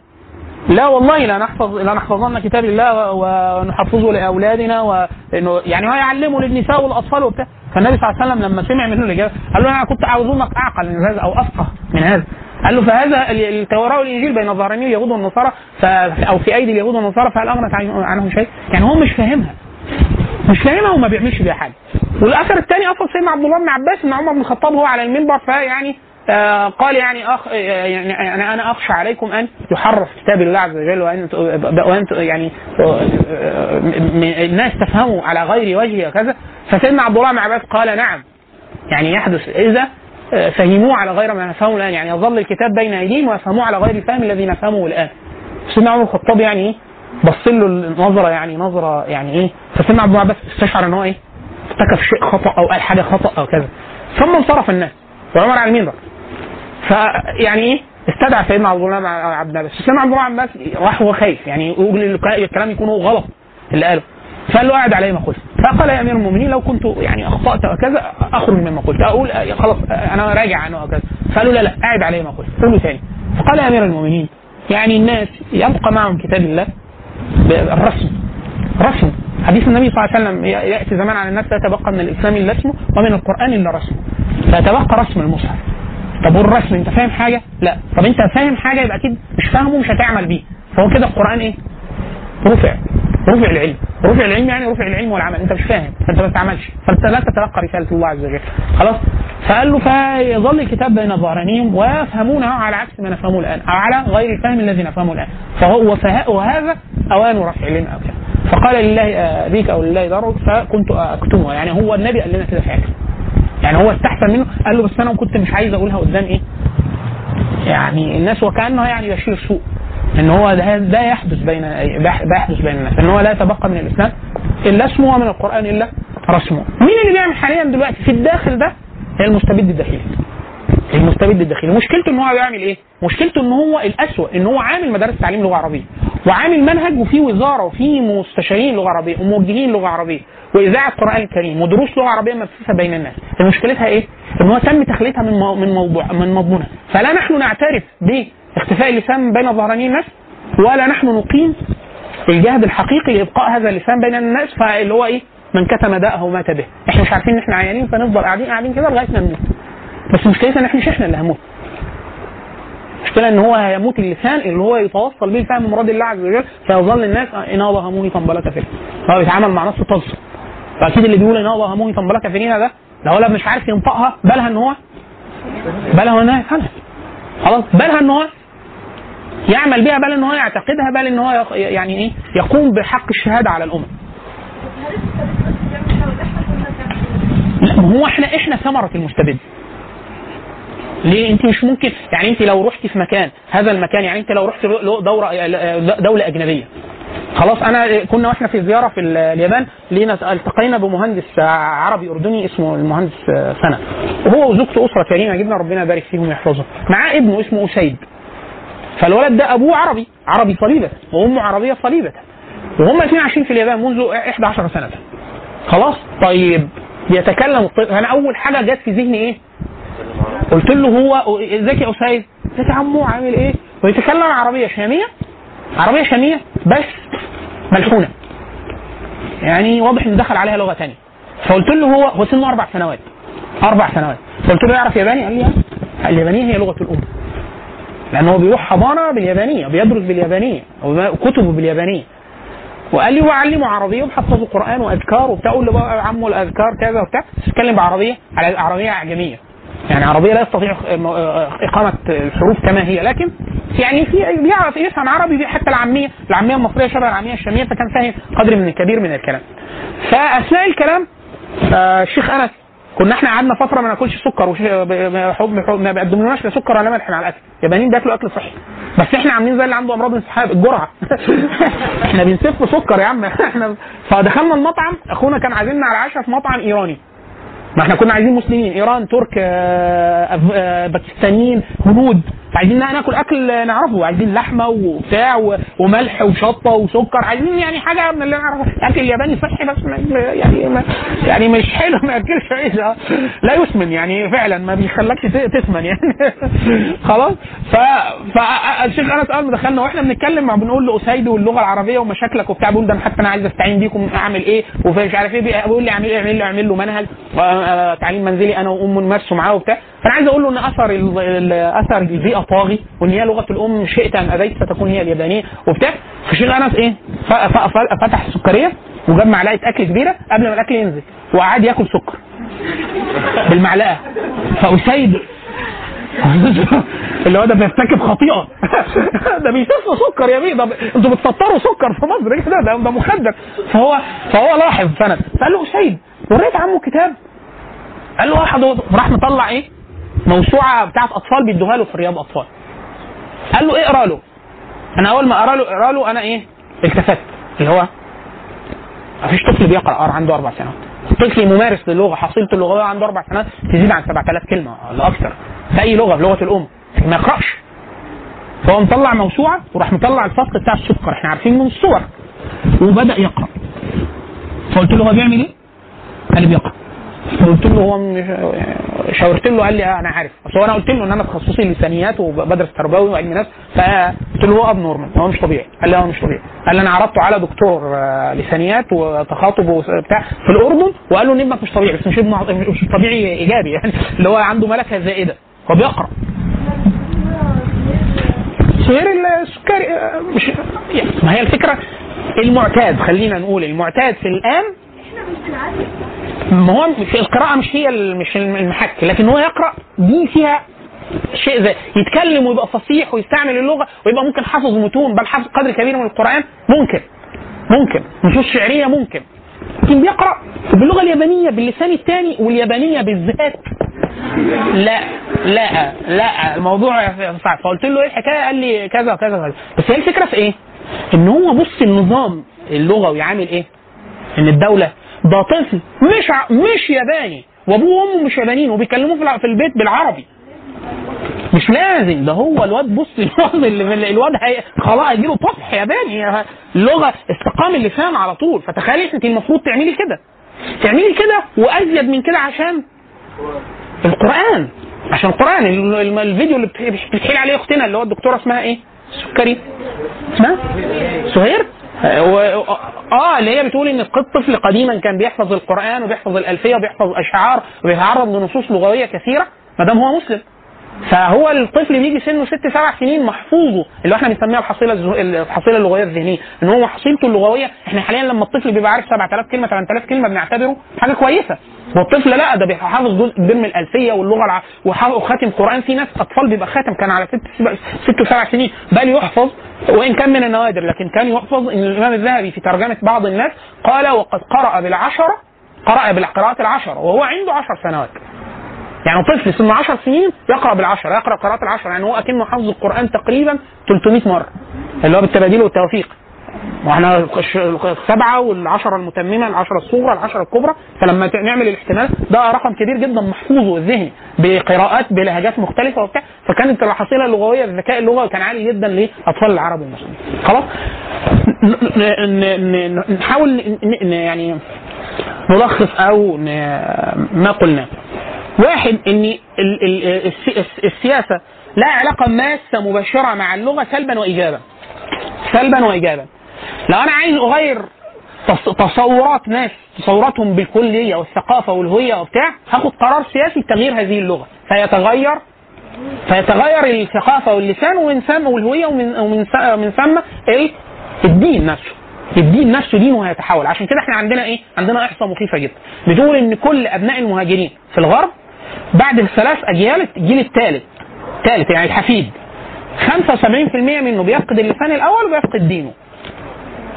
لا والله لا نحفظ لا نحفظن كتاب الله ونحفظه لأولادنا وانه يعني هو يعلمه للنساء والأطفال وبتاع. فالنبي صلى الله عليه وسلم لما سمع منه الإجابة قال له أنا كنت اظنك أعقل من هذا أو أفقه من هذا. قال له فهذا ال- التوراة والإنجيل بين ظهراني اليهود والنصارى ف- أو في أيدي اليهود والنصارى فهل اغنت عن- عنهم شيء؟ يعني هو مش فاهمها. مش فاهمها وما بيعملش بيها حاجة. والاثر الثاني أصلا سيدنا عبد الله بن عباس ان عمر بن الخطاب هو على المنبر فيعني قال يعني أخ يعني يعني أنا أخشى عليكم أن يحرف كتاب الله عز وجل وأن وأن يعني آه، آه، الناس تفهموا على غير وجهه وكذا. فسيدنا عبد الله بن عباس قال نعم. يعني يحدث إذا آه، فهموه على غير ما نفهمه الآن. يعني يظل الكتاب بين أيديهم ويفهموه على غير الفهم الذي نفهمه الآن. سيدنا عمر الخطاب يعني إيه بص له النظرة يعني نظرة يعني إيه؟ فسيدنا عبد الله عباس استشعر إن هو إيه؟ ارتكب شيء خطأ أو قال حاجة خطأ أو كذا. ثم انصرف الناس. وعمر على المنبر. فيعني إيه استدعى سيدنا عبد الله عبد عباس سيدنا عبد الله عباس راح هو خايف يعني يقول الكلام يكون غلط اللي قاله. فقال له قاعد علي ما قلت. فقال يا أمير المؤمنين لو كنت يعني أخطأت وكذا أخرج مما قلت. أقول آه، خلاص آه، أنا راجع عنه وكذا فقالوا لا لا قاعد علي ما قلت. قولوا ثاني. فقال يا أمير المؤمنين يعني الناس يبقى معهم كتاب الله بالرسم. رسم. حديث النبي صلى الله عليه وسلم يأتي زمان على الناس لا يتبقى من الإسلام إلا اسمه ومن القرآن إلا رسمه. فيتبقى رسم المصحف. طب والرسم انت فاهم حاجة؟ لا. طب انت فاهم حاجة يبقى أكيد مش فاهمه مش هتعمل بيه. فهو كده القرآن إيه؟ رفع. رفع العلم. رفع العلم يعني رفع العلم والعمل. انت مش فاهم. فانت ما بتعملش. فانت لا تتلقى رسالة الله عز وجل. خلاص؟ فقال له فيظل الكتاب بين ظهرانيهم ويفهمونه على عكس ما نفهمه الآن. أو على غير الفهم الذي نفهمه الآن. فهو وهذا أوان رفع العلم أو كده. فقال لله آه، ذيك أو لله ضرك فكنت اكتمها يعني هو النبي قال لنا كده فعلا يعني هو استحسن منه قال له بس أنا كنت مش عايز أقولها قدام إيه؟ يعني الناس وكأنه يعني بشير سوء إن هو ده, ده يحدث بين ده يحدث بين الناس إن هو لا يتبقى من الإسلام إلا اسمه ومن القرآن إلا رسمه. مين اللي بيعمل حاليا دلوقتي في الداخل ده؟ المستبد الداخلي. المستبد الداخلي. مشكلته إن هو بيعمل إيه؟ مشكلته إن هو الأسوأ إن هو عامل مدارس تعليم لغة عربية. وعامل منهج وفي وزارة وفي مستشارين لغة عربية وموجهين لغة عربية. وإذاعة القرآن الكريم ودروس لغة عربية مبثوثه بين الناس. مشكلتها إيه؟ إن هو تم تخليتها من من موضوع من مضمونها. فلا نحن نعترف باختفاء اللسان بين ظهراني الناس ولا نحن نقيم الجهد الحقيقي لإبقاء هذا اللسان بين الناس فاللي هو إيه؟ من كتم داءه مات به. إحنا مش عارفين إن إحنا عيانين فنفضل قاعدين قاعدين كده لغاية ما نموت. بس مشكلتنا إن إحنا مش إحنا اللي هنموت. المشكلة إن هو هيموت اللسان اللي هو يتوصل به لفهم مراد الله عز وجل فيظل الناس إن الله هموني طنبلك فيه. هو بيتعامل مع نفسه طلسم فأكيد اللي بيقول إن الله هموني طنبلك فينا ده ده ولا مش عارف ينطقها بالها إن هو بالها إن هو يفهمها خلاص بالها إن هو يعمل بها بل إن هو يعتقدها بل إن هو يعني إيه يقوم بحق الشهادة على الامم لا هو إحنا إحنا ثمرة المستبد ليه انت مش ممكن؟ يعني انت لو رحتي في مكان هذا المكان يعني انت لو رحت دورة دولة أجنبية. خلاص أنا كنا وإحنا في زيارة في ال- اليابان لينا التقينا بمهندس عربي أردني اسمه المهندس سنة. وهو وزوجته أسرة كريمه جدا ربنا يبارك فيهم ويحفظهم. معاه ابنه اسمه أسيد. فالولد ده أبوه عربي عربي صليبة وأمه عربية صليبة. وهم الاثنين عايشين في اليابان منذ 11 سنة. خلاص؟ طيب بيتكلم أنا أول حاجة جت في ذهني إيه؟ قلت له هو ازيك يا اسيد ازيك يا عمو عامل إيه؟ ويتكلم عربية شامية عربية شامية بس ملحونة. يعني واضح إنه دخل عليها لغة ثانية فقلت له هو هو سنه أربع سنوات. أربع سنوات. فقلت له يعرف ياباني؟ قال لي. اليابانيه هي لغة الأم. لأنه هو بيروح حضانة باليابانية بيدرس باليابانية وكتبه باليابانية. وقال لي وعلمه عربية وحفظه قرآن وأذكار وبتاع قول له بقى عمو الأذكار كذا وبتاع. تتكلم بعربية على عربية اعجميه يعني عربية لا يستطيع إقامة الحروف كما هي لكن يعني في بيعرف يفهم عربي حتى العامية العامية المصرية شبه العامية الشامية فكان فاهم قدر من كبير من الكلام. فأثناء الكلام آه، الشيخ أنس كنا إحنا قعدنا فترة ما ناكلش سكر وش- ب- ب- حب حب- ما بيقدمولناش لا سكر ولا ملح مع الأكل. اليابانيين بياكلوا أكل صحي؟ بس إحنا عاملين زي اللي عنده أمراض انسحاب الجرعة. (laughs) إحنا بنسف سكر يا عم. (laughs) إحنا فدخلنا المطعم أخونا كان عازمنا على عشاء في مطعم إيراني. ما إحنا كنا عايزين مسلمين إيران ترك آه، آه، باكستانيين هنود. عايزين ناكل أكل نعرفه عايزين لحمة وبتاع وملح وشطة وسكر عايزين يعني حاجة من اللي نعرفه. الاكل الياباني صحي بس يعني ما يعني مش حلو ما ياكلش عيش. آه. لا يسمن يعني فعلا ما بيخلكش تسمن يعني. (laughs) خلاص؟ ف فالشيخ أنس ما دخلنا وإحنا بنتكلم مع بنقول له اسيد واللغة العربية ومشاكلك وبتاع بيقول ده أنا حتى أنا عايز أستعين بيكم أعمل إيه؟ ومش عارف إيه بيقول لي أعمل أعمل له أعمل له منهج آه، تعليم منزلي أنا وام نمارسه معاه وبتاع. فأنا عايز أقول له إن أثر أثر البيئة طاغي وإن هي لغة الأم شئت أم أبيت ستكون هي اليابانية وبتاع. فالشيخ أنس إيه؟ فتح السكرية وجاب معلقة أكل كبيرة قبل ما الأكل ينزل وقعد ياكل سكر بالمعلقة. فأسيد. (laughs) اللي هو ده بيرتكب خطيئة. (laughs) ده بيسف سكر يا بيه ده أنتوا بتسطروا سكر في مصر كده ده ده مخدر. فهو فهو لاحظ سند فقال له سيد وريت عمه كتاب. قال له واحد راح مطلع إيه؟ موسوعة بتاعت أطفال بيدوها له في رياض أطفال. قال له اقرأ له. أنا أول ما اقرا له اقرأ له أنا إيه؟ التفت اللي هو مفيش طفل بيقرأ قرا عنده أربع سنوات. طفل ممارس للغة حصيلته اللغويه عنده أربع سنوات تزيد عن 7000 كلمة ولا أكثر في اي لغة في لغة الأم. ما يقرأش. فهو مطلع موسوعة وراح مطلع الفصل بتاع السكر. إحنا عارفين من الصور. وبدأ يقرأ. فقلت له هو بيعمل إيه؟ قال لي بيقرأ. قلت له هو شاورت له قال لي آه أنا عارف. هو أنا قلت له إن أنا تخصصي لسانيات وبدرس تربوي وعلم نفس فقلت له هو abnormal هو مش طبيعي. قال لي هو مش طبيعي. قال لي أنا عرضته على دكتور آه، لسانيات وتخاطب وبتاع في الأردن وقال له ان ابنك مش طبيعي بس مش مش طبيعي إيجابي يعني (laughs) اللي هو عنده ملكة زائدة. هو بيقرأ. غير السكري مش يعني ما هي الفكرة المعتاد خلينا نقول المعتاد في الآن إحنا مش ما هو مش القراءة مش هي مش المحك. لكن هو يقرأ دي فيها شيء زي يتكلم ويبقى فصيح ويستعمل اللغة ويبقى ممكن حافظ متون بل حافظ قدر كبير من القرآن ممكن. ممكن. نصوص شعرية ممكن. لكن بيقرأ باللغة اليابانية باللسان الثاني واليابانية بالذات. لا لا لا الموضوع صعب. فقلت له إيه الحكاية؟ قال لي كذا وكذا وكذا. بس هي الفكرة في إيه؟ إن هو بص النظام اللغوي عامل إيه؟ إن الدولة ده طفل مش ع... مش ياباني. وابوه وامه مش يابانيين وبيكلموه في الع- في البيت بالعربي. مش لازم ده هو الواد بص (laughs) الواد اللي الواد هي خلاص هيجيله طفح ياباني. اللغة استقام اللسان على طول. فتخيلي انت المفروض تعملي كده. تعملي كده وأزيد من كده عشان القرآن. عشان القرآن. ال- ال- الفيديو اللي بت- بتحكي عليه أختنا اللي هو الدكتورة اسمها إيه؟ سكري. اسمها؟ سهير؟ و- آه اللي هي بتقول إن الطفل قديما كان بيحفظ القرآن وبيحفظ الألفية وبيحفظ أشعار وبيتعرض لنصوص لغوية كثيرة ما دام هو مسلم. فهو الطفل بيجي سنه ست سبع سنين محفوظه اللي إحنا بنسميها الحصيلة الحصيلة اللغوية الذهنية. ان هو حصيلته اللغوية إحنا حاليا لما الطفل بيبقى عارف 7000 كلمة 8000 كلمة بنعتبره حاجة كويسة. والطفل لا ده بيبقى حافظ جزء كبير من الألفية واللغة الع... وخاتم قران في ناس أطفال بيبقى خاتم كان على ست سبع- ست وسبع سنين بل يحفظ وإن كان من النوادر لكن كان يحفظ. إن الإمام الذهبي في ترجمة بعض الناس قال وقد قرأ بالعشرة قرأ بالقراءات العشرة وهو عنده عشر سنوات. يعني طفل سنه 10 سنين يقرأ بالعشرة يقرأ قراءات العشرة يعني هو أكنه حافظ القرآن تقريبا 300 مرة. اللي هو بالتباديل والتوفيق وإحنا السبعة والعشرة المتممة العشرة الصغرى العشرة الكبرى فلما نعمل الاحتمال ده رقم كبير جدا محفوظ الذهني بقراءات بلهجات مختلفة وبتاع. فكانت الحصيلة اللغوية الذكاء اللغوي كان عالي جدا لأطفال العرب والمسلمين خلاص؟ نحاول يعني نلخص أو ما قلناه واحد إن ال- ال- الس- الس- السياسة لها علاقة ماسة مباشرة مع اللغة سلبا وايجابا. سلبا وايجابا. لو أنا عايز أغير تص- تصورات ناس تصوراتهم بالكلية والثقافة والهوية وبتاع هاخد قرار سياسي بتغيير هذه اللغة. فيتغير فيتغير الثقافة واللسان ومن ثم والهوية ومن ومن من ثم ال- الدين نفسه. الدين نفسه دينه هيتحول. عشان كده إحنا عندنا إيه؟ عندنا أحصاء مخيفة جدا. بتقول إن كل أبناء المهاجرين في الغرب بعد الثلاث أجيال الجيل الثالث ثالث يعني الحفيد. 75% منه بيفقد اللسان الأول وبيفقد دينه.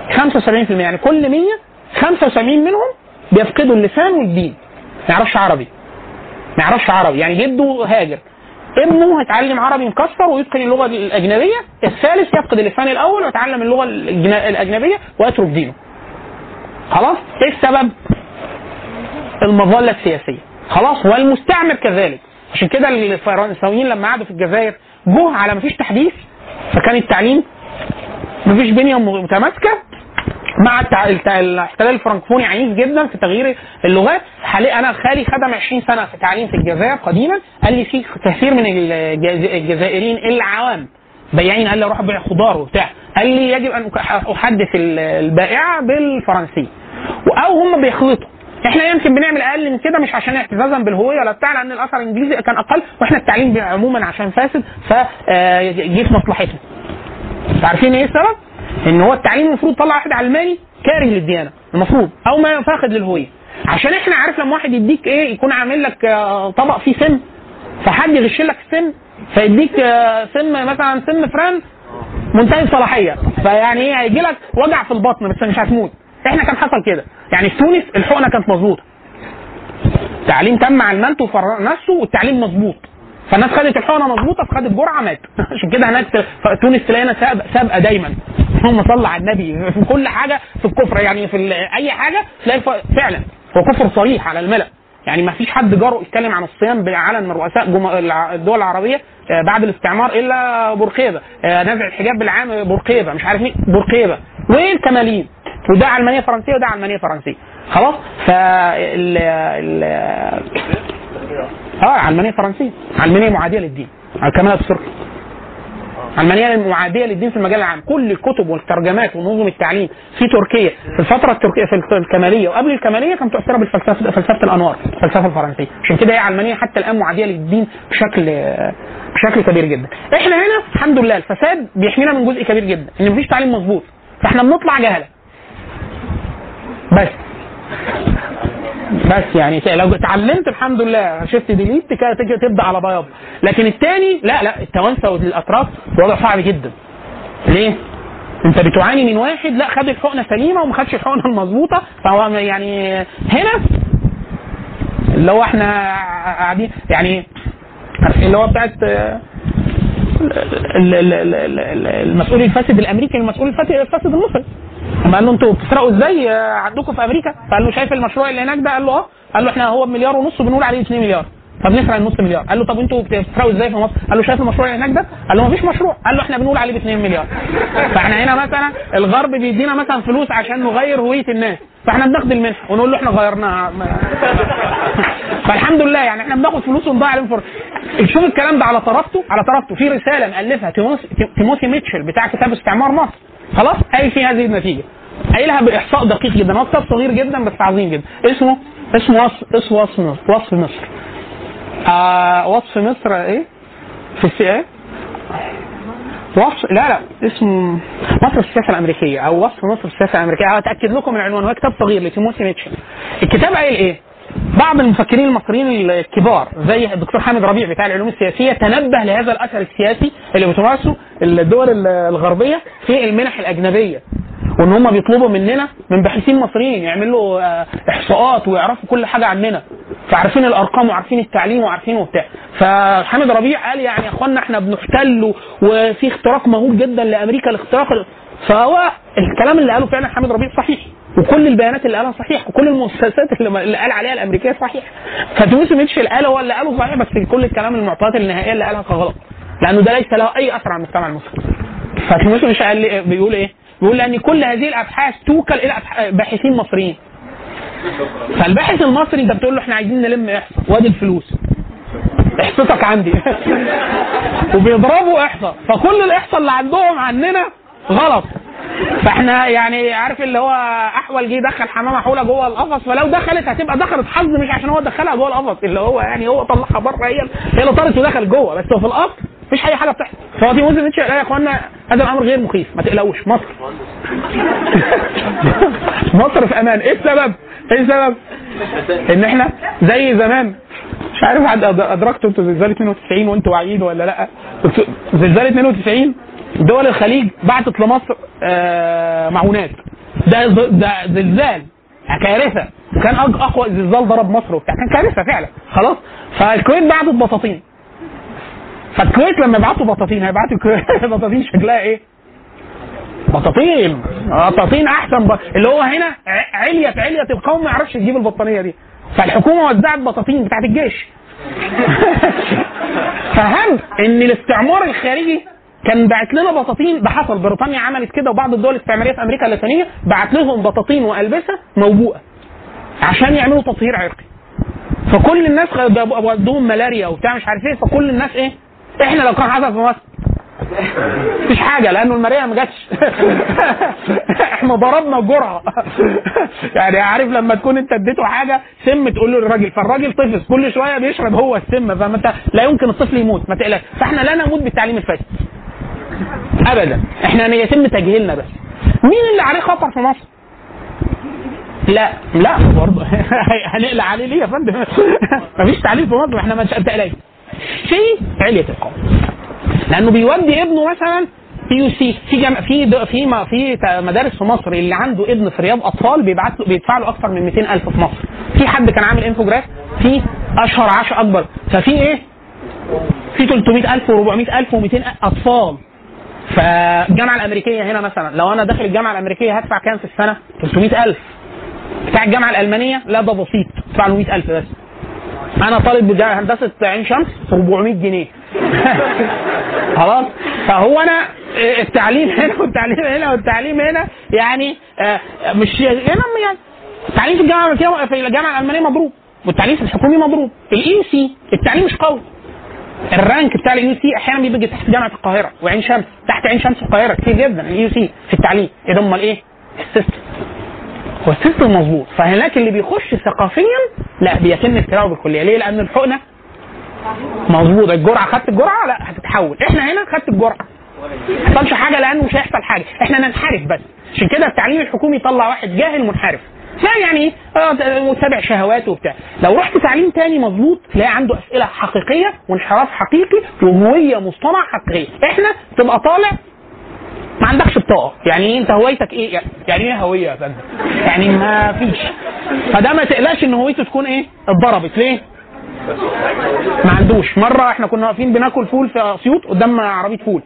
75% يعني كل 100 75 منهم بيفقدوا اللسان والدين. ما يعرفش عربي. ما يعرفش عربي. يعني جده هاجر. ابنه هيتعلم عربي مكسر ويتقن اللغة الأجنبية. الثالث يفقد اللسان الأول ويتعلم اللغة الأجنبية ويترك دينه. خلاص؟ إيه السبب؟ المظلة السياسية. خلاص والمستعمر كذلك. عشان كده الفرنساويين لما قعدوا في الجزائر جه على ما فيش تحديث فكان التعليم ما فيش بنية متماسكة مع. الاحتلال الفرنكفوني عنيف جدا في تغيير اللغات. حاليا أنا خالي خدم 20 سنة في تعليم في الجزائر قديما. قال لي في كثير من الجز... الجزائريين العوام. بياعين قال لي أروح أبيع خضار وبتاع. قال لي يجب أن أحدث ال- البائعة بالفرنسيه أو هم بيخلطوا. إحنا يمكن بنعمل أقل من كده مش عشان اعتزازا بالهوية ولا بتاع لأن الأثر الإنجليزي كان أقل وإحنا التعليم عموما عشان فاسد فجه في مصلحتنا. عارفين إيه السبب؟ إن هو التعليم المفروض يطلع واحد علماني كاره للديانة المفروض أو ما فاقد للهوية. عشان إحنا عارف لما واحد يديك إيه يكون عامل لك آه، طبق فيه سم فحد يغش لك السم فيديك آه، سم مثلا سم فران منتهي الصلاحية. فيعني إيه هيجي لك وجع في البطن بس مش هتموت. إحنا كان حصل كده. يعني في تونس الحقنة كانت مظبوطة. التعليم تم المنتو فر- نفسه والتعليم مظبوط. فالناس خدت الحقنة مظبوطة فخدت جرعة مات. (laughs) عشان كده هناك تونس تلاقينا سابقة دايما. اللهم صل على النبي. في (laughs) كل حاجة في الكفر. يعني في أي حاجة تلاقي فعلا. هو كفر صريح على الملأ. يعني ما فيش حد جرؤ يتكلم عن الصيام بعلن من رؤساء الدول العربية آه، بعد الاستعمار إلا بورقيبة. آه، نزع الحجاب بالعام بورقيبة. مش عارف مين. بورقيبة. والكمالين وده علمانيه فرنسيه وده علمانيه فرنسيه خلاص؟ فال ال آه علمانيه فرنسيه علمانيه معاديه للدين. كما التركي علمانيه معاديه للدين في المجال العام. كل الكتب والترجمات ونظم التعليم في تركيا. في الفترة التركية في الكمالية. وقبل الكمالية كانت تؤثر بالفلسفة فلسفة الأنوار الفلسفه الفرنسية. عشان كده هي علمانيه حتى الآن معادية للدين بشكل بشكل كبير جدا. إحنا هنا الحمد لله الفساد بيحمينا من جزء كبير جدا. إن مفيش تعليم مظبوط. فإحنا بنطلع جهلة. بس. بس يعني لو اتعلمت الحمد لله شفت ديليت تبدأ على بياض. لكن الثاني لا لا التوانسة والاتراك وضع صعب جدا. ليه؟ انت بتعاني من واحد لا خد الحقنة سليمة وما خدش الحقنة المظبوطة. فهو يعني هنا اللي هو إحنا قاعدين يعني اللي هو بتاعت ال- ال- ال- ال- ال- المسؤول الفاسد الأمريكي المسؤول الفاسد المصري. قال له أنتوا بتسرقوا إزاي عندكم في أمريكا؟ فقال له شايف المشروع اللي هناك ده؟ قال له آه. قال له إحنا هو بمليار ونص وبنقول عليه 2 مليار. فبنسرق النص مليار. قال له طب أنتوا بتسرقوا إزاي في مصر؟ قال له شايف المشروع اللي هناك ده؟ قال له مفيش مشروع. قال له إحنا بنقول عليه ب 2 مليار. فإحنا هنا مثلا الغرب بيدينا مثلا فلوس عشان نغير هوية الناس. فإحنا بناخد المنحه ونقول له إحنا غيرناها. (laughs) فالحمد لله يعني إحنا بناخد فلوس ونضيع عليهم فرص شوف الكلام ده على طرفته على طرفته. في رسالة مالفها تيموثي ميتشل بتاع كتاب استعمار مصر. خلاص؟ قايل فيه هذه النتيجة. قايلها بإحصاء دقيق جدا. هو كتاب صغير جدا بس عظيم جدا. اسمه اسمه وصف اسمه وصف مصر وصف مصر. آه وصف مصر إيه؟ في السي إيه؟ وصف لا لا اسمه مصر السياسة الأمريكية أو وصف مصر السياسة الأمريكية. أتأكد لكم من العنوان. هو كتاب صغير لتيموثي ميتشل. الكتاب قايل إيه؟ بعض المفكرين المصريين الكبار زي الدكتور حامد ربيع بتاع العلوم السياسية تنبه لهذا الأثر السياسي اللي بتمارسه الدول الغربية في المنح الأجنبية. وإن هم بيطلبوا مننا من باحثين مصريين يعملوا آه، إحصاءات ويعرفوا كل حاجة عننا. فعارفين الأرقام وعارفين التعليم وعارفين وبتاع. فحامد ربيع قال يعني يا إخوانا إحنا بنحتل وفي اختراق مهول جدا لأمريكا الاختراق. فهو الكلام اللي قاله فعلا حامد ربيع صحيح. وكل البيانات اللي قالها صحيح. وكل المؤسسات اللي اللي قال عليها الأمريكية صحيح. فتيموثي ميتشل قال هو اللي قاله صحيح بس كل الكلام المعطيات النهائية اللي قالها غلط. لأنه ده ليس له أي أثر على المجتمع المصري. ميتشل قال بيقول إيه؟ بيقول لأن كل هذه الأبحاث توكل أبح- باحثين مصريين. فالباحث المصري أنت بتقول له إحنا عايزين نلم إحصاء. وادي الفلوس. احصتك عندي. (laughs) وبيضربوا إحصاء. فكل الإحصاء اللي عندهم عننا غلط. فإحنا يعني عارف اللي هو أحول جه دخل حمامة حولة جوه القفص فلو دخلت هتبقى دخلت حظ مش عشان هو دخلها جوه القفص اللي هو يعني هو طلعها بره هي هي اللي طارت ودخلت جوه. بس هو في الأصل مفيش أي حاجة بتحصل. فهو تيموثي ميتشل قال يا إخوانا هذا الأمر غير مخيف ما تقلقوش. مصر. (laughs) مصر في أمان. إيه السبب؟ إيه السبب؟ إن إحنا زي زمان. مش عارف حد أدركتوا أنتوا زلزال 92 وأنتوا واعيين ولا لأ؟ زلزال 92 دول الخليج بعتت لمصر آه، معونات. ده ده زلزال كارثة. كان أق- أقوى زلزال ضرب مصر وبتاع. كان كارثة فعلا. خلاص؟ فالكويت بعتت بطاطين. فالكويت لما يبعتوا بطاطين هيبعتوا (laughs) بطاطين شكلها إيه؟ بطاطين. بطاطين أحسن ب... اللي هو هنا ع- علية القوم ما يعرفش يجيب البطانية دي. فالحكومة وزعت بطاطين بتاعت الجيش. (laughs) فهم إن الاستعمار الخارجي كان باعت لنا بطاطين ده حصل. بريطانيا عملت كده وبعض الدول الاستعمارية في أمريكا اللاتينية بعت لهم بطاطين وألبسة موبوءة عشان يعملوا تطهير عرقي. فكل الناس عندهم ملاريا وبتاع مش عارف إيه. فكل الناس إيه؟ إحنا لو كان حصل في مصر مفيش حاجة لأنه الماريا ما جاتش. (laughs) إحنا ضربنا الجرعه يعني عارف لما تكون انت اديته حاجة سم تقول له للراجل فالراجل طفل كل شوية بيشرب هو السم فما انت لا يمكن الطفل يموت ما تقلقش. فاحنا لا نموت بالتعليم الفاسد. ابدا. إحنا يتم تجهيلنا بس. مين اللي عليه خطر في مصر؟ لا. لا برضه. (laughs) هنقلع عليه ليه يا فندم؟ (laughs) مفيش تعليم في مصر إحنا ما تقلقش. في علية القوم. لأنه بيودي ابنه مثلا في AUC في جم... في د... في ما... في مدارس في مصر اللي عنده ابن في رياض أطفال بيبعت له بيدفع له أكثر من 200000 في مصر. في حد كان عامل infograph؟ في أشهر عشر أكبر. ففي إيه؟ في 300000 و400000 و200 أطفال. فالجامعه الأمريكية هنا مثلا لو أنا داخل الجامعة الأمريكية هدفع كام في السنة؟ 300000 بتاع الجامعة الألمانية لا ده بسيط ادفع له 100000 بس. أنا طالب هندسة عين شمس 400 جنيه. (laughs) خلاص؟ فهو أنا آه، التعليم هنا والتعليم هنا والتعليم هنا يعني آه، مش هنا يعني التعليم في الجامعة الأمريكية في الجامعة الألمانية مضروب والتعليم في الحكومي مضروب ال AUC التعليم مش قوي. ال rank بتاع ال AUC أحيانا بيجي تحت جامعة القاهرة وعين شمس تحت عين شمس القاهرة كتير جدا ال AUC في التعليم. إيه ده أمال إيه؟ ال system. هو ال system مظبوط. فهناك اللي بيخش ثقافيا لا بيتم ابتلاعه بالكليه ليه؟ لأن الحقنة مظبوط الجرعة خدت الجرعة؟ لا هتتحول. إحنا هنا خدت الجرعة. ما حصلش حاجة لأنه مش هيحصل حاجة. إحنا ننحرف بس. عشان كده التعليم الحكومي يطلع واحد جاهل منحرف. لا يعني إيه آه، شهواته وبتاع. لو رحت تعليم تاني مظبوط تلاقي عنده أسئلة حقيقية وانحراف حقيقي وهوية مصطنع حقيقية. إحنا تبقى طالع ما عندكش بطاقة. يعني إيه؟ أنت هويتك إيه؟ يعني إيه هوية يا فندم؟ يعني ما فيش. فده ما تقلقش إن هويته تكون إيه؟ اتضربت. ليه؟ ما عندوش. مرة إحنا كنا واقفين بناكل فول في أسيوط قدام عربية فول.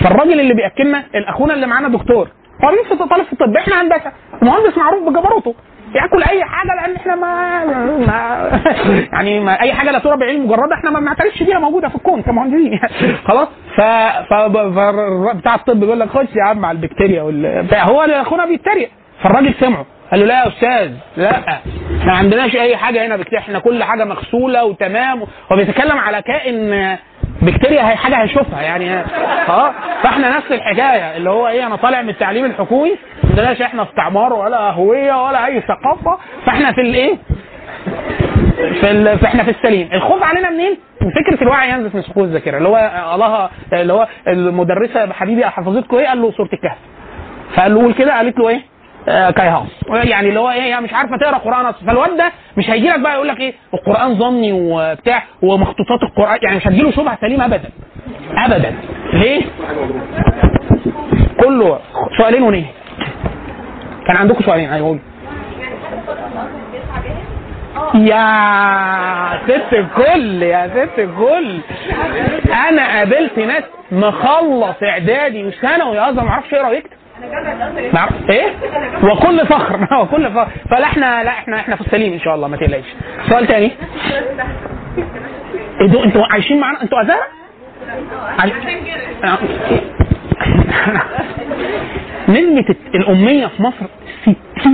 فالراجل اللي بيأكلنا الأخونا اللي معانا دكتور في طالب في الطب. إحنا هندسة. مهندس معروف بجبروته. ياكل اي حاجة لأن إحنا ما, ما يعني ما اي حاجة لا ترى بعين مجرده إحنا ما بنعترفش بيها موجوده في الكون كمهندسين. (laughs) خلاص؟ ف, ف... بتاع الطب بيقول لك خش يا عم على البكتيريا وال... هو اخونا بيتريق فالراجل سمعه. قال له لا يا أستاذ لا. ما عندناش أي حاجة هنا بكتيريا إحنا كل حاجة مغسولة وتمام. هو بيتكلم على كائن بكتيريا هي حاجة هيشوفها يعني. آه. فإحنا نفس الحكاية اللي هو إيه أنا طالع من التعليم الحكومي ما عندناش إحنا استعمار ولا هوية ولا أي ثقافة. فإحنا في الايه في. فإحنا في السليم. الخوف علينا منين؟ من فكرة الوعي ينزف من سقوط الذاكرة. اللي هو الله اللي هو المدرسة حبيبي حفظتكم إيه؟ قال له سوره الكهف. فقال له قول كده قالت له إيه؟ آه كايهاص يعني اللي هو إيه يعني مش عارفة تقرأ قرآن أصلا. فالواد ده مش هيجي لك بقى يقول لك إيه القرآن ظني وبتاع ومخطوطات القرآن يعني مش هتجيله شبهة سليمة ابدا. ابدا. ليه؟ كله سؤالين ونهي. كان عندكم سؤالين؟ أيوه قولي. يا ست الكل يا ست الكل. أنا قابلت ناس مخلص إعدادي وثانوي أصلا ما أعرفش يقرا ويكتب مع... إيه؟ وكل فخر. (laughs) وكل فخر. فلا إحنا لا إحنا إحنا في السليم إن شاء الله ما تقلقش. سؤال تاني. دو إنتوا عايشين معانا إنتوا ازهر. (laughs) نسبة الأمية في مصر 60%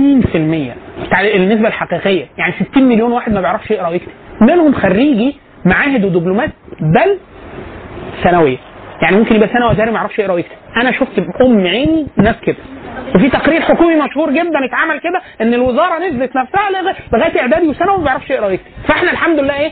النسبة الحقيقية. يعني 60 مليون واحد ما بيعرفش يقرأ ويكتب. منهم خريجي معاهد ودبلومات بل ثانوية. يعني ممكن يبقى ثانوي وزاري ما يعرفش يقرأ ويكتب. أنا شفت بأم عيني ناس كده. وفي تقرير حكومي مشهور جدا اتعمل كده إن الوزارة نزلت نفسها لغاية إعدادي وثانوي ما بيعرفش يقرأ ويكتب. فإحنا الحمد لله إيه؟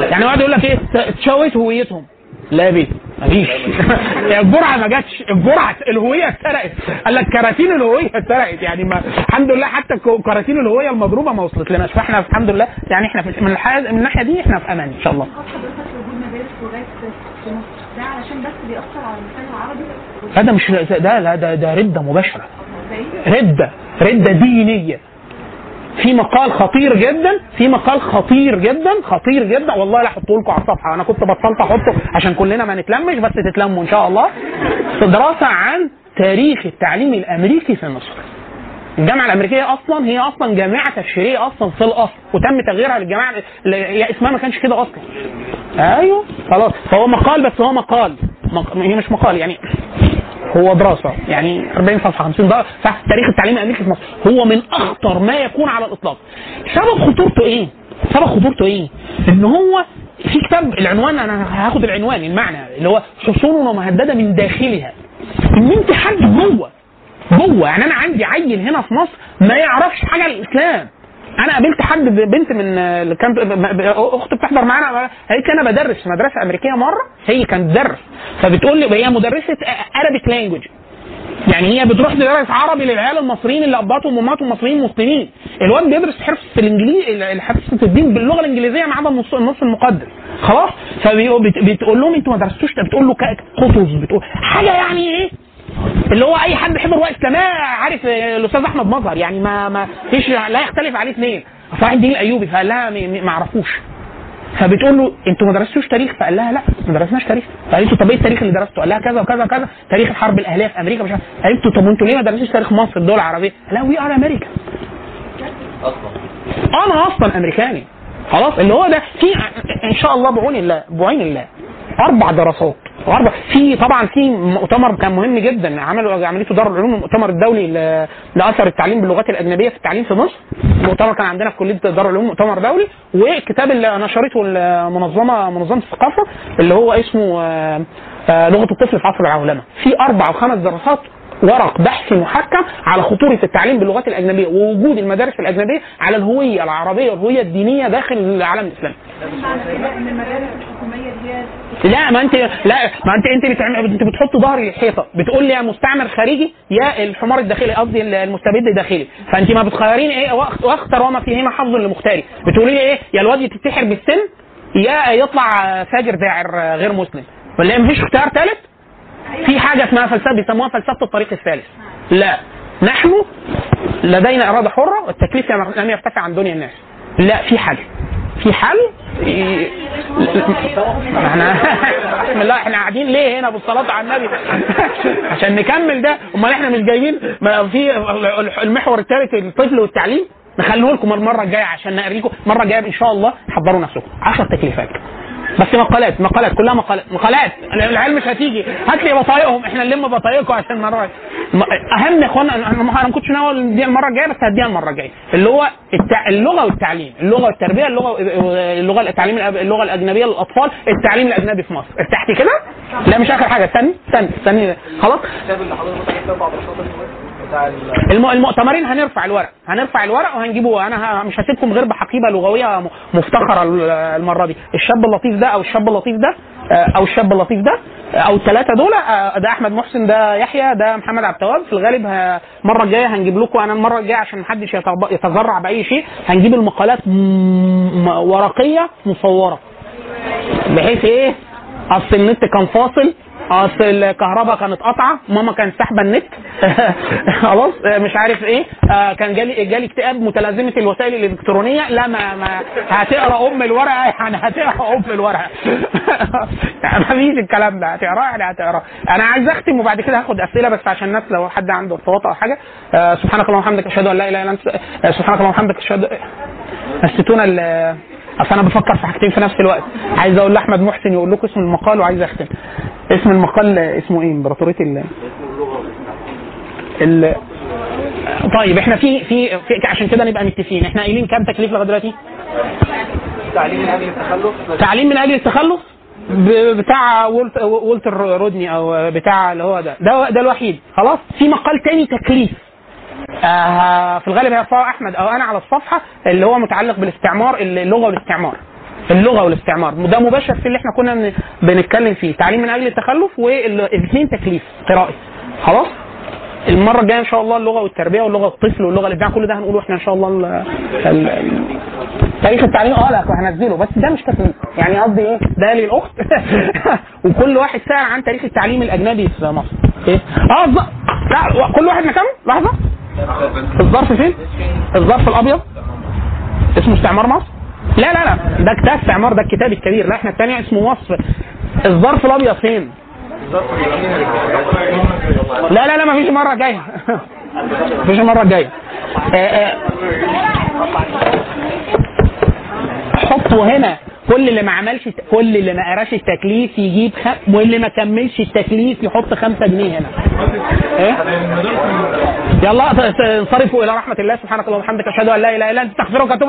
يعني واحد يقول لك إيه؟ اتشوت هويتهم. لا يا بيه مفيش (laughs) الجرعه ما جاتش. الجرعه الهوية اتسرقت. قال لك كراتين الهوية اتسرقت. يعني ما الحمد لله حتى كراتين الهوية المضروبة ما وصلت لناش فإحنا الحمد لله يعني إحنا من, من الناحية دي إحنا في أمان إن شاء الله. بس بيأثر على العربي. هذا مش ده لا ده ده ردة مباشرة. ردة ردة دينية. في مقال خطير جدا في مقال خطير جدا خطير جدا. والله لا أحطه لكم على الصفحة. أنا كنت بطلت أحطه عشان كلنا ما نتلمش بس تتلموا إن شاء الله. دراسة عن تاريخ التعليم الأمريكي في مصر. الجامعة الأمريكية أصلا هي أصلا جامعة تبشيريه أصلا في الأصل وتم تغييرها للجامعة اللي إسمها ما كانش كده أصلا. أيوه خلاص. فهو مقال بس هو مقال. مق... هي مش مقال يعني هو دراسة يعني 40 صفحة 50 درجه تاريخ التعليم الأمريكي في مصر. هو من أخطر ما يكون على الإطلاق. سبب خطورته إيه؟ سبب خطورته إيه؟ إن هو في كتاب العنوان أنا هاخد العنوان المعنى اللي هو حصون مهدده من داخلها. إن أنت حد جوه جوه يعني أنا عندي عيل هنا في مصر ما يعرفش حاجة عن الإسلام. أنا قابلت حد بنت من اللي كانت أخت بتحضر معانا قالت لي أنا بدرس في مدرسة أمريكية مرة هي كانت تدرس فبتقول لي هي مدرسة Arabic language يعني هي بتروح تدرس عربي للعيال المصريين اللي اباتهم وامهاتهم مصريين مسلمين. الواد بيدرس حفظ الإنجليزي حفظ الدين باللغة الإنجليزية ما عدا النص المقدس. خلاص؟ فبتقول لهم أنتوا ما درستوش؟ بتقول له قطز بتقول حاجة يعني إيه؟ اللي هو أي حد بيحب الروايه الاسلاميه عارف الأستاذ أحمد مظهر يعني ما ما فيش لا يختلف عليه اثنين صلاح الدين الايوبي فقال لها ما اعرفوش فبتقول له أنتوا ما درستوش تاريخ؟ فقال لها لا ما درسناش تاريخ. فقالت له طب إيه التاريخ اللي درسته؟ قال لها كذا وكذا وكذا تاريخ الحرب الأهلية في أمريكا. مش عارف. قالت له طب أنتوا ليه ما درستوش تاريخ مصر الدول العربيه؟ قال لها we are أمريكا أصلا أنا أصلا أمريكاني. خلاص اللي هو ده في إن شاء الله بعون الله بعين الله. أربع دراسات. واربع في طبعا في مؤتمر كان مهم جدا عملوا عمليته دار العلوم المؤتمر الدولي لأثر التعليم باللغات الأجنبية في التعليم في مصر. المؤتمر كان عندنا في كلية دار العلوم مؤتمر دولي. والكتاب اللي نشرته المنظمه منظمة الثقافة اللي هو اسمه آه، آه، لغة الطفل في عصر العولمة. في أربع أو خمس دراسات ورق بحثي محكم على خطورة التعليم باللغات الأجنبية ووجود المدارس الأجنبية على الهوية العربية والهوية الدينية داخل العالم الإسلامي. لا ما انت لا ما انت أنت بتعمل أنت بتحط ظهري للحيطه بتقول لي يا مستعمر خارجي يا الحمار الداخلي قصدي المستبد الداخلي. فأنت ما بتخيرين إيه واخ- واختر وما فيهما حظ لمختاري. بتقولي لي إيه يا الواد يتسحر بالسن يا يطلع فاجر داعر غير مسلم. ولا مفيش اختيار ثالث في حاجة اسمها فلسفة بيسموها فلسفة الطريق الثالث. لا. نحن لدينا إرادة حرة والتكليف لم يرتفع عن دنيا الناس. لا في حل. في حل؟ إحنا (laughs) بسم الله إحنا قاعدين ليه هنا بالصلاة على النبي؟ (laughs) عشان نكمل ده. امال إحنا مش جايبين ما في المحور الثالث الطفل والتعليم. نخليه لكم المرة الجاية عشان نوريكم المرة الجاية إن شاء الله حضروا نفسكم. 10 تكليفات. بس مقالات مقالات كلها مقالات مقالات. العيال مش هتيجي. هات لي بطايقهم. إحنا نلم بطايقكم عشان المرة أهم يا إخوانا أنا ما كنتش ناوي دي المرة الجاية بس هديها المرة الجاية. اللي هو التع... اللغة والتعليم. اللغة والتربية اللغة اللغة التعليم اللغة الأجنبية للأطفال التعليم الأجنبي في مصر. ارتحتي كده. لا مش آخر حاجة. استني استني استني. خلاص؟ المؤتمرين هنرفع الورق. هنرفع الورق وهنجيبه. أنا. مش هسيبكم غير بحقيبة لغوية مفتخرة ال- المرة دي. الشاب اللطيف ده أو الشاب اللطيف ده آه، أو الشاب اللطيف ده آه، أو الثلاثه دول آه، ده أحمد محسن ده يحيى ده محمد عبد التواب في الغالب المرة الجاية هنجيب لكم. أنا المرة الجاية عشان محدش يتذرع بأي شيء هنجيب المقالات ورقية مصورة. بحيث إيه؟ أصل النت كان فاصل. أصل الكهرباء كانت قطعه ماما كانت ساحبة النت. (laughs) خلاص مش عارف إيه. آه، كان جالي جالي اكتئاب متلازمة الوسائل الإلكترونية. لا ما, ما هتقرأ أم الورقة. (laughs) يعني هتقرأ أم الورقة. (laughs) يعني ما فيش الكلام ده. هتقرأ؟ يعني هتقرأ. أنا عايز أختم وبعد كده هاخد أسئلة بس عشان الناس لو حد عنده ارتباط أو حاجة. آه، سبحانك اللهم وبحمدك أشهد أن لا إله إلا أنت. آه، سبحانك اللهم وبحمدك اشهد نسيتونا أصل أنا بفكر في حاجتين في نفس الوقت. عايز أقول لأحمد محسن يقول لكم اسم المقال وعايز أختم. اسم المقال اسمه إيه؟ إمبراطورية ال ال طيب إحنا في في, في عشان كده نبقى متفقين. إحنا قايلين كام تكليف لغاية دلوقتي؟ تعليم من أجل التخلف تعليم من أجل التخلف بتاع وولتر رودني أو بتاع اللي هو ده. ده ده الوحيد. خلاص؟ في مقال تاني تكليف. آه في الغالب هيرفعه أحمد أو أنا على الصفحة اللي هو متعلق بالاستعمار اللغة والاستعمار. اللغة والاستعمار. ده مباشر في اللي إحنا كنا بن- بنتكلم فيه. تعليم من أجل التخلف والاثنين تكليف قرائي خلاص؟ المرة الجاية إن شاء الله اللغة والتربية واللغة الطفل واللغة الابداع كل ده هنقوله إحنا إن شاء الله ال- ال- ال- تاريخ التعليم. آه لا هنزله. بس ده مش تكليف. يعني قصدي إيه؟ ده للأخت. (laughs) وكل واحد سال عن تاريخ التعليم الأجنبي في مصر. إيه؟ آه لا كل واحد مكانه؟ لحظة. الظرف فين؟ الظرف الأبيض. اسمه استعمار مصر؟ لا لا لا. ده كتاب استعمار ده الكتاب الكبير. لا إحنا الثاني اسمه وصف الظرف الأبيض فين؟ لا لا لا ما فيش مرة جاية. (laughs) مفيش المره الجايه. حطوا هنا. كل اللي ما عملش كل اللي ما قراش التكليف يجيب خم... واللي ما كملش التكليف يحط خمسة جنيه هنا. إيه؟ يلا انصرفوا إلى رحمة الله سبحانك اللهم وبحمدك أشهد أن لا إله إلا أنت أستغفرك وأتوب